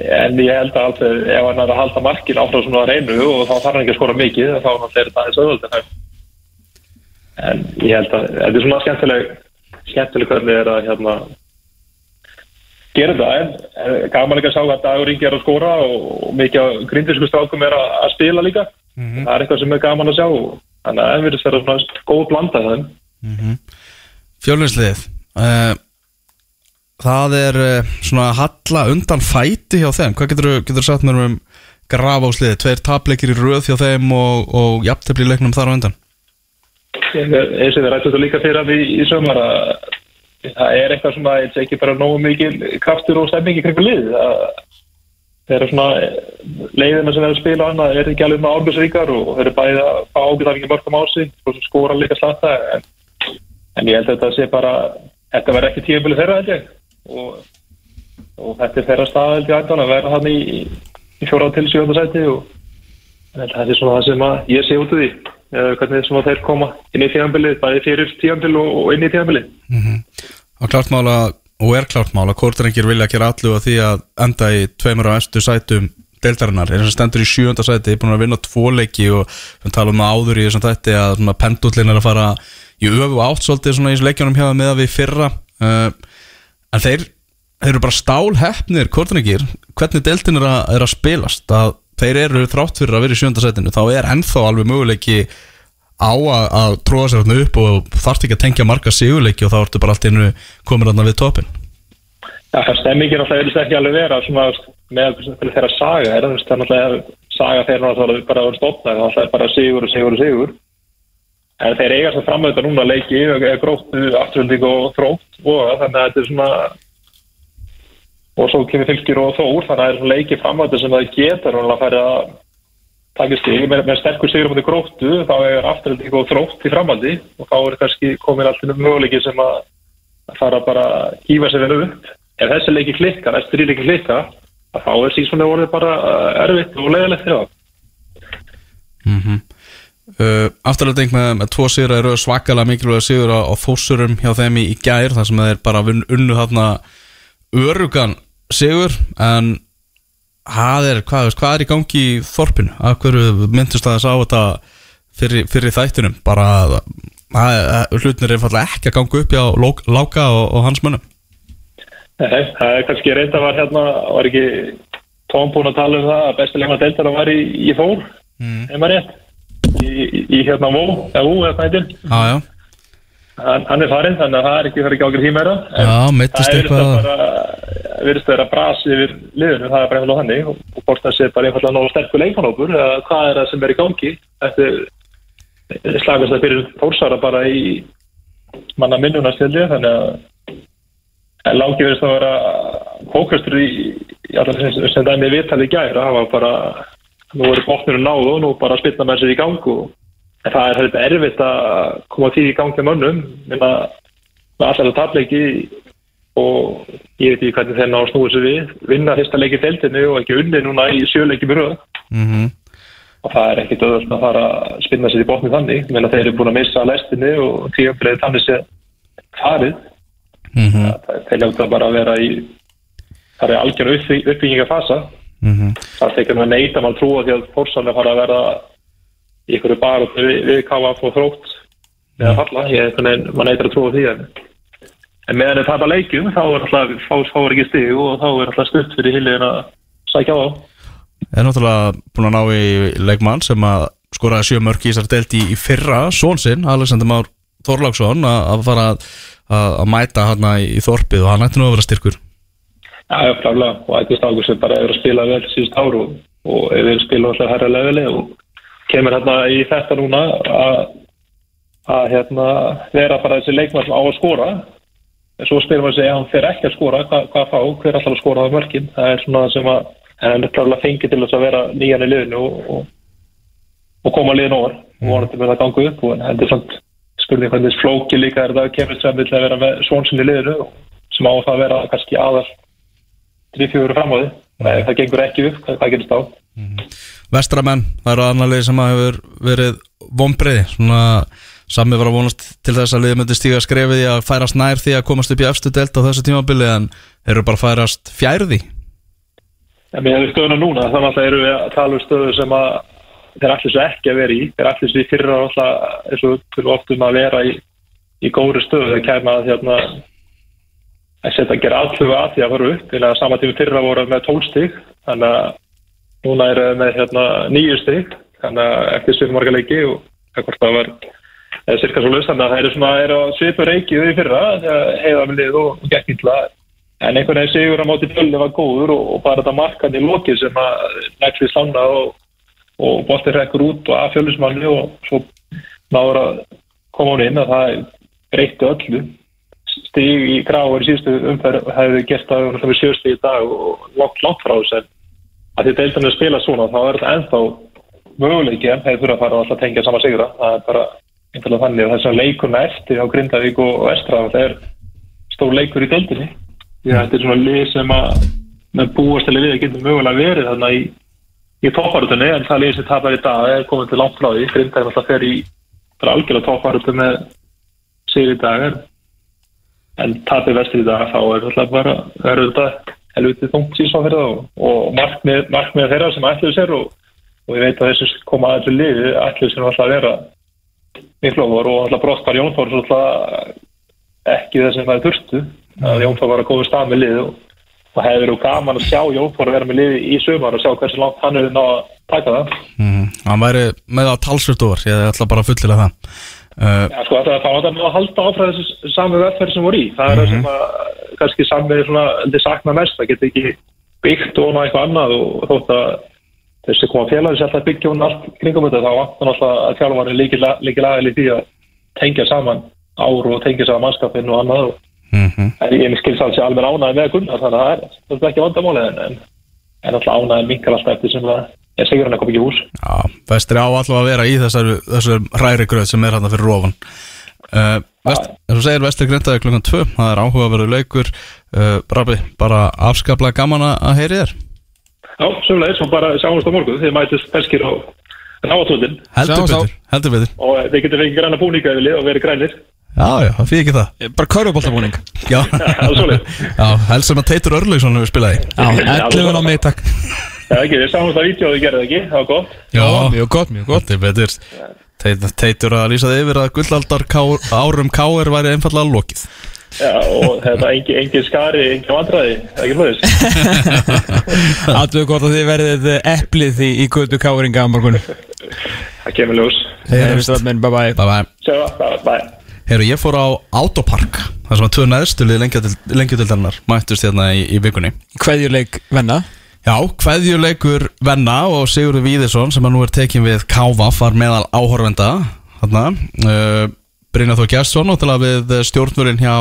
en ég held að alltaf ef hann er að halda markin áfram svona að reynu og þá þarf hann ekki að skora mikið þá er þetta aðeins öðvöld en, ég held að þetta er svona skemmtileg skemmtileg hvernig er að hérna gera þetta en, en gaman ekki að sjá að Dagur Ingi er að skora og, og mikið grindisku strákum er að, að spila líka. Það er eitthvað sem er gaman að sjá þannig að það verður að vera svona góð blanda þannig Fjölunsliðið uh, Það er uh, svona halla undan fæti hjá þeim. Hvað getur þú sagt mér um grafásliðið? Tveir tapleikir í röð hjá þeim og, og jafntefli í leiknum þar á undan? Eins og við rættum þetta líka fyrir að við í sömur að það er eitthvað svona, ég sé ekki bara nógu mikil kraftur og stemmingi kring lið það eru svona leiðina sem eru að spila á hana er ekki alveg með árbjörnsríkar og þeir eru bæði að fá ábyrðafingi mörgum á sig og svo skora líka slatta en, en ég held að þetta sé bara þetta verður ekki tíumfjölu þeirra held ég og, og þetta er þeirra stað held ég að vera hann í, í fjóra til sjönda sæti og þetta er svona það sem að ég sé út úr því eða hvernig svona þeir koma inn í tíðanbilið, bæði fyrir tíðanbil og, og inn í tíðanbilið. Og klárt mála, og er klárt mála Kortrengir vilja gera allu að því að enda í tveimur á estu sætum deildarinnar. Er sem stendur í sjönda sæti, búin að vinna tvo leiki og við talum um það áður í þessum þætti að pendullin er að fara í öfu átt svolítið í leikjunum hjá með að við fyrra. Uh, en þeir, þeir eru bara stálheppnir kortinegir, hvernig deildin er að, er að spilast? Að þeir eru þrátt fyrir að vera í sjönda sætinu þá er ennþá alveg möguleiki á að, að tróða sér þarna upp og þarf ekki að tengja marga sigurleiki og þá ertu bara allt í einu komin þarna við topin Já, það stemmingin alltaf vilist ekki alveg vera svona, með þeirra saga er það er náttúrulega saga þeirra náttúrulega bara að vera stofna það er bara sigur og sigur og sigur en þeir eiga sem framöða núna leiki gróttu, afturölding og þrótt og þannig að þetta er svona og svo kemur fylgir og þór þannig að það er svona leiki framöða sem það getur að færa að taka stig. Með, með sterkur sigur á mútið gróttu þá er afturölding og þrótt í framhaldi og þá er kannski komin alltaf möguleiki sem að fara bara að kýfa sér vel upp. Ef þessi leiki klikka, þessi þrý leiki klikka þá er sísónu orðið bara erfitt og leiðilegt það mm -hmm. Uh, Afturlega með, tvo sigur eru svakalega mikilvæg sigur á, á fósurum hjá þeim í, í gær þar sem þeir bara unnu þarna örugan sigur en er, hvað, hvað er í gangi í þorpinu? Af hverju myndust að þess á þetta fyrir, fyrir þættunum? Bara hlutnir er einfallega ekki að ganga upp á Láka og, og hans mönnum Nei, það er kannski reynda var hérna, var ekki Tóm búin að tala um það að bestilegna deltara var í, í Þór, mm. ef maður rétt, í, í hérna Vó, eða Vó, eða hvað heitir. Já, já. Hann, hann er farinn, þannig að það er ekki, það er ekki ákveð tíma meira. Já, mittist eitthvað. Það virðist að vera brasi yfir liðinu, það er bara einfallega þannig, og, það sé bara einfallega náðu sterkur leikmannópur, eða hvað er það sem er í gangi, eftir slagast það fyrir Þórsara bara í manna minnunarstjöldi, þannig að langi verðist að vera fókustur í, í allar sem, sem dæmi viðtali í gæri. Það var bara, nú er bóknirinn náðu og nú bara spilna með sér í gangu. En það er þetta erfitt að koma því í gangi mönnum. Með allar að tapleiki og ég veit ekki hvernig þeir ná að snúi sér við. Vinna fyrsta leiki deltinu og ekki unni núna í sjöleiki mjög. Mm -hmm. Og það er ekkit öðvöld að fara að spilna sér í bóknir þannig. Minna, þeir eru búin að missa lestinni og tíumfriði þannig sér farið. Mm -hmm. það að það er algjör uppbyggingafasa mm -hmm. það tekir með neyta mann trúa því að fórsanlega fara að vera í ykkur bara við, við KF og þrótt eða falla, ég er mann neytar að trúa því en, en meðan það tapar leikjum þá er alltaf fáur ekki stig og þá er alltaf stutt fyrir hilin að sækja á. Er náttúrulega búin að ná í leikmann sem að skoraði sjö mörg í þessar delt í, fyrra, svonsinn Alexander Már Þorláksson að fara að að mæta hann í þorpið og hann ætti nú að vera styrkur Já, já, klálega og ætti stákur sem bara er að spila vel síðust ár og, og er að spila alltaf herra leveli og kemur hérna í þetta núna að, að hérna, vera bara þessi leikmann sem á að skora. En svo spyrir maður sig ef hann fer ekki að skora hvað, hvað fá, hver alltaf að skora á mörkin? Það er svona sem að hann er klálega fengið til að vera nýjan í liðinu og, og, og koma liðin over og vonandi með það gangu upp og hendur svona spurning hvernig flóki líka er það að kemur sem vilja vera með svonsinni liðinu sem á það að vera kannski aðal 3-4 framóði og það gengur ekki upp, hvað, hvað gerist á mm -hmm. Vestramenn, það eru annar lið sem hefur verið vonbreiði svona sami var að vonast til þess að liðið myndi stíga skrefið í að færast nær því að komast upp í efstu delt á þessu tímabili en þeir eru bara færast fjærði. Ja, Mér hefur stöðuna núna þannig að það eru að tala um stöðu sem að þeir ætlis ekki að vera í. Þeir ætlis við fyrir að alltaf eins og oftum að vera í, í góðri stöðu. Þegar kemur að hérna að setja að gera alltaf að því að fara upp. Til að saman tíma fyrir að voru með tólstík þannig að núna er með hérna nýju stík þannig að eftir svipmarga leiki og ekkert að vera eða cirka svo löst þannig að það eru svona er að svipa reiki við fyrra heiða með lið og gekk ítla en einhvern veginn sigur á móti bjölni var góður og, og bara þetta markan í loki sem að nekli stanna og og bóttir rekkur út og að fjölusmanni og svo náður að koma hún inn að það breytti öllu stíg í gráður í síðustu umferð hefði gert að við sjösti í dag og látt látt frá þess að því deildan er að spila svona þá er þetta ennþá möguleiki en hefur þurfa að fara að tengja sama sigra. Það er bara einhverja þannig og þess að leikurna eftir á Grindavík og Vestra það er stór leikur í deildinni. Að þetta er svona lið sem að með búastileg við að geta mögulega verið þarna í í tókvarötunni en það lýsir tapar í dag er komið til langt frá því. Grindag er alltaf fer í algjörlega tókvarötu með dag en tapir vestur í dag þá er alltaf bara er þetta helviti þungt síðan fyrir það og, og markmið, markmið þeirra sem ætluðu sér og, og ég veit að þessu koma allir liði ætluðu sér alltaf að vera miklu ofar og alltaf brottar Jón Þór svo alltaf ekki það sem það er þurftu. Að Jón Þór var að koma stað með lið og, og hefur verið gaman að sjá Jón Þór að vera með lið í sumar og sjá hversu langt hann hefur náð að taka það. Mm, Hann væri með það talsvöld over Ég ætla bara að fullilega það Já, sko, það er það að halda áfram þessu sami velferð sem voru í. Það er það sem að kannski sami svona, þetta sakna mest. Það getur ekki byggt og eitthvað annað og þótt að þessi koma félagi sér alltaf byggja hún allt kringum þetta, þá vantan alltaf að þjálfari líkil aðeins í því að tengja saman ár og tengja saman mannskapin og annað. mm En ég skils alls ég alveg ánæði með Gunnar, þannig að það er, það er ekki vandamálið en, en, alltaf ánæði minkar alltaf eftir sem það er sigur hann að koma ekki hús. Já, vestri á allavega að vera í þessar, þessar hræri gröð sem er hann fyrir rofan uh, vest, eins og segir vestri grindaði klukkan 2 það er áhugaverður leikur. Uh, Rabbi, bara afskaplega gaman að- að heyri þér. Já, sömulegis, og bara sjáumst á morgun, þið mætist feskir á náatúndin heldur betur, heldur betur. Og eh, þið getur fengið græna búninga yfir lið og verið grænir. Já, já, það fyrir ekki það. Eh, Bara körfuboltabúning. Já, [LAUGHS] Það er svoleiðis. já helst sem að Teitur Örlaugsson hefur spilað í. Já, 11 á mig [LAUGHS] takk Já, ekki, við sáum það og þið gerði það ekki, það var gott. Já, mjög gott, mjög gott. Heldur betur. Teit- Teitur að lýsa þið yfir að gullaldar árum káir væri einfallega lokið. Já, og þetta engin, engin skari, engin vandræði, það er ekki hlutist. Alveg gott að þið verðið eplið í, í götu káringa á morgun Það kemur ljós. Heyrjumst minn, bye bye Bye bye Sjá það, bæ. Herru, ég fór á Autopark Það sem að tvö neðstulið lengjadildarinnar mættust hérna í, í vikunni. Kveðjuleik venna Já, kveðjuleikur venna og Sigurður Víðisson sem að nú er tekin við KVAF var meðal áhorfenda þarna. Uh, Brynja Þó Gjersson náttúrulega við stjórnvörinn hjá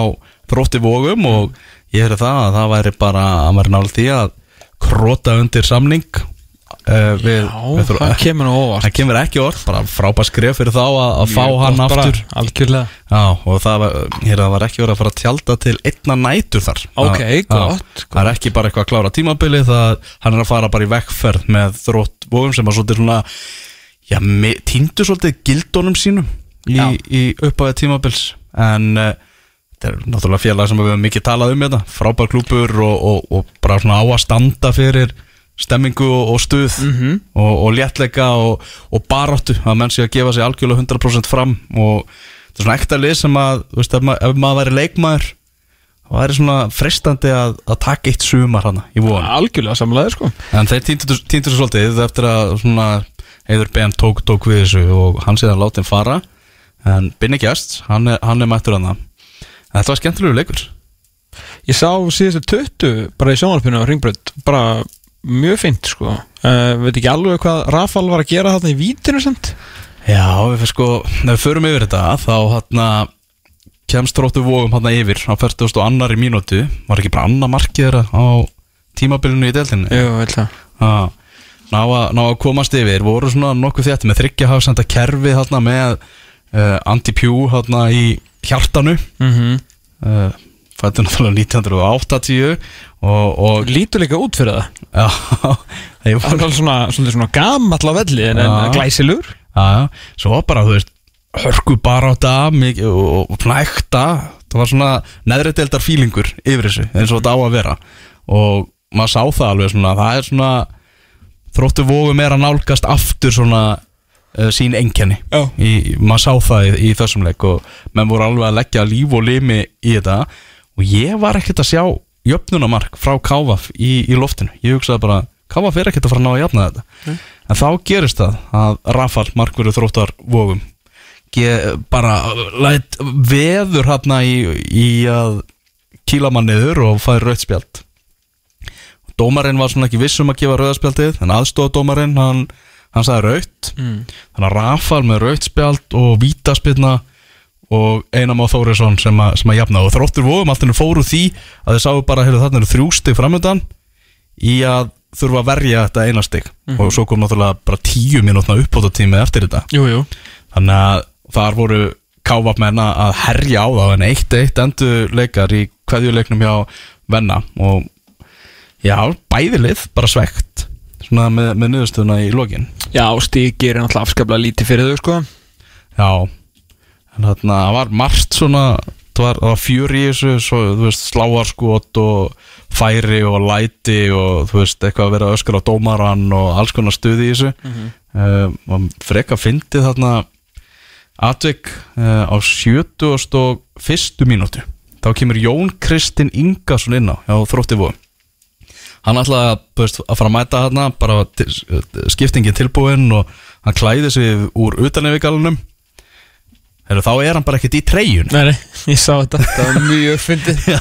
Þrótti Vógum og ég hefði það að það væri bara að maður náli því að krota undir samning uh, við, Já, við það kemur nú óvart. Það kemur ekki orð, bara frábært skref fyrir þá að, að fá hann bara, aftur. Algjörlega. Já, og það var, hér, það var ekki verið að fara að tjalda til einna nætur þar. Ok, Það- gott, Það er ekki bara eitthvað að klára tímabili það, hann er að fara bara í vekkferð með þrótt vóðum sem að svolítið svona já, týndu svolítið gildunum sínum í, í uppáðið tímabils. En uh, þetta er náttúrulega félag sem við höfum mikið talað um þetta frábær klúpur og, og, og bara svona á að standa fyrir stemmingu og, og stuð Mhm. og, og léttleika og, og baráttu að menn sé að gefa sig algjörlega 100% fram og þetta er svona ekta lið sem að þú veist, ef, ma ef maður væri leikmaður það væri svona frestandi að, að taka eitt sumar hana í von. Algjörlega samlega sko. En þeir týndur svo svolítið eftir að svona Eður Ben tók, tók við þessu og hann séðan látið fara. En Binni Gjast, hann er, hann er mættur hana en þetta var skemmtilegu leikur. Ég sá síðustu 20 bara í sjónvarpinu á Ringbrönd bara mjög fint sko. Uh, Veit ekki alveg hvað Rafal var að gera þarna í vítinu semt Já, við fyrir sko, ef við förum yfir þetta þá hann kemst þróttu vógum hann yfir á 40 og annari mínútu. Var ekki bara annað markið á tímabilinu í deltinu Jú, vel það. Já, ná ná að komast yfir. Voru svona nokkuð þetta með þryggja hafsenda kerfi þarna með uh, anti-pew þarna í hjartanu. Mm -hmm. uh, fættu náttúrulega 1980 og, og Lítur líka út fyrir það. [LAUGHS] Það voru var svona, svona, svona gamall á velli en, en glæsilur. Já, svo bara, þú veist hörku bara á þetta og, knækta það var svona neðri deildar fílingur yfir þessu, eins og þetta á að vera. Og maður sá það alveg svona það er svona þróttu vógum er að nálgast aftur svona uh, sín í, maður sá það í, í þessum leik og menn voru alveg að leggja líf og limi í þetta. Og ég var ekkert að sjá jöfnunamark frá Kávaf í, í loftinu. Ég hugsaði bara, Kávaf er ekkert að fara að ná að jafna þetta. En þá gerist það að Rafal markverðu þróttar Ge, bara læt veður hérna í, í að kýla mann niður og fæði rauðspjald Dómarinn var svona ekki viss um að gefa rauðspjaldið en aðstofadómarinn, hann, hann sagði rauðt mm. þannig að Rafal með rauðspjald og vítaspilna og Einam á Þórisson sem, að- sem að jafna. Og þróttur vóðum alltaf fóru því að þeir sáu bara heyrðu, þarna eru þrjústig framöndan í að þurfa að verja þetta einastig og svo kom náttúrulega bara tíu mínútna uppbótatími eftir þetta. Jú, jú. Þannig að þar voru káfapmenn að herja á þá en eitt eitt endur leikar í kveðjuleiknum hjá Venna. Og já, bæðilið bara svegt svona með, með niðurstöðuna í lokin. Já, stíkir er náttúrulega afskaplega lítið fyrir þau sko. Já, en þarna það var margt svona veist, var, það var fjör í þessu svo, veist, sláarskot og færi og læti og þú veist, eitthvað að vera öskar á dómaran og alls konar stuði í þessu. Mm og freka fyndið þarna atvik uh, á 71. mínútu. Þá kemur Jón Kristinn Ingarsson inn á hjá þrótti vóðum hann ætlaði að, veist, að fara að mæta þarna bara til, skiptingin tilbúin og hann klæði sig úr utaneyfigalunum Heru, þá er hann bara ekkert í treyjun Nei, nei, ég sá þetta, það var mjög fyndið. [LAUGHS] Já,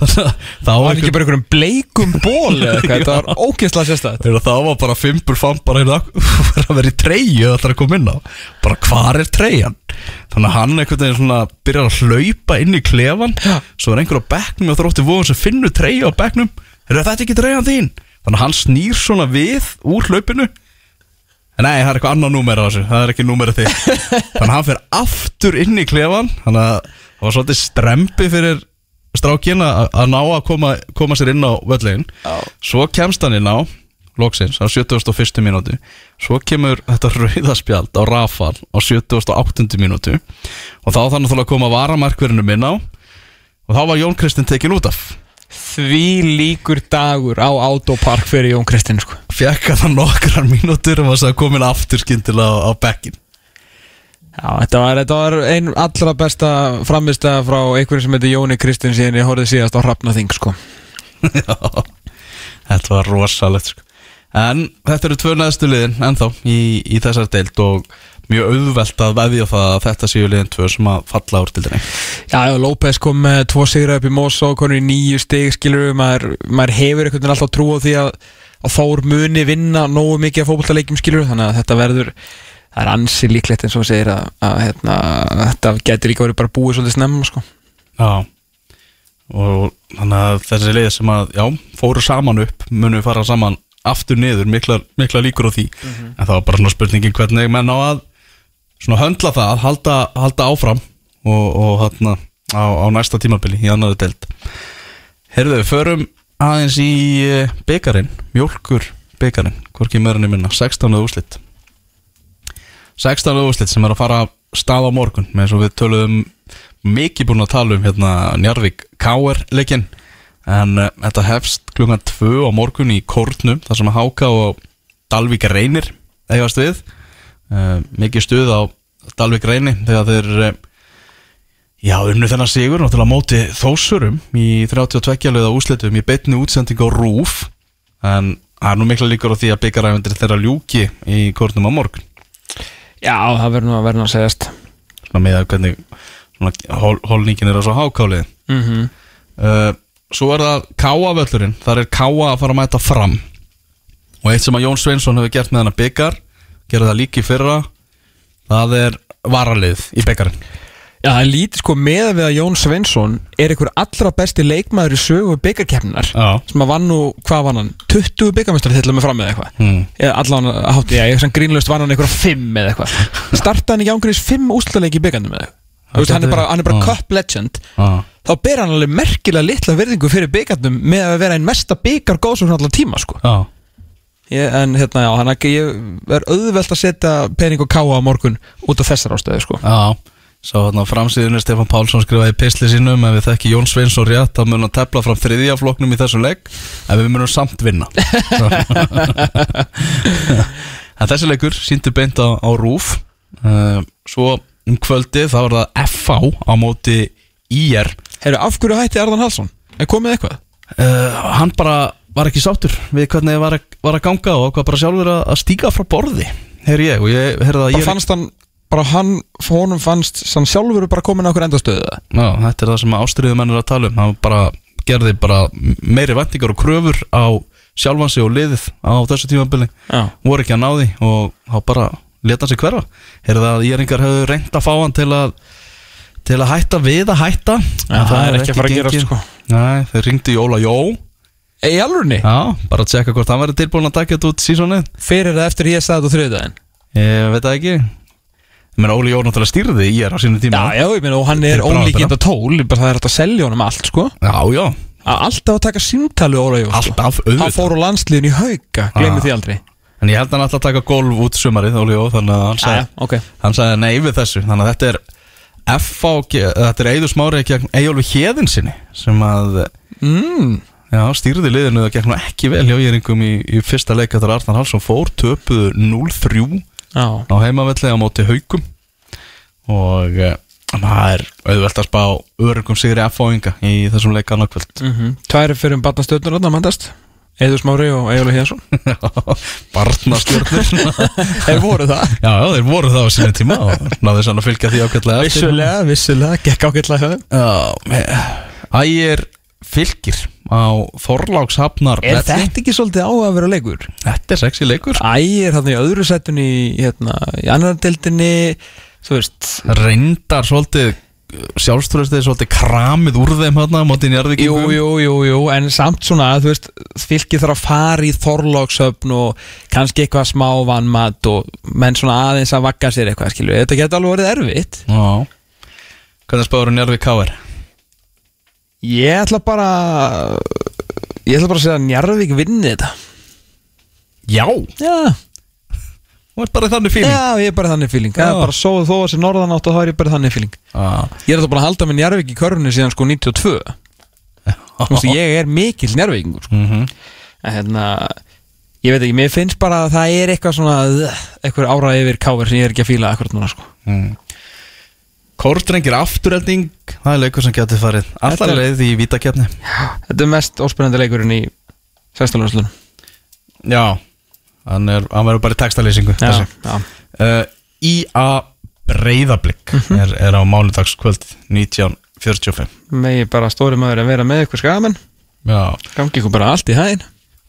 þannig að þá Það var ekki bara einhverjum bleikum ból eða eitthvað, þetta var [LAUGHS] ógeðslega sérstætt Heru, þá var bara fimpur fann bara hérna [LAUGHS] að vera í treyju það þarf að koma inn á. Bara hvar er treyjan? Þannig að hann einhvern veginn svona byrjar að hlaupa inn í klefan Já. svo er einhver á bekknum og þrótti vóðum sem finnur treyju á bekknum. Er þetta ekki treyjan þín. Þannig að hann snýr svona við úr hlaupinu Nei, það er eitthvað annað númer á þessu. Það er ekki númerið þig [LAUGHS] Þannig að hann fer aftur inn í klefan Þannig að það var svolítið strempi fyrir strákin að að ná að koma, koma sér inn á völlin Svo kemst hann inn á Loksins á 71. mínútu. Svo kemur þetta rauðaspjald á Rafan á 78. mínútu. Og þá þannig að koma varamarkverðinu inn á. Og þá var Jón Kristinn tekin út af Því líkur dagur á autopark fyrir Jón Kristinn sko. Fekk hann nokkrar mínútur og svo komin aftur skyndilega á, á bekkin Já, þetta var, þetta var ein allra besta framista frá einhverjum sem heitir Jóni Kristinn síðan ég horfði síðast á Hrafnaþing sko. [LAUGHS] Já, þetta var rosalegt sko. En þetta eru tvö næðstu liðin ennþá í, í þessar deild og mjög auðvelt að veðja það að þetta séu liðin tvö sem að falla úr dildinni Já, já, López kom með tvo sigra upp í Mosó konur í nýju stig, skilur maður, maður hefur einhvern veginn alltaf trú á því að, að Þór muni vinna nógu mikið af fótballtaleikjum, skilur þannig að þetta verður, það er ansi líklegt eins og segir að, að hérna, þetta getur líka verið bara búið svolítið snemma sko. Já. Og þannig að þessi liðið sem að já, fóru saman upp munu fara saman aftur niður, mikla, mikla líkur á því. En það var bara svona spurningin hvernig menn á að svona höndla það halda, halda áfram og, og hérna á, á næsta tímabili í annari deild Herðu, förum aðeins í byggarinn, mjólkur byggarinn, hvorki meðan ég minna 16. úrslit 16. úrslit sem er að fara stað á morgun með svo við töluðum mikið búin að tala um hérna Njarvík Káer leikinn en uh, þetta hefst klukkan 2 á morgun í Kórnum þar sem að Háka og Dalvík reynir eigast við uh, mikið stuð á Dalvík reyni þegar þeir uh, já, unnu þennan sigur náttúrulega móti þósurum í 32 löða úslitum í beitni útsending á Rúf en það er nú mikla líkur á því að byggaræfundir þeirra ljúki í Kórnum á morgun. Já, það verður nú að verður nú að segjast. Svona með að hvernig svona, hol, holningin er á svo hákálið mm -hmm. uh, svo er það Káavöllurinn þar er Káa að fara að mæta fram. Og eitt sem að Jón Sveinsson hefur gert með hennar byggar gerði það líki fyrra. Það er varalið í byggarinn Já, það er lítið sko með við að Jón Svensson er einhver allra besti leikmaður í sögu byggarkeppninar Já. sem að vann nú, hvað vann hann? 20 byggarmestrar til með fram með eitthvað. Eða allan hátti, já, ég sem grínlust vann hann einhverja 5 eða eitthvað. [LAUGHS] Starta hann ekki ángriðis 5 úslaleiki í byggarnum með veist, hann er bara, hann er bara cup legend. Ah. þá ber hann alveg merkilega litla virðingu fyrir byggarnum með að vera einn mesta byggar góðsum allan tíma sko. Já, ég, en hérna já, hann ekki, ég er auðvelt að setja pening og káa á morgun út af þessar ástöðu sko já Svo hérna á framsíðunni Stefán Pálsson skrifaði í pisli sínum ef við þekki Jón Sveinsson rétt þá mun hann tefla fram þriðja flokknum í þessum leik en við munum samt vinna [LAUGHS] En þessi leikur síndu beint á, á rúf uh, Svo um kvöldi þá var það FH á móti IR Herru, af hverju hætti Arðan Hallsson? Er komið eitthvað? uh, Hann bara var ekki sáttur við hvernig var, að- var að ganga og hvað bara sjálfur að, að stíga frá borði Heyri ég og ég heyrði að ég fannst hann, bara hann, honum fannst hann sjálfur bara komin á okkur endastöðu það Já, þetta er það sem ástriðumenn er að tala um. Hann bara gerði bara meiri vendingar og kröfur á sjálfan sig og liðið á þessu tímabili. Já. Voru ekki að ná því og þá bara leta sig hverfa. Heyrði að Jeringar hefðu reynd að fá hann til að til að hætta við að hætta. Já, En það er ekki að fara að gerast, gengið. sko. Nei, þeir ringdi Jóla Jó Í alvörni? Já, bara að tjekka hvort hann verið tilbúin að taka þetta út sísonið Fyrir eða eftir ég sagði þetta á þriðdæðin Ég veit það ekki. Ég meina Óli Jó náttúrulega stýrði í er á sínum tíma. Já, já, ég meina og hann er bráðabirgða. ólíkinda tól það er hægt að selja honum allt, sko. Já, já. Að Alltaf að taka símtali Óla Jó, sko. Alltaf, Hann auðvitað. fór á landsliðin í hauka, glemir því aldrei. En ég held að hann alltaf að taka golf út sumarið, Óli Jó Þannig að hann sagði, ok. hann sagði nei við þessu. Þannig að þetta er F.A. ge- Þetta er Eidur Smári gegn Eyjólfi Héðinsinni sem að mm. Já, stýrði liðinu það gekk nú ekki vel hjá Jæringum í, í fyrsta leik eftir að Arnar Halsson fór, töpuðu 0-3 Já, á heimavelli á móti haugum og uh, það er auðvelt að spá örugum sigri F.A.inga í þessum leik annarkvöld mm Tværi fyrir batnastjörnur þarna mætast Eður Smári og Egil Hjarsson [LAUGHS] Barnastjörnur. [LAUGHS] Þeir voru það. Já, þeir voru það á sinni tíma og náðu sann að fylgja því ákveðlega eftir. Vissulega, vissulega, gekk Já, ægir fylgir á Þorlákshafnar Er velli. þetta ekki svolítið á að vera leikur? Þetta er sexy leikur Æ, er þarna í öðru setun í, hérna, í annar deildinni Þú veist Reyndar svolítið sjálfströðstið svolítið kramið úr þeim hérna móti Jú, njarðvíkingum jú, jú, jú, en samt svona, þú veist, fylgið þarf að fara í Þorlókshöfn og kannski eitthvað smá vannmat og menn svona aðeins að vakka sér eitthvað, skilju, þetta geta alveg verið erfitt. Já Hvernig spáður Njarðvík K.R.? Ég ætla bara, ég ætla bara að segja að Njarðvík vinni þetta. Já Já, Þú ert bara þannig fíling já, ég er bara þannig fíling. Það er bara sóðu þó að sé norðanátt og þá er ég bara þannig fíling. Ég er þetta bara að halda með Njarðvík í körfunni síðan sko 92. Þú veist, ég er mikill Njarðvíkingur, sko. Mhm. En hérna, ég veit ekki, mér finnst bara að það er eitthvað svona, eitthvað ára yfir káver sem ég er ekki að fíla akkurat núna, sko. mm. Kórdrengir afturhelding Það er leikur sem getur farið er- leið í vítakefni Þetta er mest óspennandi leikurinn í sextalunarslunum. Já Hann, er, hann verður bara í textalýsingu Já, já. uh, Í.A. Breiðablик Mhm. er, er á mánudagskvöld 1945 Megi bara stóri maður að vera með ykkur skamenn, Já gangi ykkur bara allt í hæðin.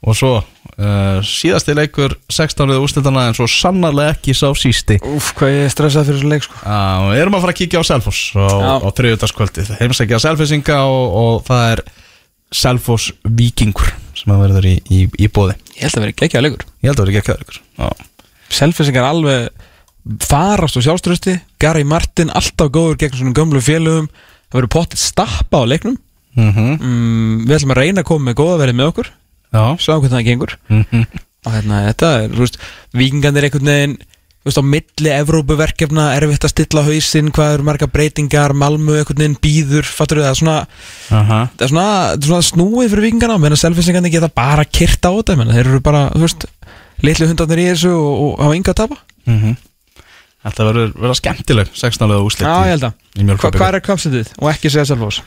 Og svo uh, síðasti leikur 16. úrstildana en svo sannarlega ekki sá sísti Úf, hvað ég er stressað fyrir þessu leik, sko. uh, Við erum að fara að kíkja á Selfoss á, þriðudagskvöldið Heimsækja Selfossinga og, og það er Selfoss Víkingur sem að verður í, í, í bóði Ég held að vera geggjaða leikur. Ég held að verður að leikur Já, Selfisingar alveg farast og sjálfströsti Gary Martin, alltaf góður gegn svona gömlu félögum Það verður pottið stappa á leiknum mm mm, Við ætlum að reyna að koma með góða verið með okkur. Sjá hvernig það gengur. Mm Og hérna, þetta vikingarnir einhvern veginn á milli Evrópuverkefna erfitt að stilla hausinn Hvað eru marga breytingar, Malmö einhvern veginn býður Fattur það? Er svona, Aha. það er svona, er svona snúið fyrir vikingarna Menna selfisingarnir geta bara kyrt á þetta menna, Þeir eru bara, þú veist, litlu hundarnir í þessu Og, og hafa ynga að tapa. Mm Þetta verður verða skemmtileg 16. úrslit Já, ég held að. Hva, Hvað er kapsitið? Og ekki segja Selfoss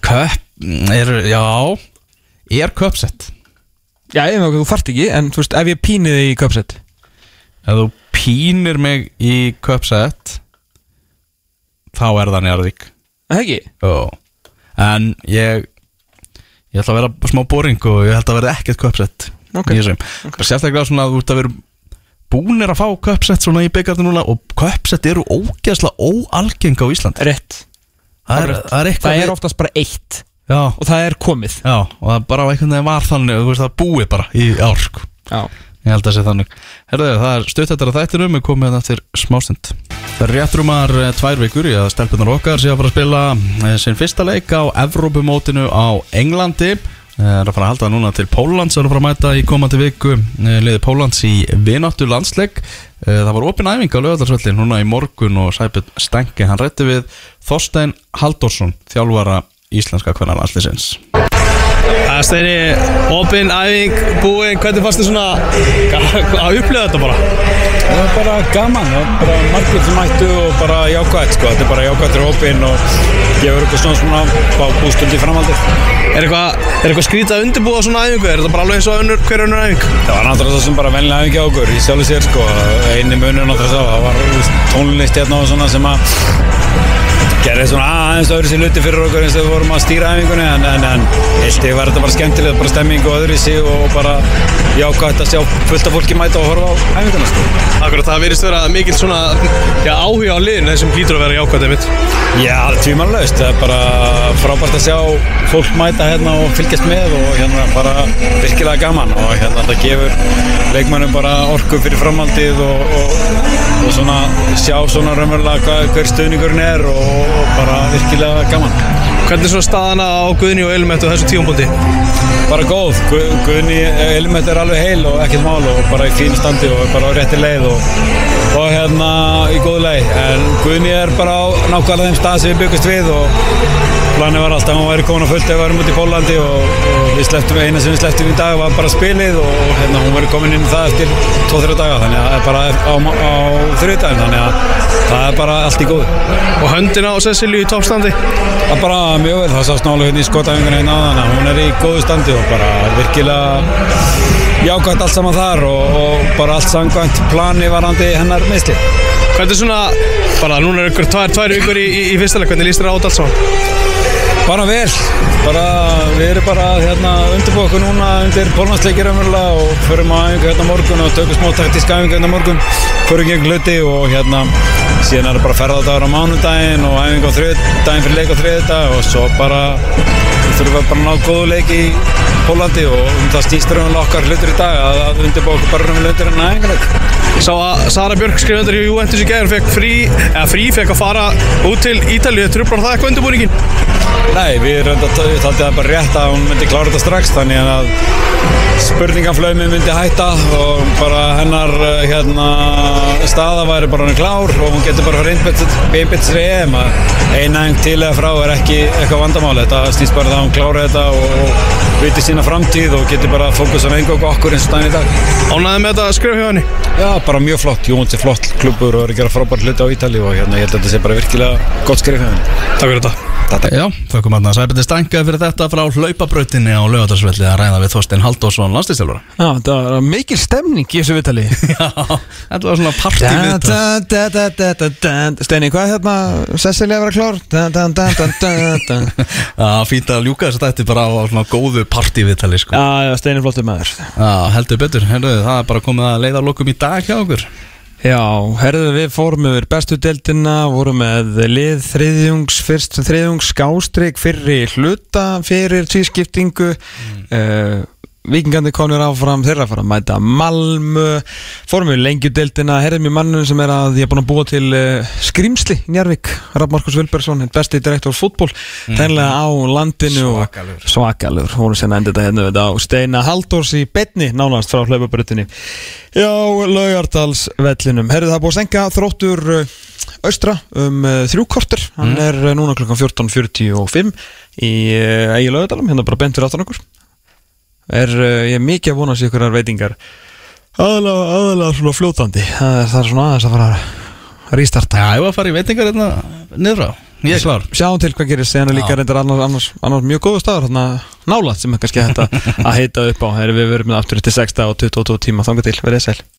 Köp, er, já. Er köpsett Já, ég veit þú þarft ekki En þú veist, ef ég píni þig í kapsit Ef þú pínir mig í köpsett Þá er það Njarðvík. Það ekki? Jó En ég Ég ætla að vera smá boring og ég held að vera ekkert köpsett Ok. Í þessum okay. Sérstaklega svona að þú ert að vera Búnir að fá köpsett svona í byggarnu núna Og köpsett eru ógeðslega óalgeng á Íslandi. Rétt. Það er, það er Það er við- oftast bara eitt Já, Og það er komið. Já, og það bara einhvern veginn var þannig Þú veist það búið bara í ár sko. Já. Ég held að sé þannig. Herðu, það er stutt þetta að þættinum Við komum hérna eftir smástund Það er réttrumar eh, tvær vikur í að stelpunar okkar sé að fara að spila eh, sinn fyrsta leik á Evrópumótinu á Englandi. Það er að fara að halda núna til Póllands Það er að fara að mæta í komandi viku eh, liði Póllands í vináttu landsleik. Eh, Það var opin æfing á lögadarsvöllin núna í morgun og Sæbjörn Stengi hann rætti við Þorstein Halldórsson þjálfara íslenska hvernig landsliðsins Það er steini, opinn, æfing, búinn, hvernig fannst þið svona að upplifa þetta bara? Það er bara gaman, það er bara margir sem mættu og bara jákvæmt sko, þetta er bara jákvæmtur hópin og gefur eitthvað svona svona bá bústund í framhaldið. Er eitthvað, er eitthvað skrítið að undirbúa svona æfingu? Er þetta bara alveg eins og önnur, hver önnur æfing? Það var náttúrulega það sem bara vennilega æfingi á okkur í sjálfu sér sko, eini munur náttúrulega það, það var tónlist hérna og svona sem að gerði svona aðeins öðru sér luti fyrir okkur eins og við vorum að stýra æfingunni en, en, en eitt var þetta bara skemmtilegt, bara stemming og öðru sig og bara jákvæmt að sjá fullt af fólki mæta og horfa á æfinguna sko. Akkurat, það virðist vera mikil svona já, áhuga á liðinu þessum hlýtur að vera jákvæmt einmitt. Já, tvímanlaust, það er bara frábært að sjá fólk mæta hérna og fylgjast með og hérna bara virkilega gaman og hérna þetta gefur leikmannum bara orku fyrir framhaldið og, og, og svona sjá svona raunverulega hver stuðningurinn er og, og bara virkilega gaman. Hvernig er svona staðana á Guðni og Elmett á þessu tíumbúndi? bara góð, Gu- Guðni Elmett er alveg heil og ekkert mál og bara í fín standi og bara á rétti leið og, og hérna í góðu leið en Guðni er bara á nákvæmlega þeim stað sem við byggust við og planið var alltaf að hann væri komin á fullt ef við varum út í Pólandi og, og við sleftum eina sem við sleftum í dag var bara spilið og hérna hún verið komin inn í það eftir 2-3 daga. Þannig að bara á, á þriðdæðin þannig að það er bara allt í góðu. Og höndina á Cecilju í toppstandi? Það mjög vel, það sást nálega hérna í skotæfingunni hérna áðan að hún er í góðu standi og bara virkilega jákvæmt allt saman þar og, og bara allt samkvæmt plani varandi hennar meðsli. Hvernig er svona, bara núna er ykkur tvær, tvær vikur í, í, í fyrsta leik, hvernig líst þér á þetta allt saman? Bara vel, bara, við erum bara hérna undirbúið okkur núna undir pólnansleikir umverulega og förum að æfingu hérna á morgun og tökum smá taktíska æfingu hérna á morgun, förum gegn hluti og hérna síðan er það bara ferðardagur á mánudaginn og æfingu á þriðdaginn fyrir leik á þriðdag og svo bara þurfum við bara að ná góðu leik í Pólandi og um það stýstur um okkar hlutur í dag að, að undirbúið okkur bara um hlutur en æfinguleik. Ég sá að Sara Björk skrifa undir í Juventus í gæður, fekk frí, eða frí, fekk að fara út til Ítalíu, trublar það eitthvað undirbúningin? Nei, við taldið það bara rétt að hún myndi klára þetta strax þannig að spurningaflömi myndi hætta og bara hennar eh, hérna, staða væri bara hann klár og hún getur bara sér í EM að einæng til eða frá er ekki eitthvað vandamál þetta snýst bara það hún klára þetta og, og viti sína framtíð og getur bara fókus á engang okkur eins og daginn í dag Ánæði með þetta að skrifa hjá henni? Já, bara mjög flott, Jóns er flott klubur og er að gera frábært hluti á Ítali og hérna, ég held að þetta sé bara virkilega gott skrif hjá henni Takk fyrir þetta. Já, þökkum að Sæbjörn Stænka fyrir þetta frá hlaupabrautinni á lögadagsvelli að ræða við Þorstein Halldórsson landslýstjálfara Já, þetta var mikil stemning í þessu vitali [LAUGHS] Já, þetta var svona partí við Steini, hvað er hérna? Cecilia að vera klár? [LAUGHS] Já, fínt að ljúka þess að þetta bara á svona góðu partí við tali sko. Já, já, Steini er flottur maður. Já, heldur betur, Heyrðu, það er bara komið að leiða lokum í dag hjá okkur Já, herðu við fórum yfir bestu deildina, vorum með lið þriðjungs, fyrst þriðjungs skástrík fyrir hluta fyrir tvískiptingu mm. Víkingandi konur áfram þeirra að fara að mæta Malmö. Fórum við lengjudeildina, herðum í mannum sem er að ég er búin að búa til uh, skrýmsli í Njarvík, Raff Markus Vilbergsson besti direktor fútból, þennlega á landinu og Svakalegur. svakalur. Hún er sérna endið þetta hérna við á Steina Halldórs í betni, nánast frá hlaupabrötinni Já, Laugardals vellinum, herðu það er búið að senka þróttur uh, austra um uh, þrjúkortur, hann er uh, núna klokkan 14.45 í uh, Ægi Laugardalum, hérna bara bent fyrir aftan okkur er uh, ég er mikið að vona sér ykkur veitingar. Aðalega, aðalega svona fljótandi. Það er, það er svona aðeins að fara að rístarta Já, ég var að fara í veitingar hérna niður á Ég er klár. Sjáum til hvað gerist, en líka reyndar annars, annars, annars mjög góðu staður, hérna nálat sem er kannski að [LAUGHS] að heita upp á, Herri, við verum með aftur til 6 og 22 tíma, þanga til, verið sæl